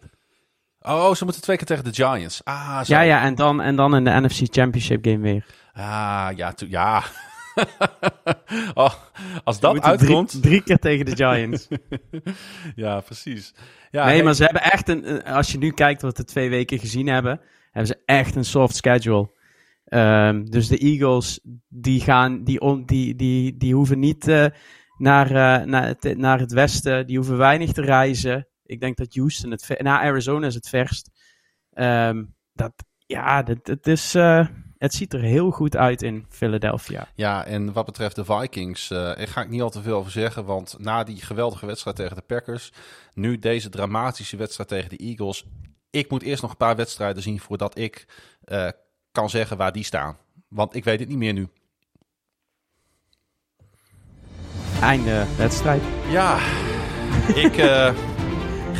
Oh, ze moeten twee keer tegen de Giants. Ah, zo. Ja, ja, en dan, en dan in de NFC Championship game weer. Ah, ja, ja. oh, als dat uitkomt... Drie, drie, keer tegen de Giants. ja, precies. Ja, nee, maar ze hebben echt een... Als je nu kijkt wat we twee weken gezien hebben... hebben ze echt een soft schedule. Um, dus de Eagles, die gaan... Die, on, die, die, die hoeven niet uh, naar, uh, naar, het, naar het westen. Die hoeven weinig te reizen. Ik denk dat Houston het... Na nou, Arizona is het verst. Um, dat... Ja, dat, dat is... Uh, het ziet er heel goed uit in Philadelphia. Ja, en wat betreft de Vikings, uh, daar ga ik niet al te veel over zeggen. Want na die geweldige wedstrijd tegen de Packers, nu deze dramatische wedstrijd tegen de Eagles. Ik moet eerst nog een paar wedstrijden zien voordat ik uh, kan zeggen waar die staan. Want ik weet het niet meer nu. Einde wedstrijd. Ja, ik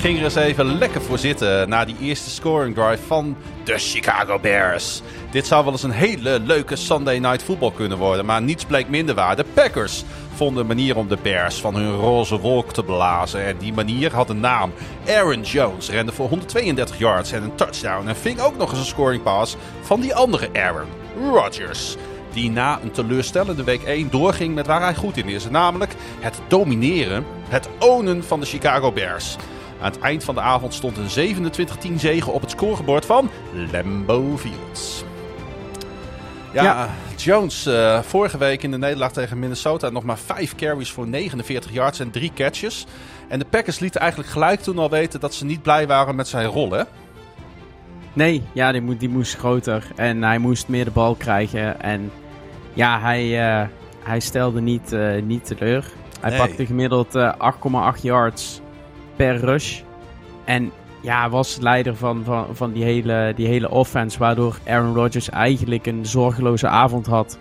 ging er eens even lekker voor zitten na die eerste scoring drive van de Chicago Bears. Dit zou wel eens een hele leuke Sunday Night Football kunnen worden, maar niets bleek minder waar. De Packers vonden een manier om de Bears van hun roze wolk te blazen. En die manier had een naam. Aaron Jones rende voor 132 yards en een touchdown. En ving ook nog eens een scoring pass van die andere Aaron, Rodgers. Die na een teleurstellende week 1 doorging met waar hij goed in is. Namelijk het domineren, het ownen van de Chicago Bears. Aan het eind van de avond stond een 27-10 zege op het scorebord van Lambeau Fields. Ja, Jones uh, vorige week in de nederlaag tegen Minnesota nog maar 5 carries voor 49 yards en 3 catches. En de Packers lieten eigenlijk gelijk toen al weten dat ze niet blij waren met zijn rol, hè? Nee, ja, die, die moest groter en hij moest meer de bal krijgen. En ja, hij, uh, hij stelde niet, uh, niet teleur. Hij nee. pakte gemiddeld 8,8 yards per rush. En ja, was leider van, van, van die, hele, die hele offense. Waardoor Aaron Rodgers eigenlijk een zorgeloze avond had.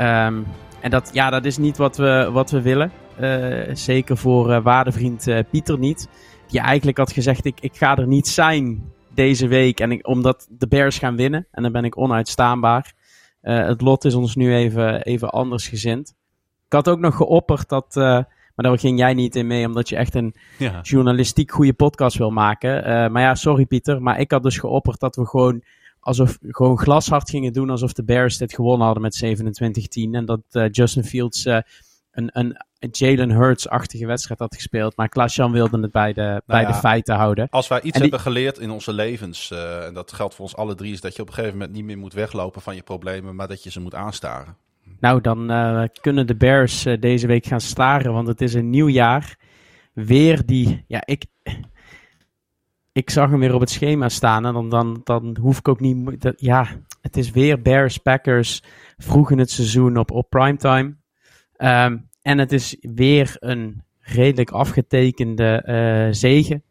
Um, en dat, ja, dat is niet wat we, wat we willen. Uh, zeker voor uh, waardevriend uh, Pieter niet. Die eigenlijk had gezegd: ik, ik ga er niet zijn deze week. En ik, omdat de Bears gaan winnen. En dan ben ik onuitstaanbaar. het lot is ons nu even, even anders gezind. Ik had ook nog geopperd dat maar daar ging jij niet in mee, omdat je echt een journalistiek goede podcast wil maken. Uh, maar ja, sorry Pieter, maar ik had dus geopperd dat we gewoon alsof gewoon glashard gingen doen alsof de Bears dit gewonnen hadden met 27-10. En dat uh, Justin Fields uh, een, een, Jalen Hurts-achtige wedstrijd had gespeeld. Maar Klaas-Jan wilde het bij de, nou bij ja, de feiten houden. Als wij iets hebben geleerd in onze levens, en dat geldt voor ons alle drie, is dat je op een gegeven moment niet meer moet weglopen van je problemen, maar dat je ze moet aanstaren. Nou, dan uh, kunnen de Bears uh, deze week gaan staren, want het is een nieuw jaar. Weer die, ja, ik, ik zag hem weer op het schema staan en dan, dan, dan hoef ik ook niet, ja, het is weer Bears, Packers, vroeg in het seizoen op, op primetime. Um, en het is weer een redelijk afgetekende uh, zege.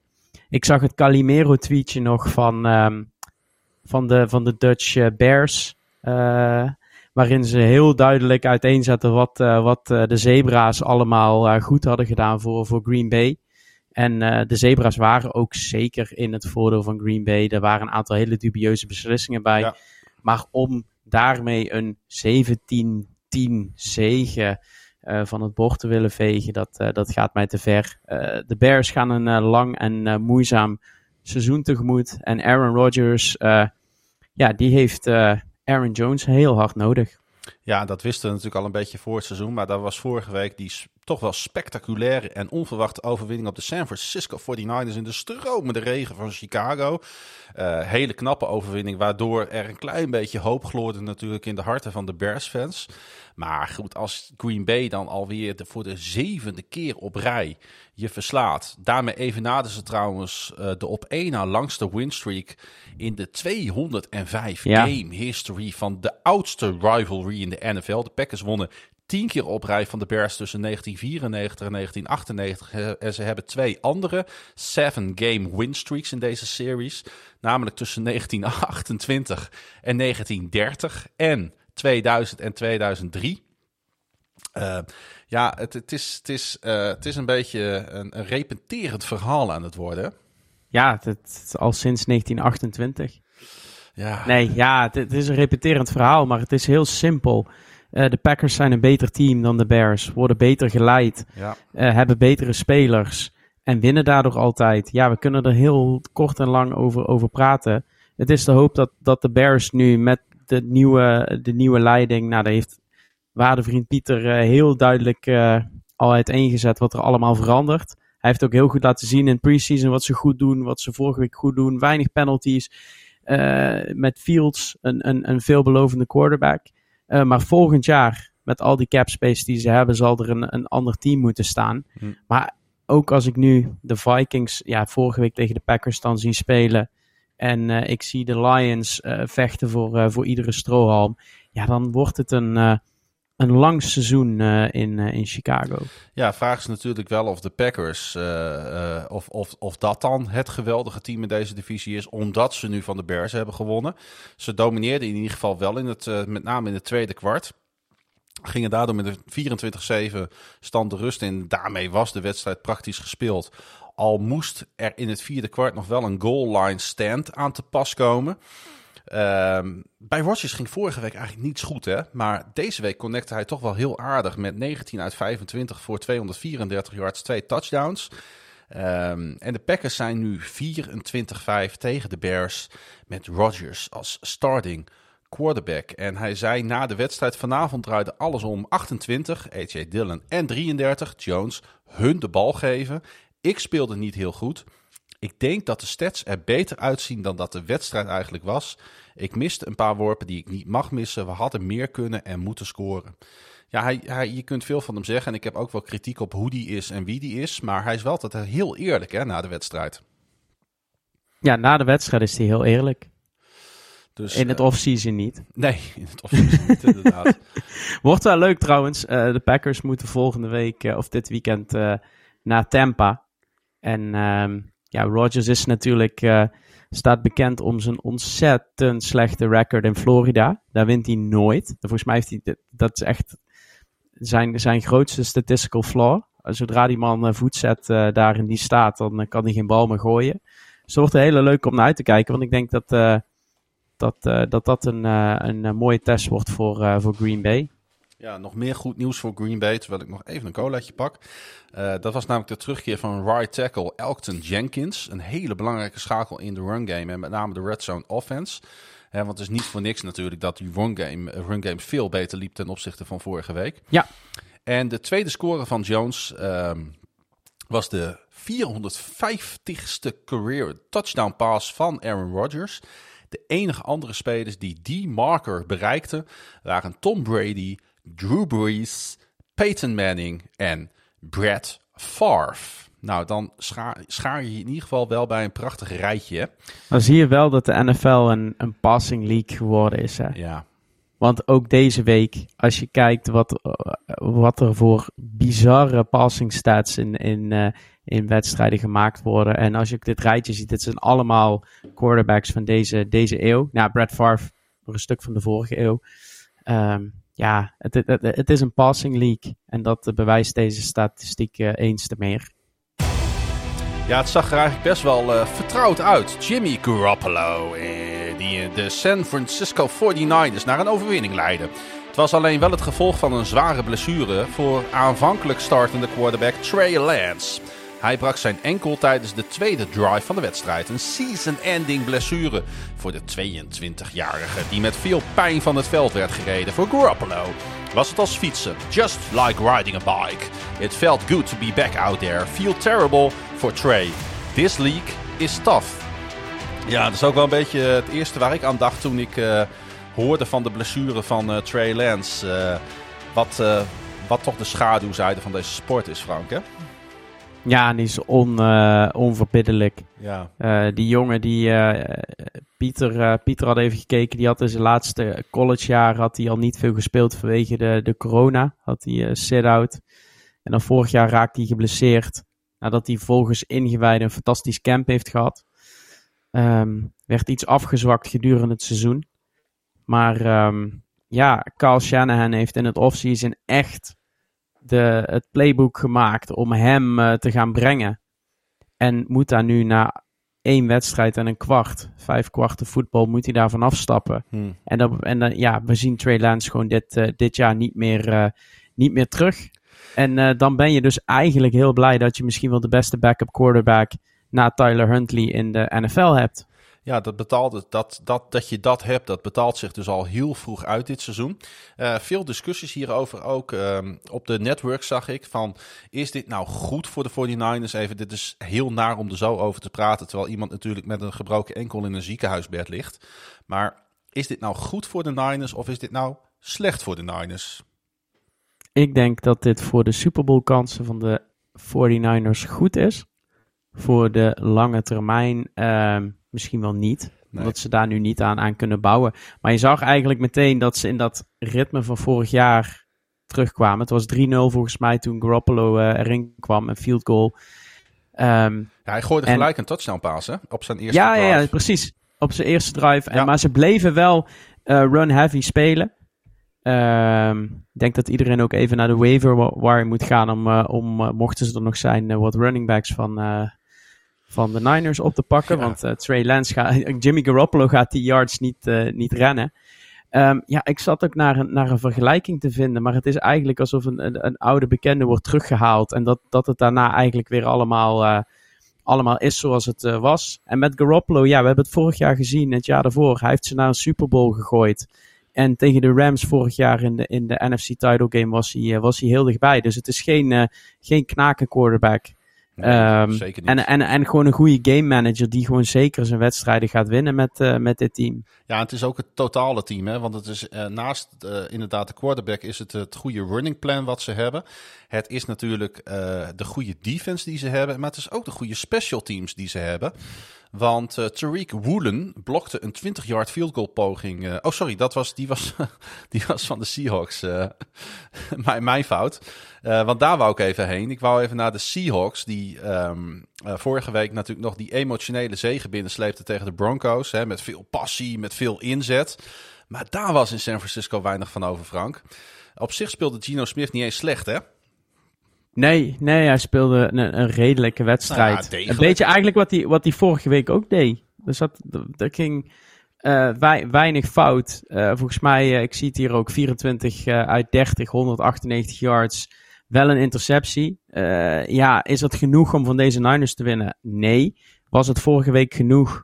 Ik zag het Calimero tweetje nog van, um, van, de, van de Dutch Bears. Uh, waarin ze heel duidelijk uiteenzetten wat, uh, wat uh, de zebra's allemaal uh, goed hadden gedaan voor, voor Green Bay. En de zebra's waren ook zeker in het voordeel van Green Bay. Er waren een aantal hele dubieuze beslissingen bij. Ja. Maar om daarmee een 17-10 zege van het bord te willen vegen, dat, dat gaat mij te ver. de Bears gaan een lang en moeizaam seizoen tegemoet. En Aaron Rodgers, ja, die heeft Aaron Jones heel hard nodig. Ja, dat wisten we natuurlijk al een beetje voor het seizoen. Maar dat was vorige week die toch wel spectaculaire en onverwachte overwinning op de San Francisco 49ers in de stromende regen van Chicago. Uh, hele knappe overwinning, waardoor er een klein beetje hoop gloorde natuurlijk in de harten van de Bears-fans. Maar goed, als Green Bay dan alweer de, voor de zevende keer op rij je verslaat. Daarmee evenaarden ze trouwens uh, de op één na langste winstreak in de 205 ja. game history van de oudste rivalry in de NFL. De Packers wonnen tien keer op rij van de Bears tussen 1994 en 1998. En ze hebben twee andere seven-game win streaks in deze series. Namelijk tussen 1928 en 1930 en 2000 en 2003. Uh, ja, het, het, is, het, is, uh, het is een beetje een, een repeterend verhaal aan het worden. Ja, het, het al sinds 1928. Ja. Nee, ja, het, is een repeterend verhaal, maar het is heel simpel. Uh, de Packers zijn een beter team dan de Bears, worden beter geleid, ja. hebben betere spelers en winnen daardoor altijd. Ja, we kunnen er heel kort en lang over, over praten. Het is de hoop dat, dat de Bears nu met de nieuwe, de nieuwe leiding, nou, daar heeft waardevriend Pieter uh, heel duidelijk al uiteengezet wat er allemaal verandert. Hij heeft ook heel goed laten zien in preseason wat ze goed doen, wat ze vorige week goed doen. Weinig penalties. Uh, met Fields, een, een, een veelbelovende quarterback. Maar volgend jaar, met al die cap space die ze hebben, zal er een, een ander team moeten staan. Hm. Maar ook als ik nu de Vikings, ja, vorige week tegen de Packers dan zie spelen. En ik zie de Lions vechten voor, voor iedere strohalm. Ja, dan wordt het een een lang seizoen uh, in, uh, in Chicago. Ja, vraag is natuurlijk wel of de Packers, uh, of, of, of dat dan het geweldige team in deze divisie is, omdat ze nu van de Bears hebben gewonnen. Ze domineerden in ieder geval wel, in het, met name in het tweede kwart. Gingen daardoor met een 24-7 stand de rust in. Daarmee was de wedstrijd praktisch gespeeld. Al moest er in het vierde kwart nog wel een goal line stand aan te pas komen. Uh, bij Rodgers ging vorige week eigenlijk niets goed, hè? Maar deze week connecte hij toch wel heel aardig met 19 uit 25 voor 234 yards, twee touchdowns. Um, en de Packers zijn nu 24-5 tegen de Bears met Rodgers als starting quarterback. En hij zei na de wedstrijd vanavond draaide alles om 28, AJ Dillon en 33, Jones, hun de bal geven. Ik speelde niet heel goed. Ik denk dat de stats er beter uitzien dan dat de wedstrijd eigenlijk was. Ik miste een paar worpen die ik niet mag missen. We hadden meer kunnen en moeten scoren. Ja, hij, hij, je kunt veel van hem zeggen. En ik heb ook wel kritiek op hoe die is en wie die is. Maar hij is wel altijd heel eerlijk hè, na de wedstrijd. Ja, na de wedstrijd is hij heel eerlijk. Dus, in het uh, offseason niet. Nee, in het offseason niet, inderdaad. Wordt wel leuk trouwens. Uh, de Packers moeten volgende week uh, of dit weekend naar Tampa. En ehm, ja, Rodgers is natuurlijk, uh, staat bekend om zijn ontzettend slechte record in Florida. Daar wint hij nooit. Volgens mij heeft hij, dat is echt zijn, zijn grootste statistical flaw. Zodra die man uh, voet zet daar in die staat, dan kan hij geen bal meer gooien. Dus het wordt een hele leuk om naar uit te kijken, want ik denk dat dat, dat, dat een, een mooie test wordt voor, voor Green Bay. Ja, nog meer goed nieuws voor Green Bay, terwijl ik nog even een colaatje pak. Uh, dat was namelijk de terugkeer van right tackle Elkton Jenkins. Een hele belangrijke schakel in de run game en met name de red zone offense. He, want het is niet voor niks natuurlijk dat die run game, run game veel beter liep ten opzichte van vorige week. Ja. En de tweede score van Jones uh, was de 450ste career touchdown pass van Aaron Rodgers. De enige andere spelers die die marker bereikten waren Tom Brady, Drew Brees, Peyton Manning en Brad Favre. Nou, dan schaar, schaar, je in ieder geval wel bij een prachtig rijtje. Dan zie je wel dat de NFL een, een passing league geworden is. Hè? Ja. Want ook deze week, als je kijkt wat, wat er voor bizarre passing stats in, in, uh, in wedstrijden gemaakt worden. En als je dit rijtje ziet, het zijn allemaal quarterbacks van deze, deze eeuw. Nou, Brad Favre, nog een stuk van de vorige eeuw. Um, ja, het, het, is een passing league. En dat bewijst deze statistiek uh, eens te meer. Ja, het zag er eigenlijk best wel uh, vertrouwd uit. Jimmy Garoppolo, eh, die de San Francisco 49ers naar een overwinning leidde. Het was alleen wel het gevolg van een zware blessure voor aanvankelijk startende quarterback Trey Lance. Hij brak zijn enkel tijdens de tweede drive van de wedstrijd. Een season-ending blessure voor de 22-jarige die met veel pijn van het veld werd gereden. Voor Garoppolo was het als fietsen. Just like riding a bike. It felt good to be back out there. Feel terrible for Trey. This league is tough. Ja, dat is ook wel een beetje het eerste waar ik aan dacht toen ik uh, hoorde van de blessure van uh, Trey Lance. Uh, wat, wat toch de schaduwzijde van deze sport is, Frank? Ja, die is on, uh, onverbiddelijk. Ja. Uh, die jongen die uh, Pieter, Pieter had even gekeken, die had in zijn laatste collegejaar had hij al niet veel gespeeld vanwege de, de corona. Had hij sit-out. En dan vorig jaar raakte hij geblesseerd. Nadat hij volgens ingewijden een fantastisch camp heeft gehad. Um, werd iets afgezwakt gedurende het seizoen. Maar um, ja, Carl Shanahan heeft in het offseason echt de, het playbook gemaakt om hem uh, te gaan brengen. En moet daar nu na één wedstrijd en een kwart, vijf kwarten voetbal, moet hij daarvan afstappen. Hmm. En, dan, en dan, ja, we zien Trey Lance gewoon dit, uh, dit jaar niet meer, uh, niet meer terug. En dan ben je dus eigenlijk heel blij dat je misschien wel de beste backup quarterback na Tyler Huntley in de NFL hebt. Ja, dat, betaalt, dat, dat, dat je dat hebt, dat betaalt zich dus al heel vroeg uit dit seizoen. Uh, veel discussies hierover ook um, op de network zag ik. Van, is dit nou goed voor de 49ers? Even, dit is heel naar om er zo over te praten. Terwijl iemand natuurlijk met een gebroken enkel in een ziekenhuisbed ligt. Maar is dit nou goed voor de Niners of is dit nou slecht voor de Niners? Ik denk dat dit voor de Super Bowl kansen van de 49ers goed is. Voor de lange termijn... Uh, misschien wel niet. Nee. Omdat ze daar nu niet aan, aan kunnen bouwen. Maar je zag eigenlijk meteen dat ze in dat ritme van vorig jaar terugkwamen. Het was 3-0 volgens mij toen Garoppolo uh, erin kwam, een field goal. Um, ja, hij gooide en, gelijk een touchdown pass hè? op zijn eerste ja, drive. Ja, ja, precies. Op zijn eerste drive. En, ja. Maar ze bleven wel uh, run-heavy spelen. Um, ik denk dat iedereen ook even naar de waiver wire moet gaan om, uh, om mochten ze er nog zijn, wat running backs van van de Niners op te pakken. Ja. Want uh, Trey Lance gaat, Jimmy Garoppolo gaat die yards niet, uh, niet rennen. Um, ja, ik zat ook naar een, naar een vergelijking te vinden. Maar het is eigenlijk alsof een, een, een oude bekende wordt teruggehaald. En dat, dat het daarna eigenlijk weer allemaal, uh, allemaal is zoals het was. En met Garoppolo, ja, we hebben het vorig jaar gezien, het jaar daarvoor. Hij heeft ze naar een Super Bowl gegooid. En tegen de Rams vorig jaar in de, in de NFC title game was hij, was hij heel dichtbij. Dus het is geen, geen knaken quarterback. Nee, um, zeker niet. En, en, en gewoon een goede game manager die gewoon zeker zijn wedstrijden gaat winnen met, uh, met dit team. Ja, het is ook het totale team. Hè? Want het is uh, naast uh, inderdaad de quarterback is het het goede running plan wat ze hebben. Het is natuurlijk de goede defense die ze hebben. Maar het is ook de goede special teams die ze hebben. Want uh, Tariq Woolen blokte een 20-yard field goal poging. Uh, oh, sorry, dat was, die, was, die was van de Seahawks. Uh, mijn, mijn fout. want daar wou ik even heen. Ik wou even naar de Seahawks. Die um, vorige week natuurlijk nog die emotionele zege binnensleepte tegen de Broncos. Hè, met veel passie, met veel inzet. Maar daar was in San Francisco weinig van over, Frank. Op zich speelde Gino Smith niet eens slecht, hè? Nee, nee, hij speelde een, een redelijke wedstrijd. Nou ja, een beetje eigenlijk wat hij, wat hij vorige week ook deed. Dus dat, dat ging uh, wei, weinig fout. Uh, volgens mij, uh, ik zie het hier ook, 24 uit 30, 198 yards. Wel een interceptie. ja, is dat genoeg om van deze Niners te winnen? Nee. Was het vorige week genoeg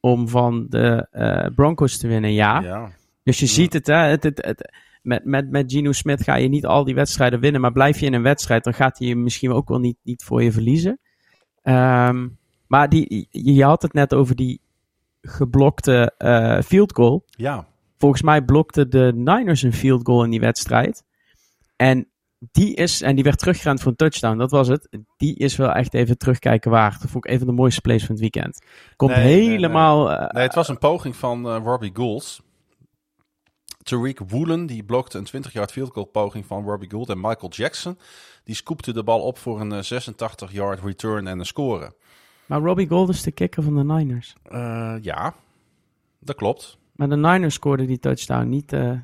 om van de Broncos te winnen? Ja. ja. Dus je ja. ziet het, hè. Het, het, het, met, met, met Gino Smith ga je niet al die wedstrijden winnen. Maar blijf je in een wedstrijd, dan gaat hij misschien ook wel niet, niet voor je verliezen. Um, maar die, je had het net over die geblokte uh, field goal. Ja. Volgens mij blokte de Niners een field goal in die wedstrijd. En die is, en die werd teruggerend voor een touchdown, dat was het. Die is wel echt even terugkijken waard. Dat vond ik een van de mooiste plays van het weekend. Komt nee, helemaal... Nee, nee. nee, het was een poging van uh, Robbie Gould. Tariq Woolen die blokte een 20-yard field goal poging van Robbie Gould. En Michael Jackson die scoopte de bal op voor een 86-yard return en een score. Maar Robbie Gould is de kicker van de Niners. Uh, ja, dat klopt. Maar de Niners scoorden die touchdown niet. Uh...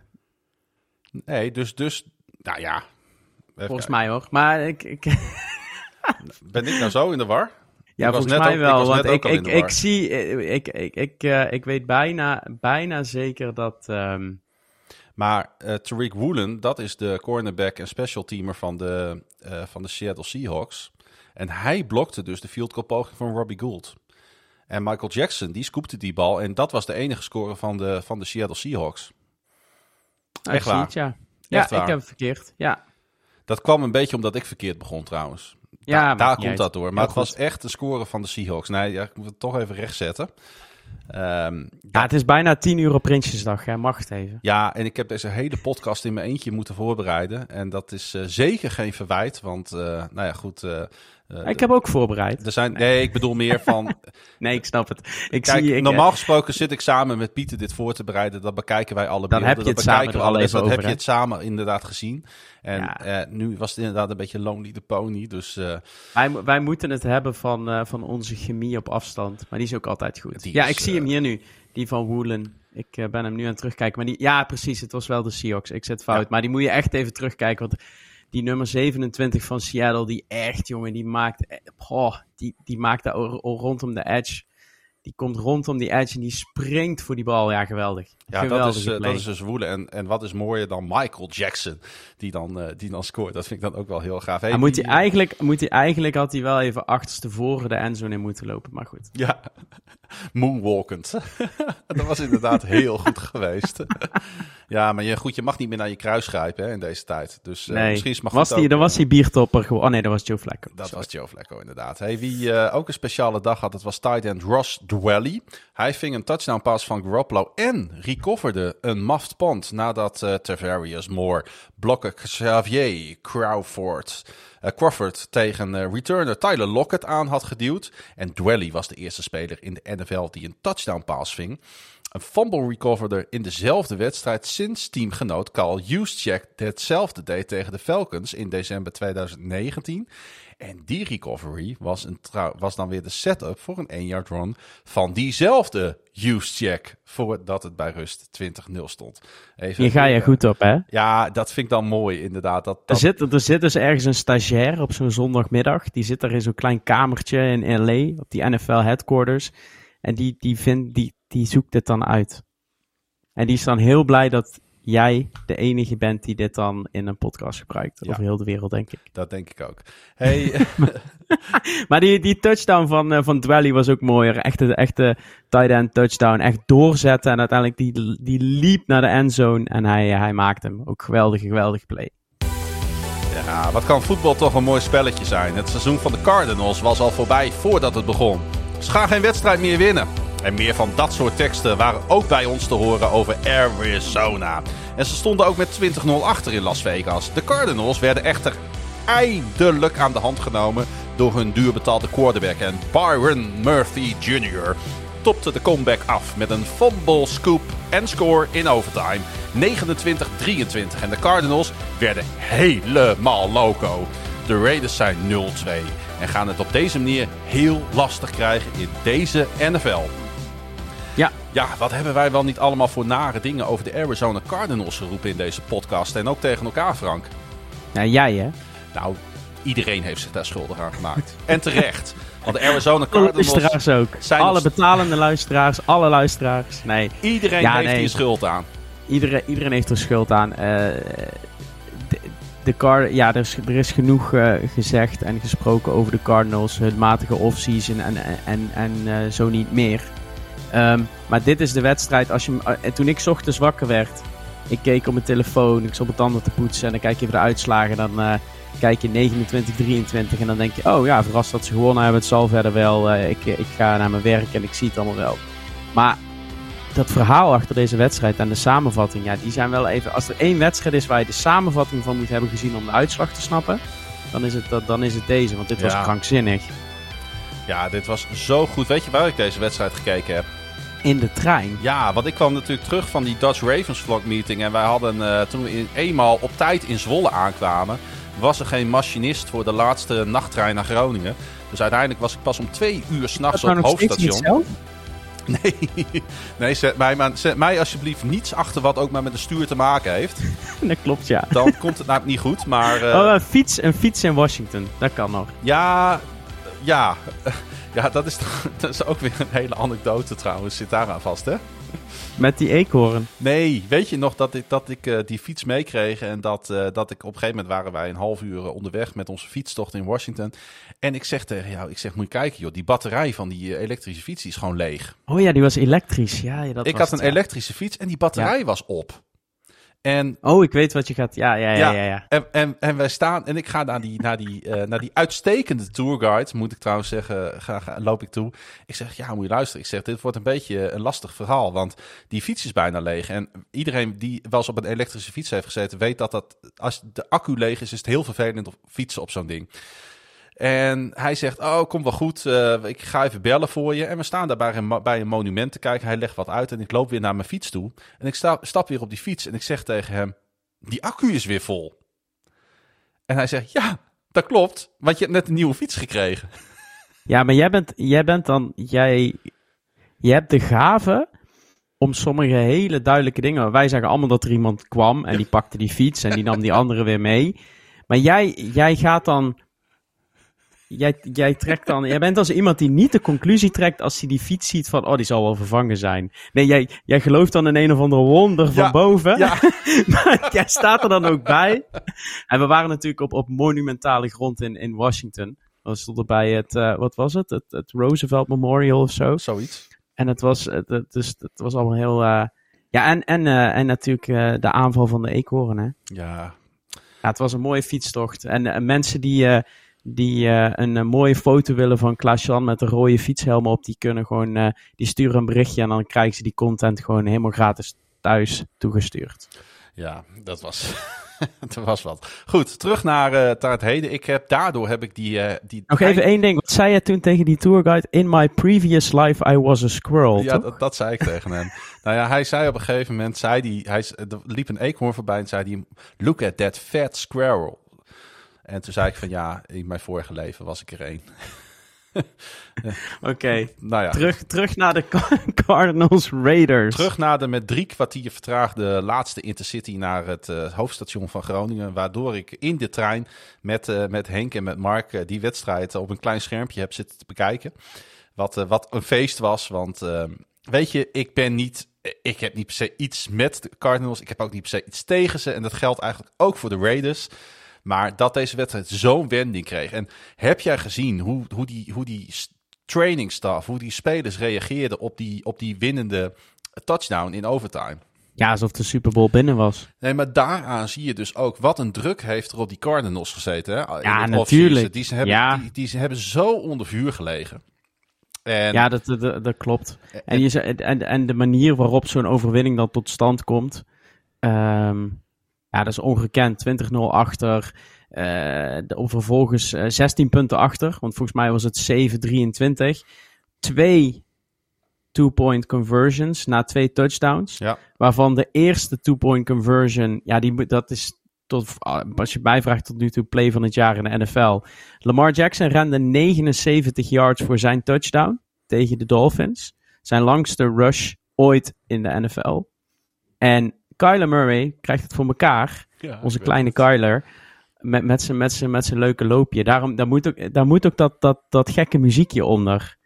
Nee, dus, dus, nou ja. Volgens mij hoor. Maar ik. ik... ben ik nou zo in de war? Ja, ik volgens mij wel. Ik want ik, ik, ik, zie. Ik, ik, ik, uh, ik weet bijna, bijna zeker dat. Um... Maar uh, Tariq Woolen, dat is de cornerback en special teamer van de, uh, van de Seattle Seahawks. En hij blokte dus de field goal poging van Robbie Gould. En Michael Jackson, die scoopte die bal. En dat was de enige score van de, van de Seattle Seahawks. Echt waar. Het, ja, ja waar. ik heb het verkeerd. Ja. Dat kwam een beetje omdat ik verkeerd begon trouwens. Ja, Da daar komt dat door. Maar Heel het was echt de score van de Seahawks. Nee, ja, ik moet het toch even rechtzetten. Ehm, Ja, het is bijna 10 uur op Prinsjesdag, hè? mag het even. ja, en ik heb deze hele podcast in mijn eentje moeten voorbereiden. En dat is eh, zeker geen verwijt, want, eh, nou ja, goed. eh, ik heb ook voorbereid. er zijn, nee, ik bedoel meer van. Nee, ik snap het. Ik Kijk, zie, ik, normaal gesproken zit ik samen met Pieter dit voor te bereiden. Dat bekijken wij alle Dan beelden. heb je dat het samen we Dat heb je het samen inderdaad gezien. En Ja. nu was het inderdaad een beetje Lonely the Pony. Dus wij, wij moeten het hebben van, van onze chemie op afstand. Maar die is ook altijd goed. Ja, ik zie hem hier nu. Die van Woolen. Ik eh, ben hem nu aan het terugkijken. Maar die, ja, precies. Het was wel de Seahawks. Ik zet fout. Ja. Maar die moet je echt even terugkijken. Want die nummer 27 van Seattle, die echt, jongen, die maakt... goh, die, die maakt daar rondom de edge. Die komt rondom die edge en die springt voor die bal. Ja, geweldig. ja, dat is, eh, dat is dus woelen. En, en wat is mooier dan Michael Jackson, die dan, eh, die dan scoort. Dat vind ik dan ook wel heel gaaf. Hey, Hij moet hij eigenlijk, moet hij eigenlijk had hij wel even achterstevoren de endzone in moeten lopen. Maar goed. Ja, moonwalkend. dat was inderdaad heel goed geweest. ja, maar je, goed, je mag niet meer naar je kruis grijpen hè, in deze tijd. Dus eh, Nee, misschien is was die, ook, dan was hij biertopper gewoon. Oh nee, dat was Joe Flacco. Dat Sorry. was Joe Flacco inderdaad. Hey, wie ook een speciale dag had, dat was tight end Ross Dwelly. Hij ving een touchdown pass van Garoppolo en recoverde een muffed punt nadat eh Tavarius Moore blokken Xavier Crawford, eh, Crawford tegen eh, returner Tyler Lockett aan had geduwd. En Dwelly was de eerste speler in de NFL die een touchdown pass ving. Een fumble recoverder in dezelfde wedstrijd sinds teamgenoot Carl Juszczyk hetzelfde deed tegen de Falcons in december 2019. En die recovery was, een was dan weer de setup voor een 1-yard run van diezelfde Juszczyk voordat het bij rust 20-0 stond. Even Hier ga je goed op, hè? Ja, dat vind ik dan mooi inderdaad. Dat, Er zit, er zit dus ergens een stagiair op zo'n zondagmiddag. Die zit daar in zo'n klein kamertje in LA, op die NFL headquarters. En die, die, vindt, die, die zoekt dit dan uit. En die is dan heel blij dat jij de enige bent die dit dan in een podcast gebruikt. Ja. Over heel de wereld, denk ik. dat denk ik ook. Hey, Maar die, die touchdown van, eh, van Dwelly was ook mooier. Echte, echte tight end touchdown. Echt doorzetten. En uiteindelijk die, die liep naar de endzone. En hij, hij maakte hem. Ook geweldig, geweldig play. Ja, wat kan voetbal toch een mooi spelletje zijn. Het seizoen van de Cardinals was al voorbij voordat het begon. Ze gaan geen wedstrijd meer winnen. En meer van dat soort teksten waren ook bij ons te horen over Arizona. En ze stonden ook met 20-0 achter in Las Vegas. De Cardinals werden echter eindelijk aan de hand genomen door hun duurbetaalde quarterback. En Byron Murphy Jr. topte de comeback af met een fumble, scoop en score in overtime. 29-23. En de Cardinals werden helemaal loco. De Raiders zijn 0-2 en gaan het op deze manier heel lastig krijgen in deze NFL. Ja. Ja, wat hebben wij wel niet allemaal voor nare dingen over de Arizona Cardinals geroepen in deze podcast. En ook tegen elkaar, Frank. Nou, jij hè? Nou, iedereen heeft zich daar schuldig aan gemaakt. en terecht. Want de Arizona Cardinals... luisteraars ook. zijn alle betalende luisteraars, alle luisteraars. Nee, Iedereen Ja, heeft nee. hier schuld aan. iedereen, iedereen heeft er schuld aan. Eh, de, de Card ja, er is, er is genoeg eh, gezegd en gesproken over de Cardinals. Hun matige offseason en, en, en eh, zo niet meer. Ehm, maar dit is de wedstrijd. Als je, hem- eh, toen ik 's ochtends wakker werd, ik keek op mijn telefoon, ik zat mijn tanden te poetsen en dan kijk je even de uitslagen. Dan eh, kijk je 29, 23 en dan denk je, oh ja, verrast dat ze gewonnen hebben. Het zal verder wel. eh, ik, ik ga naar mijn werk en ik zie het allemaal wel. Maar dat verhaal achter deze wedstrijd en de samenvatting, ja, die zijn wel even. Als er één wedstrijd is waar je de samenvatting van moet hebben gezien om de uitslag te snappen, dan is het, dat, dan is het deze. Want dit was krankzinnig. Ja, dit was zo goed. Weet je waar ik deze wedstrijd gekeken heb? In de trein. Ja, want ik kwam natuurlijk terug van die Dutch Ravens vlog meeting. En wij hadden, eh, toen we in, eenmaal op tijd in Zwolle aankwamen, was er geen machinist voor de laatste nachttrein naar Groningen. Dus uiteindelijk was ik pas om twee uur s'nachts op nou steeds niet hoofdstation. zelf? Nee, nee zet, mij, maar, zet mij alsjeblieft niets achter wat ook maar met de stuur te maken heeft. Dat klopt, ja. Dan komt het nou niet goed. Maar eh, Oh, een fiets, een fiets in Washington. Dat kan nog. ja, ja, ja dat, is, dat is ook weer een hele anekdote trouwens. Zit daaraan vast, hè? Met die eekhoorn. Nee, weet je nog dat ik, dat ik eh, die fiets meekreeg en dat, eh, dat ik op een gegeven moment waren wij een half uur eh, onderweg met onze fietstocht in Washington. En ik zeg tegen jou, ik zeg moet je kijken joh, die batterij van die elektrische fiets is gewoon leeg. Oh ja, die was elektrisch. Ja, dat ik was had een ja. elektrische fiets en die batterij was op. En, oh, ik weet wat je gaat. Ja, ja, ja, ja. ja, En, en, en wij staan en ik ga naar die, naar die, uh, naar die uitstekende tourguide, moet ik trouwens zeggen, ga, ga, loop ik toe. Ik zeg, ja, moet je luisteren. Ik zeg, dit wordt een beetje een lastig verhaal, want die fiets is bijna leeg. En iedereen die wel eens op een elektrische fiets heeft gezeten, weet dat dat als de accu leeg is, is het heel vervelend op fietsen op zo'n ding. En hij zegt, oh, kom wel goed, uh, ik ga even bellen voor je. En we staan daar bij een, bij een monument te kijken. Hij legt wat uit en ik loop weer naar mijn fiets toe. En ik sta, stap weer op die fiets en ik zeg tegen hem, die accu is weer vol. En hij zegt, ja, dat klopt, want je hebt net een nieuwe fiets gekregen. Ja, maar jij bent, jij bent dan, jij, je hebt de gave om sommige hele duidelijke dingen. Wij zeggen allemaal dat er iemand kwam en die pakte die fiets en die nam die andere weer mee. Maar jij, jij gaat dan jij, jij trekt dan, jij bent als iemand die niet de conclusie trekt als hij die fiets ziet van, oh, die zal wel vervangen zijn. Nee, jij, jij gelooft dan in een of andere wonder van boven. Ja. maar jij staat er dan ook bij. En we waren natuurlijk op, op monumentale grond in, in Washington. We stonden bij het, uh, wat was het? het? Het Roosevelt Memorial of zo. Zoiets. En het was, het, het, dus, het was allemaal heel, uh, ja, en, en, uh, en natuurlijk de aanval van de eekhoorn, hè. Ja. Ja, het was een mooie fietstocht. En mensen die die uh, een, een, mooie foto willen van Klaas-Jan met een rode fietshelm op, die kunnen gewoon, uh, die sturen een berichtje en dan krijgen ze die content gewoon helemaal gratis thuis toegestuurd. Ja, dat was, dat was wat. Goed, terug naar, uh, heden. Ik heb, daardoor heb ik die... die Nog even één ding. Wat zei je toen tegen die tourguide? In my previous life I was a squirrel. Ja, dat, dat, zei ik tegen hem. Nou ja, hij zei op een gegeven moment, zei die, hij, er liep een eekhoorn voorbij en zei hij, look at that fat squirrel. En toen zei ik van ja, in mijn vorige leven was ik er één. Oké, nou ja. terug, terug naar de Cardinals Raiders. Terug naar de met drie kwartier vertraagde laatste intercity naar het uh, hoofdstation van Groningen. Waardoor ik in de trein met, uh, met Henk en met Mark uh, die wedstrijd op een klein schermpje heb zitten te bekijken. Wat, wat een feest was, want ehm, weet je, ik ben niet... Ik heb niet per se iets met de Cardinals. Ik heb ook niet per se iets tegen ze. En dat geldt eigenlijk ook voor de Raiders. Maar dat deze wedstrijd zo'n wending kreeg. En heb jij gezien hoe, hoe die, hoe die trainingstaf, hoe die spelers reageerden op die, op die winnende touchdown in overtime? Ja, alsof de Super Bowl binnen was. Nee, maar daaraan zie je dus ook wat een druk heeft er op die Cardinals gezeten. Hè? Ja, natuurlijk. Die, ze hebben, ja. die, die, ze hebben zo onder vuur gelegen. En... Ja, dat, dat, dat klopt. En, je, en, en de manier waarop zo'n overwinning dan tot stand komt. Um, ja, dat is ongekend. 20-0 achter. Uh, vervolgens uh, 16 punten achter. Want volgens mij was het 7-23. Twee two-point conversions na twee touchdowns. Ja. Waarvan de eerste two-point conversion, ja, die, dat is tot, als je mij vraagt tot nu toe play van het jaar in de NFL. Lamar Jackson rende 79 yards voor zijn touchdown tegen de Dolphins. Zijn langste rush ooit in de NFL. En Kyler Murray krijgt het voor elkaar. onze kleine Kyler. Met, met zijn met met leuke loopje. Daarom, daar, moet ook, daar moet ook dat, dat, dat gekke muziekje onder.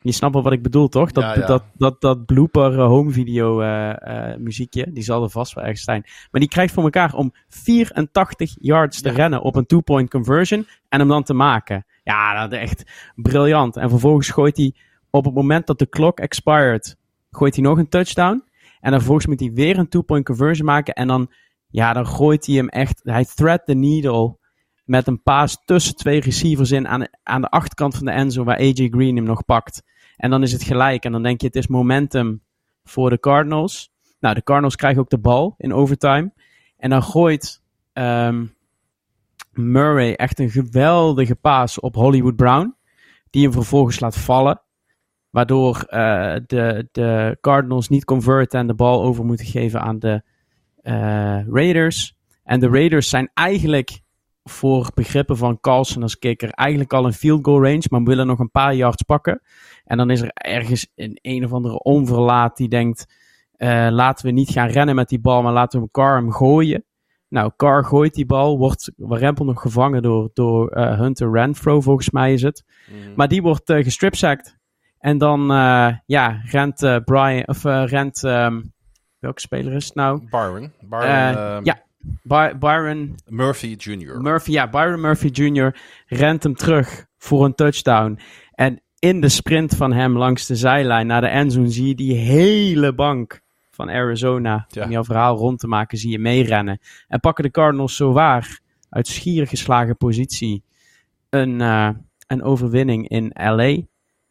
Je snapt wel wat ik bedoel, toch? Dat, dat, dat, dat blooper uh, home video uh, uh, muziekje. Die zal er vast wel ergens zijn. Maar die krijgt voor elkaar om 84 yards te rennen op een two-point conversion. En hem dan te maken. Ja, dat is echt briljant. En vervolgens gooit hij op het moment dat de klok expired. Gooit hij nog een touchdown. En dan vervolgens moet hij weer een two-point conversion maken. En dan, ja, dan gooit hij hem echt. Hij thread the needle met een paas tussen twee receivers in aan, aan de achterkant van de enzo waar AJ Green hem nog pakt. En dan is het gelijk. En dan denk je, het is momentum voor de Cardinals. Nou, de Cardinals krijgen ook de bal in overtime. En dan gooit um, Murray echt een geweldige paas op Hollywood Brown. Die hem vervolgens laat vallen. Waardoor uh, de, de Cardinals niet converten en de bal over moeten geven aan de uh, Raiders. En de Raiders zijn eigenlijk voor begrippen van Carlson als kicker eigenlijk al een field goal range, maar willen nog een paar yards pakken. En dan is er ergens een een of andere onverlaat die denkt, uh, laten we niet gaan rennen met die bal, maar laten we Carr hem gooien. Nou, Carr gooit die bal, wordt rempel nog gevangen door, door uh, Hunter Renfro, volgens mij is het. Mm. Maar die wordt uh, gestripsacked. En dan uh, ja, rent uh, Brian, of uh, rent, um, welke speler is het nou? Byron. Byron um, ja, By Byron Murphy Jr. Murphy, ja, Byron Murphy Jr. rent hem terug voor een touchdown. En in de sprint van hem langs de zijlijn naar de endzone zie je die hele bank van Arizona, Ja. om jouw verhaal rond te maken, zie je meerennen. En pakken de Cardinals zo waar, uit schier geslagen positie, een, eh, een overwinning in LA.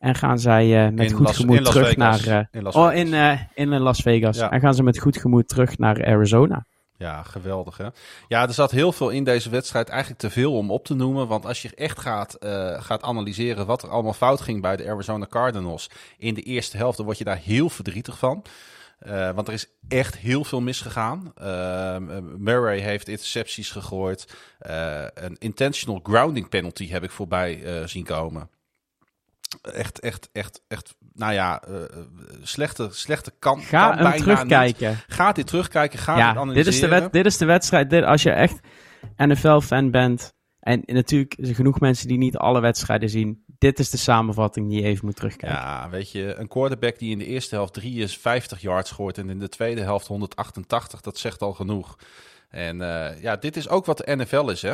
En gaan zij met In goed Las- gemoed in terug Vegas. naar... In Las oh, Vegas. in, eh, in Las Vegas. Ja. En gaan ze met goed gemoed terug naar Arizona. Ja, geweldig hè. Ja, er zat heel veel in deze wedstrijd. Eigenlijk te veel om op te noemen. Want als je echt gaat, eh, gaat analyseren wat er allemaal fout ging bij de Arizona Cardinals in de eerste helft, dan word je daar heel verdrietig van. Eh, want er is echt heel veel misgegaan. Eh, Murray heeft intercepties gegooid. Een intentional grounding penalty heb ik voorbij zien komen. Echt, echt, echt, echt. Nou ja, eh, slechte, slechte kan. Ga kan hem bijna terugkijken. Niet. Ga dit terugkijken. Ga dit Ja, analyseren. dit is, de wed- dit is de wedstrijd. Dit, als je echt NFL-fan bent. En natuurlijk zijn er genoeg mensen die niet alle wedstrijden zien. Dit is de samenvatting die je even moet terugkijken. Ja, weet je, een quarterback die in de eerste helft 53 yards gooit en in de tweede helft 188, dat zegt al genoeg. En eh, ja, dit is ook wat de NFL is, hè.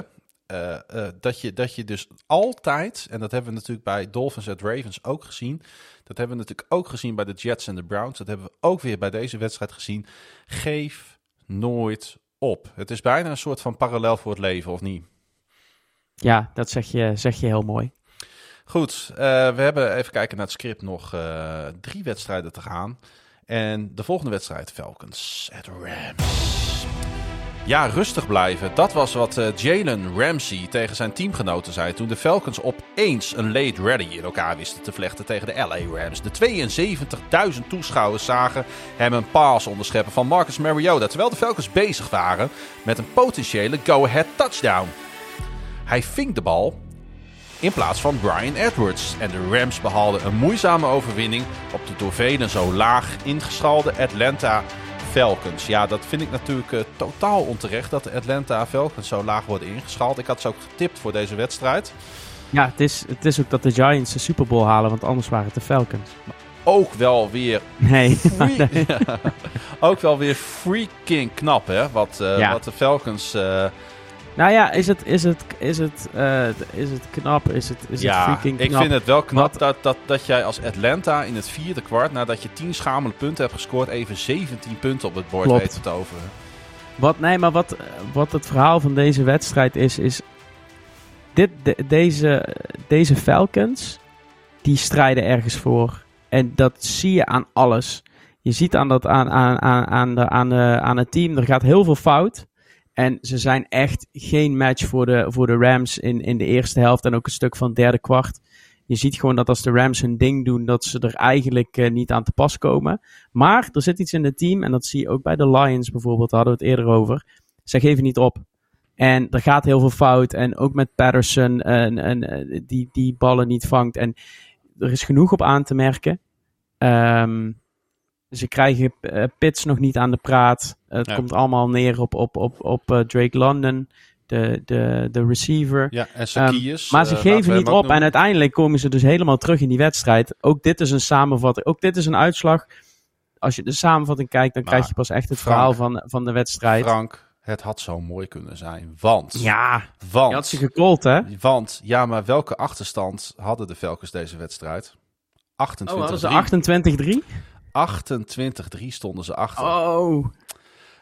Eh, dat, je, dat je dus altijd, en dat hebben we natuurlijk bij Dolphins en Ravens ook gezien. Dat hebben we natuurlijk ook gezien bij de Jets en de Browns. Dat hebben we ook weer bij deze wedstrijd gezien. Geef nooit op. Het is bijna een soort van parallel voor het leven, of niet? Ja, dat zeg je, zeg je heel mooi. Goed, eh, we hebben even kijken naar het script nog drie wedstrijden te gaan. En de volgende wedstrijd, Falcons at Rams. Ja, rustig blijven. Dat was wat eh, Jalen Ramsey tegen zijn teamgenoten zei toen de Falcons opeens een late ready in elkaar wisten te vlechten tegen de LA Rams. De 72.000 toeschouwers zagen hem een paas onderscheppen van Marcus Mariota, terwijl de Falcons bezig waren met een potentiële go-ahead touchdown. Hij ving de bal in plaats van Brian Edwards. En de Rams behaalden een moeizame overwinning op de door zo laag ingeschalde Atlanta Falcons. Ja, dat vind ik natuurlijk eh, totaal onterecht dat de Atlanta Falcons zo laag worden ingeschaald. Ik had ze ook getipt voor deze wedstrijd. Ja, het is, het is ook dat de Giants de Super Bowl halen, want anders waren het de Falcons. Ook wel weer, Nee. free- ook wel weer freaking knap, hè? Wat, eh, Ja. wat de Falcons. Eh, nou ja, is het, is het, is het, eh, is het knap? Is het, is ja, het freaking ik knap? vind het wel knap Wat- dat, dat, dat jij als Atlanta in het vierde kwart, nadat je 10 schamele punten hebt gescoord, even 17 punten op het bord Klopt. weet te toveren. Wat, nee, maar wat, wat het verhaal van deze wedstrijd is, is dit, de- deze, deze Falcons, die strijden ergens voor. En dat zie je aan alles. Je ziet aan, dat, aan, aan, aan, aan, de, aan, de, aan het team, er gaat heel veel fout. En ze zijn echt geen match voor de, voor de Rams in, in de eerste helft en ook een stuk van het derde kwart. Je ziet gewoon dat als de Rams hun ding doen, dat ze er eigenlijk eh, niet aan te pas komen. Maar er zit iets in het team, en dat zie je ook bij de Lions bijvoorbeeld, daar hadden we het eerder over. Zij geven niet op. En er gaat heel veel fout. En ook met Patterson, en, en, eh, die, die ballen niet vangt. En er is genoeg op aan te merken. Ehm, ze krijgen eh, Pits nog niet aan de praat. Het Ja. komt allemaal neer op, op, op, op eh, Drake London, de, de, de receiver. Ja, en Zacchaeus. Ehm, maar ze eh, geven niet op. En uiteindelijk komen ze dus helemaal terug in die wedstrijd. Ook dit is een samenvatting. Ook dit is een uitslag. Als je de samenvatting kijkt, dan Maar, krijg je pas echt het Frank, verhaal van, van de wedstrijd. Frank, het had zo mooi kunnen zijn. Want, Ja, want, je had ze gecallt, hè? want, ja, maar welke achterstand hadden de Falcons deze wedstrijd? 28 Oh, hadden ze 28-3? 28-3 stonden ze achter. Oh.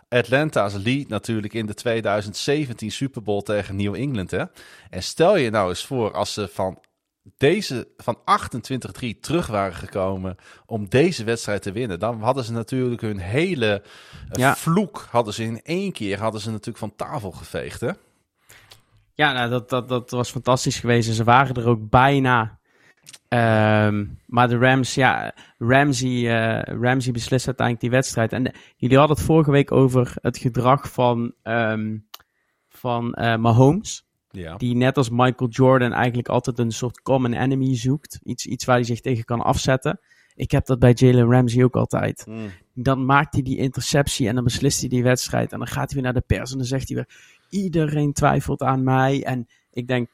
Atlanta's lead natuurlijk in de 2017 Super Bowl tegen New England. Hè? En stel je nou eens voor als ze van deze van 28-3 terug waren gekomen om deze wedstrijd te winnen, dan hadden ze natuurlijk hun hele eh, Ja. vloek hadden ze in één keer hadden ze natuurlijk van tafel geveegd. Hè? Ja, nou, dat, dat, dat was fantastisch geweest. En ze waren er ook bijna. Ehm, maar de Rams, ja, Ramsey, eh, Ramsey beslist uiteindelijk die wedstrijd. En de- jullie hadden het vorige week over het gedrag van, ehm, van eh, Mahomes. Ja. Die net als Michael Jordan eigenlijk altijd een soort common enemy zoekt. Iets, iets waar hij zich tegen kan afzetten. Ik heb dat bij Jalen Ramsey ook altijd. Mm. Dan maakt hij die interceptie en dan beslist hij die wedstrijd. En dan gaat hij weer naar de pers en dan zegt hij weer... Iedereen twijfelt aan mij. En ik denk,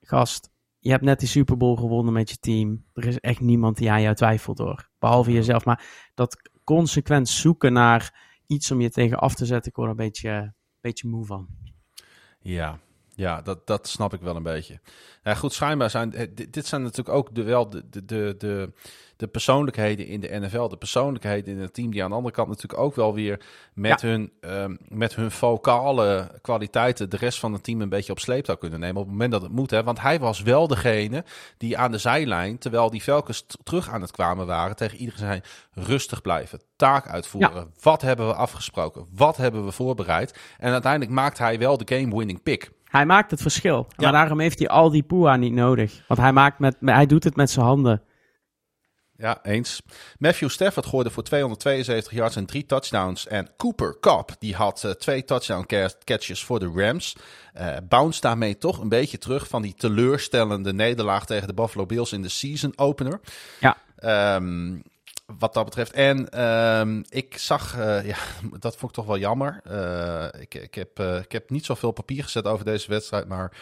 gast, je hebt net die Super Bowl gewonnen met je team. Er is echt niemand die aan jou twijfelt hoor. Behalve jezelf. Maar dat consequent zoeken naar iets om je tegen af te zetten, ik word er een beetje, beetje moe van. Ja. Ja, dat, dat snap ik wel een beetje. Ja, goed, schijnbaar zijn eh, dit, zijn natuurlijk ook de, wel de, de, de, de, de persoonlijkheden in de NFL. De persoonlijkheden in het team die aan de andere kant natuurlijk ook wel weer met, hun, um, met hun vocale kwaliteiten de rest van het team een beetje op sleeptouw kunnen nemen. Op het moment dat het moet. Hè? Want hij was wel degene die aan de zijlijn, terwijl die Velkens terug aan het kwamen waren, tegen iedereen zei rustig blijven, taak uitvoeren. Wat hebben we afgesproken? Wat hebben we voorbereid? En uiteindelijk maakt hij wel de game-winning pick. Hij maakt het verschil. Maar daarom heeft hij al die poeha niet nodig. Want hij, maakt met, hij doet het met zijn handen. Ja, eens. Matthew Stafford gooide voor 272 yards en drie touchdowns. En Cooper Cup, die had uh, twee touchdown catches voor de Rams. Uh, bounce daarmee toch een beetje terug van die teleurstellende nederlaag tegen de Buffalo Bills in de season opener. Ja. Um, wat dat betreft. En um, ik zag, uh, ja, dat vond ik toch wel jammer. Uh, ik, ik, heb, uh, ik heb niet zoveel papier gezet over deze wedstrijd, maar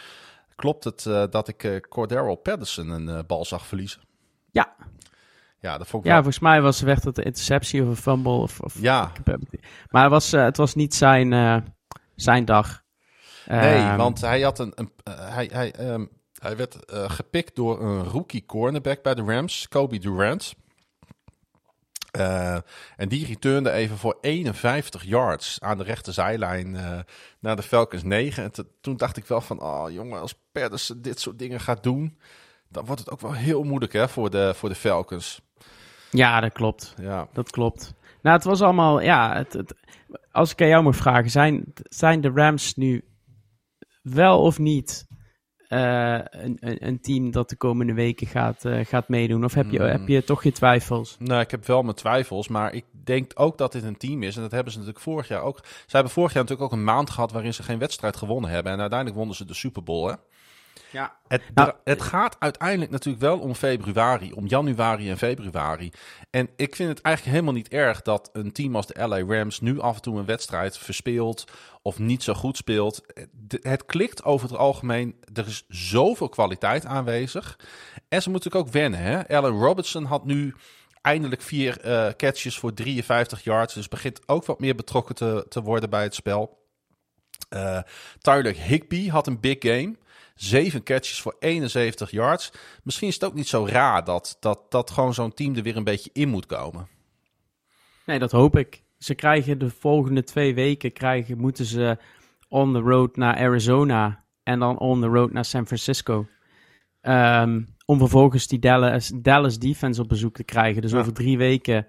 klopt het dat ik Cordero Patterson een bal zag verliezen? Ja. Ja, dat vond ik ja volgens mij was, werd het een interceptie of een fumble. Of, of ja. Maar het was, het was niet zijn, zijn dag. Nee, um, want hij had een, een hij, hij, um, hij werd gepikt door een rookie cornerback bij de Rams, Kobe Durant. Uh, en die returnde even voor 51 yards aan de rechterzijlijn uh, naar de Falcons 9. En toen dacht ik wel van, oh jongen, als Pedersen dit soort dingen gaat doen, dan wordt het ook wel heel moeilijk hè, voor, de, voor de Falcons. Ja, dat klopt. Ja. Dat klopt. Nou, het was allemaal, ja, het, het, als ik aan jou moet vragen, zijn, zijn de Rams nu wel of niet uh, een, een, team dat de komende weken gaat, uh, gaat meedoen? Of heb je, heb je toch je twijfels? Nou, ik heb wel mijn twijfels, maar ik denk ook dat dit een team is. En dat hebben ze natuurlijk vorig jaar ook. Ze hebben vorig jaar natuurlijk ook een maand gehad waarin ze geen wedstrijd gewonnen hebben. En uiteindelijk wonnen ze de Super Bowl, hè? Ja. Het, nou, het gaat uiteindelijk natuurlijk wel om februari, om januari en februari. En ik vind het eigenlijk helemaal niet erg dat een team als de LA Rams nu af en toe een wedstrijd verspeelt of niet zo goed speelt. Het klikt over het algemeen. Er is zoveel kwaliteit aanwezig. En ze moeten ook wennen. Hè? Allen Robertson had nu eindelijk vier uh, catches voor 53 yards. Dus begint ook wat meer betrokken te, te worden bij het spel. Uh, Tyler Higby had een big game. Zeven catches voor 71 yards. Misschien is het ook niet zo raar dat, dat, dat gewoon zo'n team er weer een beetje in moet komen. Nee, dat hoop ik. Ze krijgen de volgende twee weken krijgen, moeten ze on the road naar Arizona en dan on the road naar San Francisco. Um, om vervolgens die Dallas, Dallas defense op bezoek te krijgen. Dus over drie weken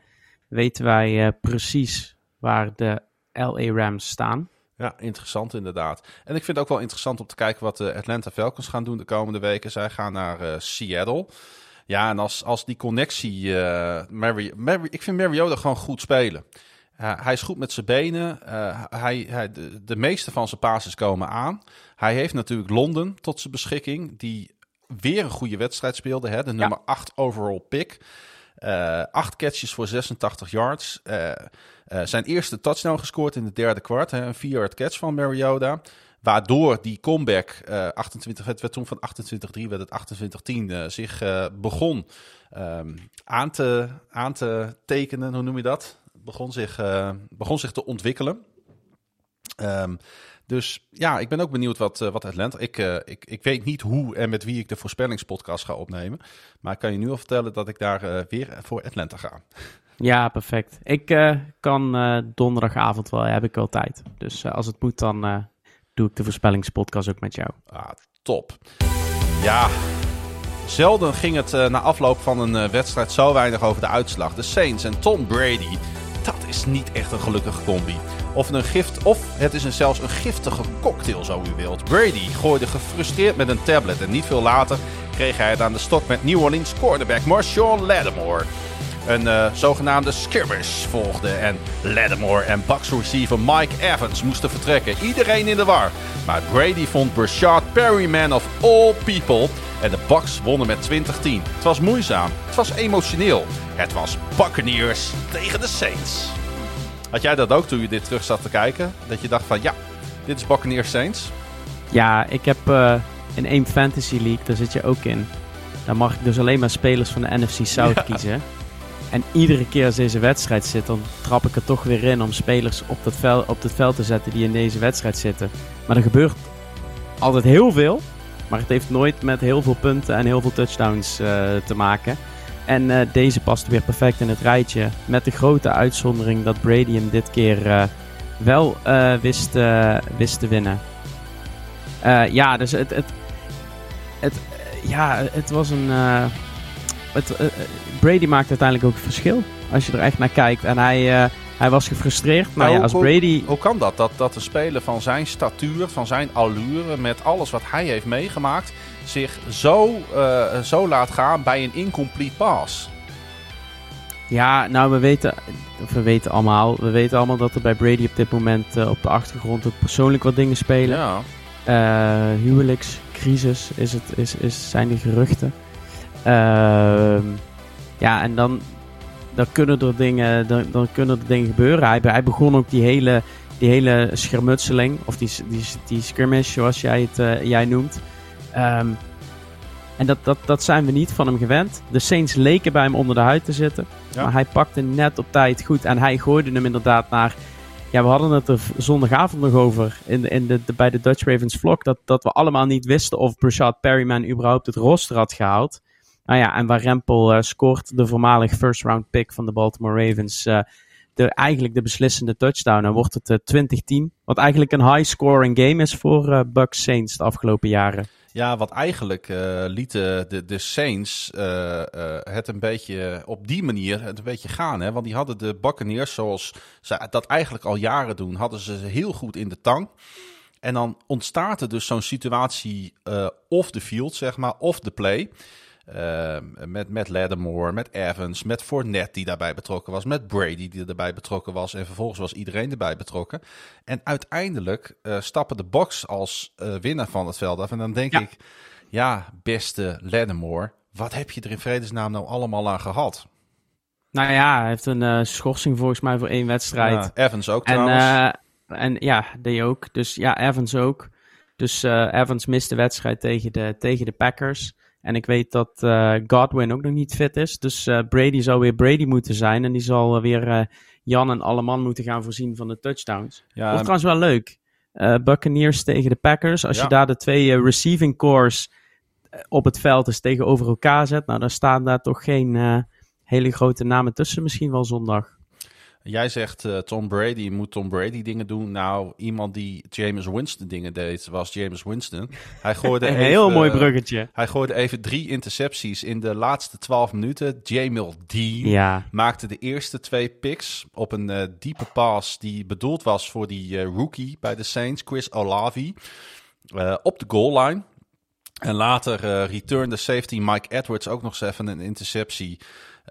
weten wij uh, precies waar de LA Rams staan. Ja, interessant inderdaad. En ik vind het ook wel interessant om te kijken wat de Atlanta Falcons gaan doen de komende weken. Zij gaan naar uh, Seattle. Ja, en als, als die connectie... Uh, Mary, Mary, ik vind Mariota gewoon goed spelen. Uh, hij is goed met zijn benen. Hij, hij, de, de, meeste van zijn passes komen aan. Hij heeft natuurlijk Londen tot zijn beschikking. Die weer een goede wedstrijd speelde. Hè? De nummer 8 overall pick. Uh, acht catches voor 86 yards. zijn eerste touchdown gescoord in de derde kwart. Een 4-yard catch van Mariota. Waardoor die comeback, 28, het werd toen van 28-3, werd het 28-10, zich begon um, aan, te, aan te tekenen. Hoe noem je dat? begon zich, begon zich te ontwikkelen. Um, dus ja, ik ben ook benieuwd wat, uh, wat Atlanta... Ik, uh, ik, ik weet niet hoe en met wie ik de voorspellingspodcast ga opnemen. Maar ik kan je nu al vertellen dat ik daar weer voor Atlanta ga. Ja, perfect. Ik kan donderdagavond wel, heb ik wel tijd. Dus als het moet, dan doe ik de voorspellingspodcast ook met jou. Ah, top. Ja, zelden ging het na afloop van een wedstrijd zo weinig over de uitslag. De Saints en Tom Brady dat is niet echt een gelukkige combi. Of, een gift, of het is een, zelfs een giftige cocktail, zo u wilt. Brady gooide gefrustreerd met een tablet en niet veel later kreeg hij het aan de stok met New Orleans quarterback Marshawn Lattimore. Een uh, zogenaamde skirmish volgde en Lattimore en Bucks receiver Mike Evans moesten vertrekken. Iedereen in de war. Maar Brady vond Brashard Perryman of all people en de Bucks wonnen met 20-10. Het was moeizaam, het was emotioneel. Het was Buccaneers tegen de Saints. Had jij dat ook toen je dit terug zat te kijken? Dat je dacht van ja, dit is Buccaneers Saints? Ja, ik heb uh, in één Fantasy League, daar zit je ook in. Daar mag ik dus alleen maar spelers van de NFC South kiezen. En iedere keer als deze wedstrijd zit, dan trap ik er toch weer in om spelers op dat, veld, op het veld te zetten die in deze wedstrijd zitten. Maar er gebeurt altijd heel veel. Maar het heeft nooit met heel veel punten en heel veel touchdowns te maken. En deze past weer perfect in het rijtje. Met de grote uitzondering dat Brady hem dit keer wel wist, wist te winnen. ja, dus het, het, het, ja, het was een. het, Brady maakt uiteindelijk ook het verschil. Als je er echt naar kijkt. En hij, hij was gefrustreerd. Nou, ja, als Brady... Hoe, kan dat? dat? Dat de speler van zijn statuur, van zijn allure, met alles wat hij heeft meegemaakt, zich zo, uh, zo laat gaan bij een incomplete pass? Ja, nou, we weten, we weten allemaal, we weten allemaal dat er bij Brady op dit moment uh, op de achtergrond ook persoonlijk wat dingen spelen. Ja. Uh, huwelijkscrisis is het, is, is, zijn de geruchten. Ehm, ja, en dan, dan kunnen er dingen, dan, dan kunnen er dingen gebeuren. Hij, hij begon ook die hele, die hele schermutseling, of die, die, die skirmish zoals jij het uh, jij noemt. Um, en dat, dat, dat zijn we niet van hem gewend. De Saints leken bij hem onder de huid te zitten. Maar hij pakte net op tijd goed. En hij gooide hem inderdaad naar. Ja, we hadden het er zondagavond nog over. In, in de, bij de Dutch Ravens vlog. Dat, dat we allemaal niet wisten of Brashad Perryman überhaupt het roster had gehaald. Nou ja, en waar Rempel uh, scoort de voormalig first round pick van de Baltimore Ravens. Uh, de, eigenlijk de beslissende touchdown. En wordt het uh, eh, 20-10. Wat eigenlijk een high scoring game is voor Bucks Saints de afgelopen jaren. Ja, wat eigenlijk lieten de, de Saints het een beetje op die manier het een beetje gaan. Hè? Want die hadden de Buccaneers, zoals ze dat eigenlijk al jaren doen, hadden ze heel goed in de tang. En dan ontstaat er dus zo'n situatie off the field, zeg maar, off the play. Uh, met, met Lattimore, met Evans, met Fournette die daarbij betrokken was, met Brady die erbij betrokken was. En vervolgens was iedereen erbij betrokken. En uiteindelijk uh, stappen de Box als uh, winnaar van het veld af. En dan denk ik, ja, beste Lattimore, wat heb je er in vredesnaam nou allemaal aan gehad? Nou ja, hij heeft een uh, schorsing volgens mij voor één wedstrijd. Ja, Evans ook trouwens. En, en ja, die ook. Dus ja, Evans ook. Dus Evans mist de wedstrijd tegen de, tegen de Packers. En ik weet dat uh, Godwin ook nog niet fit is. Dus uh, Brady zou weer Brady moeten zijn. En die zal weer uh, Jan en Alleman moeten gaan voorzien van de touchdowns. Ja, trouwens wel leuk. Buccaneers tegen de Packers. Als je daar de twee receiving cores op het veld eens tegenover elkaar zet. Nou, dan staan daar toch geen hele grote namen tussen misschien wel zondag. Jij zegt uh, Tom Brady moet Tom Brady dingen doen. Nou, iemand die James Winston dingen deed, was James Winston. Hij gooide een heel mooi bruggetje. Hij gooide even drie intercepties in de laatste twaalf minuten. Jamil Dean maakte de eerste twee picks op een uh, diepe pass die bedoeld was voor die uh, rookie bij de Saints, Chris Olavi, op de goal line. En later uh, returnde safety Mike Edwards ook nog eens even een interceptie.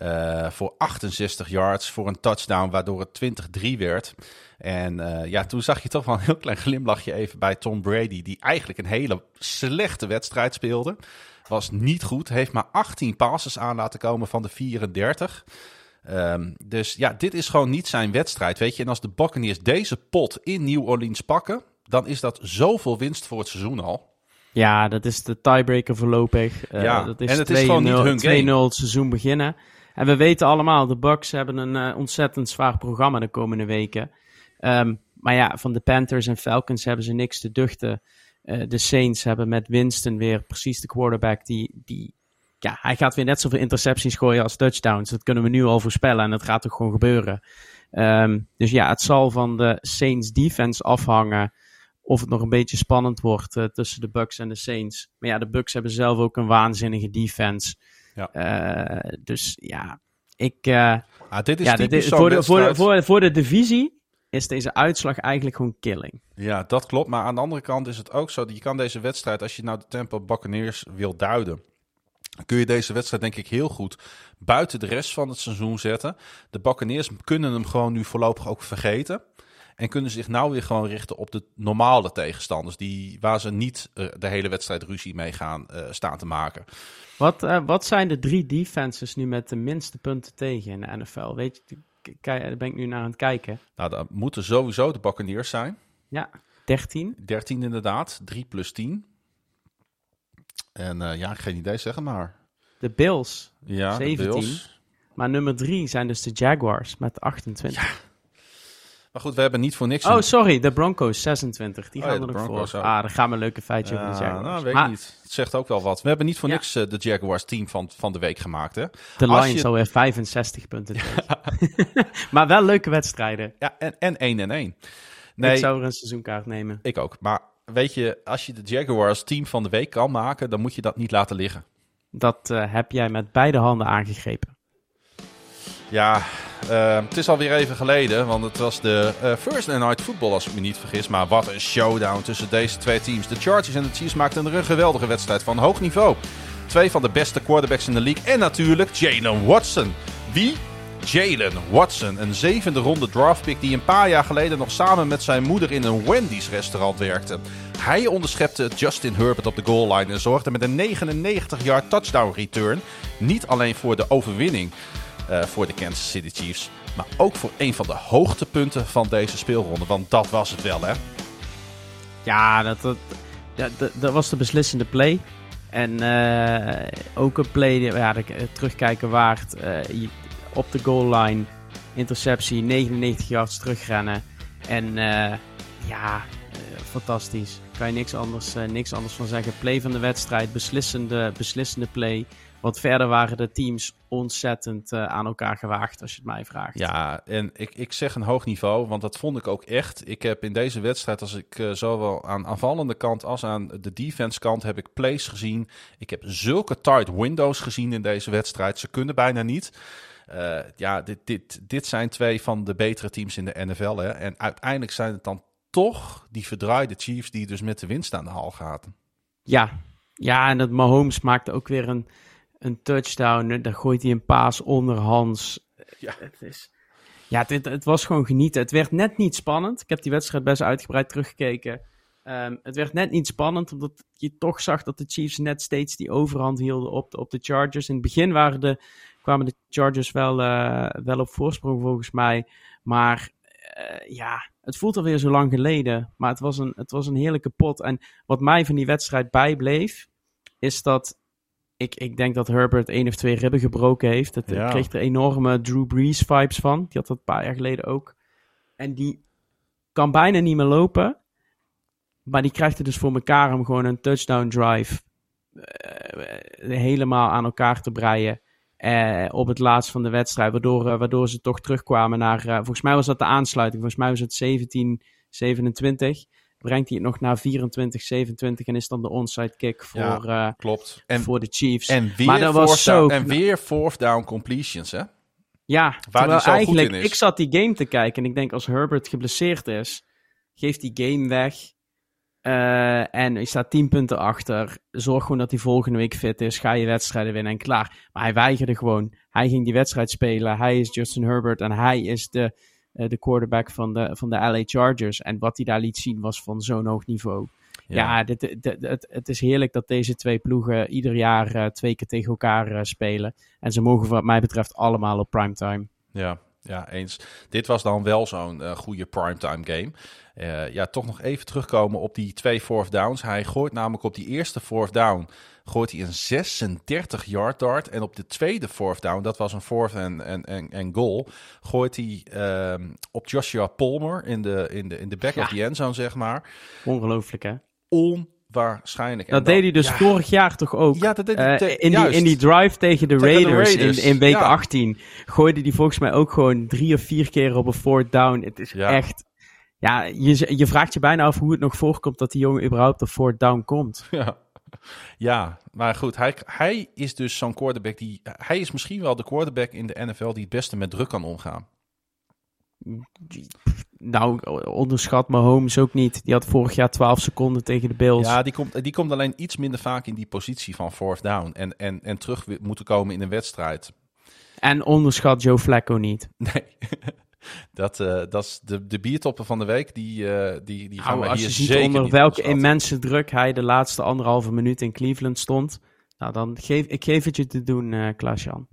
Uh, voor 68 yards voor een touchdown, waardoor het 20-3 werd. En uh, ja, toen zag je toch wel een heel klein glimlachje even bij Tom Brady, die eigenlijk een hele slechte wedstrijd speelde. Was niet goed, heeft maar 18 passes aan laten komen van de 34. Um, ehm, dus ja, dit is gewoon niet zijn wedstrijd, weet je. En als de Buccaneers deze pot in New Orleans pakken, dan is dat zoveel winst voor het seizoen al. Ja, dat is de tiebreaker voorlopig. Uh, ja, dat is en het is gewoon niet hun 2-0 het seizoen beginnen. En we weten allemaal, de Bucks hebben een uh, ontzettend zwaar programma de komende weken. Um, maar ja, van de Panthers en Falcons hebben ze niks te duchten. Uh, de Saints hebben met Winston weer precies de quarterback die, die... Ja, hij gaat weer net zoveel intercepties gooien als touchdowns. Dat kunnen we nu al voorspellen en dat gaat ook gewoon gebeuren. Um, dus ja, het zal van de Saints defense afhangen of het nog een beetje spannend wordt uh, tussen de Bucks en de Saints. Maar ja, de Bucks hebben zelf ook een waanzinnige defense. Ja. Uh, dus ja, ik. Uh, ah, dit is ja, dit, voor, de, voor, voor, voor de divisie is deze uitslag eigenlijk gewoon killing. Ja, dat klopt. Maar aan de andere kant is het ook zo dat je kan deze wedstrijd, als je nou de tempo Buccaneers wil duiden, kun je deze wedstrijd denk ik heel goed buiten de rest van het seizoen zetten. De Buccaneers kunnen hem gewoon nu voorlopig ook vergeten. En kunnen zich nou weer gewoon richten op de normale tegenstanders. Die, waar ze niet uh, de hele wedstrijd ruzie mee gaan uh, staan te maken. Wat, uh, wat zijn de drie defenses nu met de minste punten tegen in de NFL? Weet je, daar ben ik nu naar aan het kijken. Nou, dat moeten sowieso de Buccaneers zijn. Ja, 13. 13 inderdaad, 3 plus 10. En uh, ja, geen idee zeggen maar. De Bills, ja, 17. De Bills. Maar nummer 3 zijn dus de Jaguars met 28. Ja. Maar goed, we hebben niet voor niks... Oh, een- sorry, de Broncos 26. Die Oh gaan ja, er de nog Broncos, voor. Ah, dan gaan we een leuke feitje over de Ja, Jaguars. nou, weet Maar ik niet. Het zegt ook wel wat. We hebben niet voor Ja. niks eh, de Jaguars team van, van de week gemaakt, hè? De Als Lions je- alweer 65 punten. maar wel leuke wedstrijden. Ja, en, en 1 en 1. Nee, Ik zou er een seizoenkaart nemen. ik ook. Maar weet je, als je de Jaguars team van de week kan maken, dan moet je dat niet laten liggen. Dat eh, heb jij met beide handen aangegrepen. Ja, eh, het is alweer even geleden, want het was de eh, First Night Football, als ik me niet vergis. Maar wat een showdown tussen deze twee teams. De Chargers en de Chiefs maakten er een geweldige wedstrijd van hoog niveau. Twee van de beste quarterbacks in de league. En natuurlijk Jalen Watson. Wie? Jalen Watson, een zevende ronde draftpick die een paar jaar geleden nog samen met zijn moeder in een Wendy's restaurant werkte. Hij onderschepte Justin Herbert op de goal line en zorgde met een 99-yard touchdown return niet alleen voor de overwinning voor de Kansas City Chiefs, maar ook voor een van de hoogtepunten van deze speelronde. Want dat was het wel, hè? Ja, dat, dat, dat, dat was de beslissende play. En eh, ook een play, ja, eh, terugkijken waard. eh, je- op de goal line, interceptie, 99 yards terugrennen. En eh, ja, eh, fantastisch. Kan je niks anders, eh, niks anders van zeggen. Play van de wedstrijd, beslissende, beslissende play. Want verder waren de teams ontzettend eh, aan elkaar gewaagd, als je het mij vraagt. Ja, en ik, ik zeg een hoog niveau, want dat vond ik ook echt. Ik heb in deze wedstrijd, als ik eh, zowel aan aanvallende kant als aan de defense kant, heb ik plays gezien. Ik heb zulke tight windows gezien in deze wedstrijd. Ze kunnen bijna niet. Eh, ja, dit, dit, dit zijn twee van de betere teams in de NFL. Hè? En uiteindelijk zijn het dan toch die verdraaide Chiefs die dus met de winst aan de hal gaan. Ja, ja en dat Mahomes maakte ook weer een, een touchdown. Dan gooit hij een paas onderhands. Ja. Het, is, ja het, het was gewoon genieten. Het werd net niet spannend. Ik heb die wedstrijd best uitgebreid teruggekeken. Ehm, het werd net niet spannend, omdat je toch zag dat de Chiefs net steeds die overhand hielden op de, op de Chargers. In het begin waren de, kwamen de Chargers wel, eh, wel op voorsprong volgens mij. Maar eh, ja, het voelt alweer zo lang geleden. Maar het was, een, het was een heerlijke pot. En wat mij van die wedstrijd bijbleef, is dat ik, ik denk dat Herbert één of twee ribben gebroken heeft. Het, Ja. Ik kreeg er enorme Drew Brees vibes van. Die had dat een paar jaar geleden ook. En die kan bijna niet meer lopen. Maar die krijgt het dus voor elkaar om gewoon een touchdown drive eh, helemaal aan elkaar te breien. eh, op het laatst van de wedstrijd. Waardoor, eh, waardoor ze toch terugkwamen naar. eh, volgens mij was dat de aansluiting. Volgens mij was het 17, 27. Brengt hij het nog naar 24, 27. En is dan de onside kick voor, eh, Klopt. En, voor de Chiefs. en, weer, Maar dat was zo- en weer fourth down completions, hè? Ja, terwijl zo goed eigenlijk, in is. ik zat die game te kijken en ik denk als Herbert geblesseerd is, geeft die game weg. eh, en hij staat 10 punten achter. Zorg gewoon dat hij volgende week fit is. Ga je wedstrijden winnen en klaar. Maar hij weigerde gewoon. Hij ging die wedstrijd spelen. Hij is Justin Herbert en hij is de, de quarterback van de, van de LA Chargers. En wat hij daar liet zien was van zo'n hoog niveau. Ja, dit, dit- dit- het, het is heerlijk dat deze twee ploegen ieder jaar eh, twee keer tegen elkaar eh, spelen. En ze mogen wat mij betreft allemaal op primetime. Ja, ja, eens. Dit was dan wel zo'n eh, goede primetime game. Eh, ja, toch nog even terugkomen op die twee fourth downs. Hij gooit namelijk op die eerste fourth down gooit hij een 36 yard dart. En op de tweede fourth down, dat was een fourth en, en, en, en goal, gooit hij ehm, op Joshua Palmer in de, in de, in de back Ja. of the end zone, zeg maar. Ongelooflijk, hè? Onwaarschijnlijk. En Dat dan- deed hij dus ja, vorig jaar toch ook. Ja, dat deed hij Eh, in, die, in die drive tegen de Tegen de Raiders, Raiders, In, in week ja. 18 gooide hij volgens mij ook gewoon drie of vier keer op een fourth down. Het is Ja. echt... Ja, je, je vraagt je bijna af hoe het nog voorkomt dat die jongen überhaupt op fourth down komt. Ja. ja, maar goed, hij, hij is dus zo'n quarterback die... Hij is misschien wel de quarterback in de NFL die het beste met druk kan omgaan. Nou, onderschat Mahomes ook niet. Die had vorig jaar 12 seconden tegen de Bills. Ja, die komt, die komt alleen iets minder vaak in die positie van fourth down. En, en, en terug moeten komen in een wedstrijd. En onderschat Joe Flacco niet. Nee, dat, eh, dat is de, de biertoppen van de week. Die, eh, die, die gaan Nou, we als hier je ziet onder welke immense druk hij de laatste anderhalve minuut in Cleveland stond. Nou, dan geef ik geef het je te doen, eh Klaas-Jan.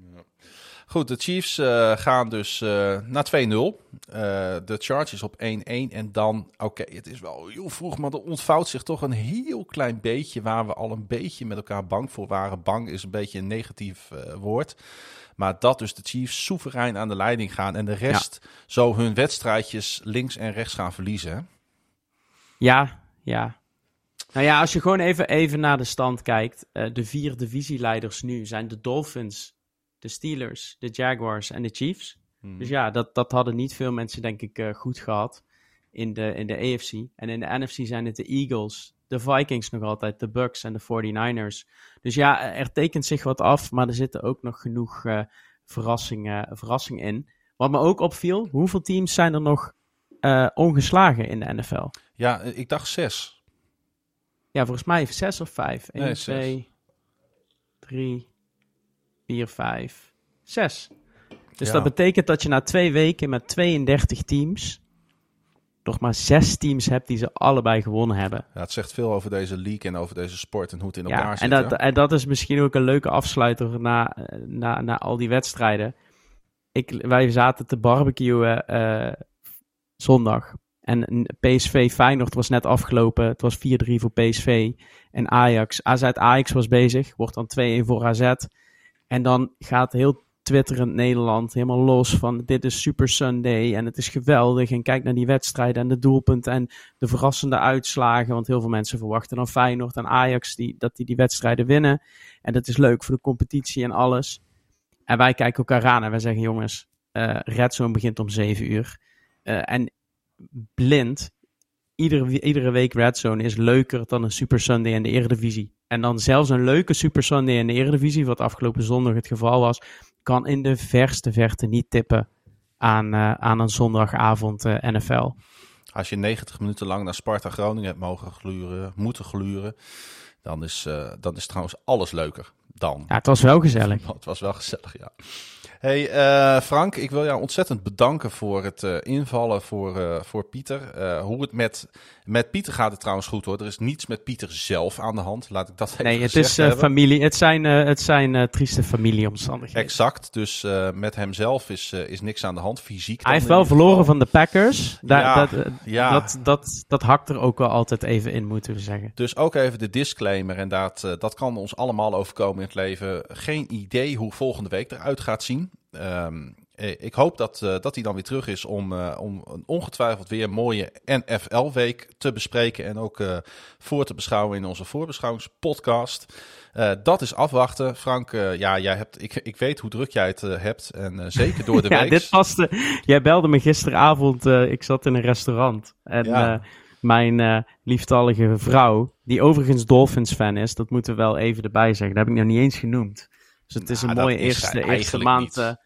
Goed, de Chiefs eh, gaan dus eh, naar 2-0. Eh, de Chargers op 1-1. En dan, oké, het is wel heel vroeg, maar er ontvouwt zich toch een heel klein beetje waar we al een beetje met elkaar bang voor waren. Bang is een beetje een negatief woord. Maar dat dus de Chiefs soeverein aan de leiding gaan en de rest zo hun wedstrijdjes links en rechts gaan verliezen. Ja, ja. Nou ja, als je gewoon even, even naar de stand kijkt. Uh, de vier divisieleiders nu zijn de Dolphins, de Steelers, de Jaguars en de Chiefs. Hmm. Dus ja, dat, dat hadden niet veel mensen denk ik uh, goed gehad in de, in de AFC. En in de NFC zijn het de Eagles, de Vikings nog altijd, de Bucks en de 49ers. Dus ja, er tekent zich wat af, maar er zitten ook nog genoeg uh, verrassingen, verrassingen in. Wat me ook opviel, hoeveel teams zijn er nog uh, ongeslagen in de NFL? Ja, ik dacht zes. Ja, volgens mij zes of vijf. 1, 2, 3, 4, 5, 6. Dus ja. dat betekent dat je na twee weken met 32 teams nog maar zes teams hebt die ze allebei gewonnen hebben. Ja, het zegt veel over deze league en over deze sport en hoe het in elkaar ja, zit. En dat, en dat is misschien ook een leuke afsluiter na, na, na al die wedstrijden. Ik, wij zaten te barbecuen uh, zondag. En PSV Feyenoord was net afgelopen. Het was 4-3 voor PSV. En Ajax, AZ Ajax was bezig. Wordt dan 2-1 voor AZ. En dan gaat heel twitterend Nederland helemaal los van dit is Super Sunday en het is geweldig en kijk naar die wedstrijden en de doelpunten en de verrassende uitslagen, want heel veel mensen verwachten dan Feyenoord en Ajax die, dat die die wedstrijden winnen en dat is leuk voor de competitie en alles. En wij kijken elkaar aan en wij zeggen jongens, uh, Red Zone begint om 7 uur uh, en blind, iedere, iedere week Red Zone is leuker dan een Super Sunday in de Eredivisie. En dan zelfs een leuke Super Sunday in de Eredivisie, wat afgelopen zondag het geval was, kan in de verste verte niet tippen aan, uh, aan een zondagavond uh, eh, NFL. Als je 90 minuten lang naar Sparta Groningen hebt mogen gluren, moeten gluren, dan is, uh, dan is trouwens alles leuker dan. Ja, het was wel gezellig. Het was wel gezellig, ja. Hey uh, Frank, ik wil jou ontzettend bedanken voor het uh, invallen voor, uh, voor Pieter. hoe het met, met Pieter gaat het trouwens goed hoor. Er is niets met Pieter zelf aan de hand. Laat ik dat even Nee, het is familie. Het zijn, het zijn trieste familieomstandigheden. Exact. Dus met hemzelf is, is niks aan de hand. Fysiek. Hij heeft wel verloren van de Packers. Daar, ja, dat, ja. Dat, dat, dat hakt er ook wel altijd even in, moeten we zeggen. Dus ook even de disclaimer. En dat, dat kan ons allemaal overkomen in het leven. Geen idee hoe volgende week eruit gaat zien. Um, ik hoop dat, uh, dat hij dan weer terug is om, uh, om een ongetwijfeld weer een mooie NFL-week te bespreken. En ook uh, voor te beschouwen in onze voorbeschouwingspodcast. dat is afwachten. Frank, ja, jij hebt, ik, ik weet hoe druk jij het hebt. En zeker door de ja, week. dit paste. Jij belde me gisteravond. ik zat in een restaurant. En ja. mijn lieftallige vrouw, die overigens Dolphins-fan is, dat moeten we wel even erbij zeggen. Dat heb ik nog niet eens genoemd. Dus het is nou, een mooie eerste, eerste maand.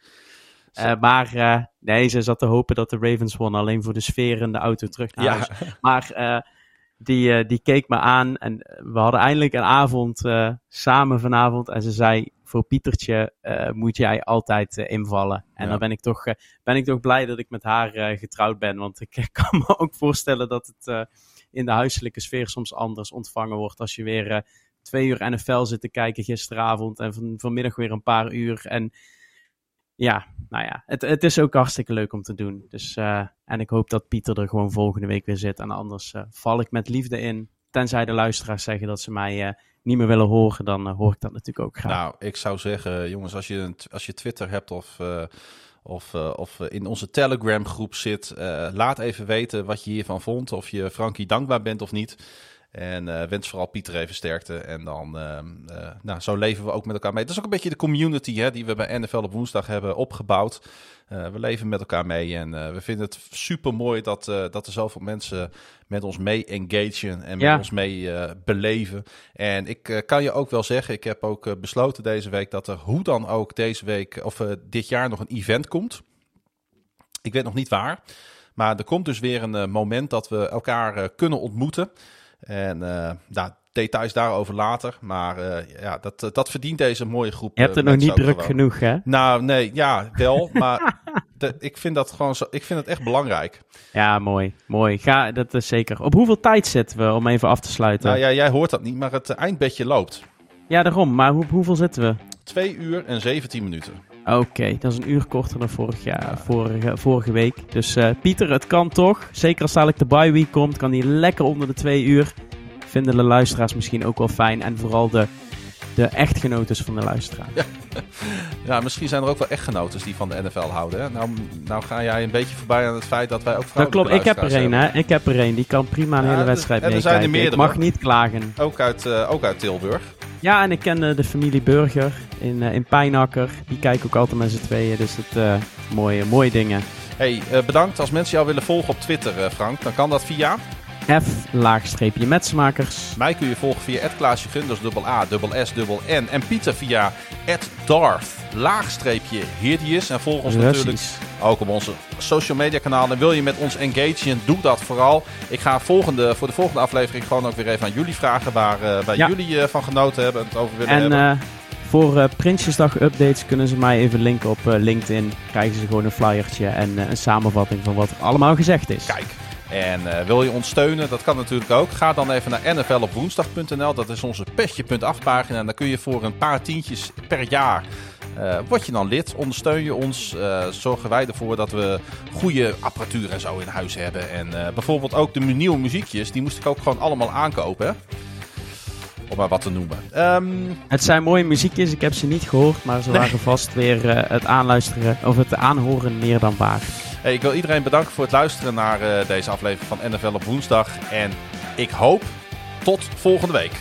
Uh, maar uh, nee, ze zat te hopen dat de Ravens won alleen voor de sfeer en de auto terug naar huis. Maar uh, die, die keek me aan en we hadden eindelijk een avond samen vanavond. En ze zei, voor Pietertje moet jij altijd invallen. En ja. dan ben ik, toch, ben ik toch blij dat ik met haar getrouwd ben. Want ik kan me ook voorstellen dat het in de huiselijke sfeer soms anders ontvangen wordt als je weer twee uur NFL zitten kijken gisteravond en van, vanmiddag weer een paar uur. En ja, nou ja, het, het is ook hartstikke leuk om te doen. Dus, uh, en ik hoop dat Pieter er gewoon volgende week weer zit. En anders uh, val ik met liefde in. Tenzij de luisteraars zeggen dat ze mij uh, niet meer willen horen, dan hoor ik dat natuurlijk ook graag. Nou, ik zou zeggen, jongens, als je, als je Twitter hebt of of, of in onze Telegram groep zit. Laat even weten wat je hiervan vond. Of je Frankie dankbaar bent of niet. En uh, wens vooral Pieter even sterkte. En dan, uh, uh, nou, zo leven we ook met elkaar mee. Dat is ook een beetje de community hè, die we bij NFL op woensdag hebben opgebouwd. we leven met elkaar mee en we vinden het super mooi dat, dat er zoveel mensen met ons mee engagen en met ja. ons mee beleven. En ik kan je ook wel zeggen, ik heb ook besloten deze week dat er hoe dan ook deze week of dit jaar nog een event komt. Ik weet nog niet waar. Maar er komt dus weer een moment dat we elkaar kunnen ontmoeten. En uh, nou, details daarover later. Maar uh, ja, dat, dat verdient deze mooie groep. Je hebt het nog niet druk genoeg, hè? Nou, nee, ja, wel. maar de, ik vind dat gewoon zo, ik vind het echt belangrijk. Ja, mooi. Mooi. Ga, dat is zeker. Op hoeveel tijd zitten we om even af te sluiten? Nou ja, jij hoort dat niet, maar het eindbedje loopt. Ja, daarom. Maar hoe, hoeveel zitten we? 2 uur en 17 minuten. Oké, dat is een uur korter dan vorig jaar, vorige, week. Dus uh, Pieter, het kan toch. Zeker als dadelijk de bye week komt, kan hij lekker onder de twee uur. Vinden de luisteraars misschien ook wel fijn. En vooral de, de echtgenotes van de luisteraar. Ja. ja, misschien zijn er ook wel echtgenotes die van de NFL houden. Hè? Nou, nou ga jij een beetje voorbij aan het feit dat wij ook Dat klopt, ik heb er een, hè. Ik heb er een. Die kan prima een Ja, hele wedstrijd en er zijn er meekijken. Ik meerdere. mag niet klagen. Ook uit, eh, ook uit Tilburg. Ja, en ik ken eh, de familie Burger in, eh, in Pijnakker. Die kijken ook altijd met z'n tweeën. Dus dat mooie, mooie dingen. Hey, bedankt. Als mensen jou willen volgen op Twitter, Frank, dan kan dat via. F, laagstreepje metsmakers. Mij kun je volgen via Klaasje Gunders, dubbel A, dubbel S, dubbel N. En Pieter via Darth, laagstreepje Hirdius. En volg ons natuurlijk ook op onze social media kanalen. Wil je met ons engagen, doe dat vooral. Ik ga volgende, voor de volgende aflevering gewoon ook weer even aan jullie vragen waar, eh, waar Ja. jullie eh, van genoten hebben en het over willen En hebben. eh, voor Prinsjesdag updates kunnen ze mij even linken op eh, LinkedIn. Krijgen ze gewoon een flyertje en een samenvatting van wat er allemaal gezegd is. Kijk. En eh, wil je ons steunen? Dat kan natuurlijk ook. Ga dan even naar nflopwoensdag.nl. Dat is onze petje.af pagina. En dan kun je voor een paar tientjes per jaar... eh, word je dan lid, ondersteun je ons, eh, zorgen wij ervoor dat we goede apparatuur en zo in huis hebben. En bijvoorbeeld ook de nieuwe muziekjes, die moest ik ook gewoon allemaal aankopen. Om maar wat te noemen. Ehm, Het zijn mooie muziekjes, ik heb ze niet gehoord, maar ze Nee. waren vast weer eh, het aanluisteren of het aanhoren meer dan waard. hey, ik wil iedereen bedanken voor het luisteren naar eh, deze aflevering van NFL op woensdag. En ik hoop tot volgende week.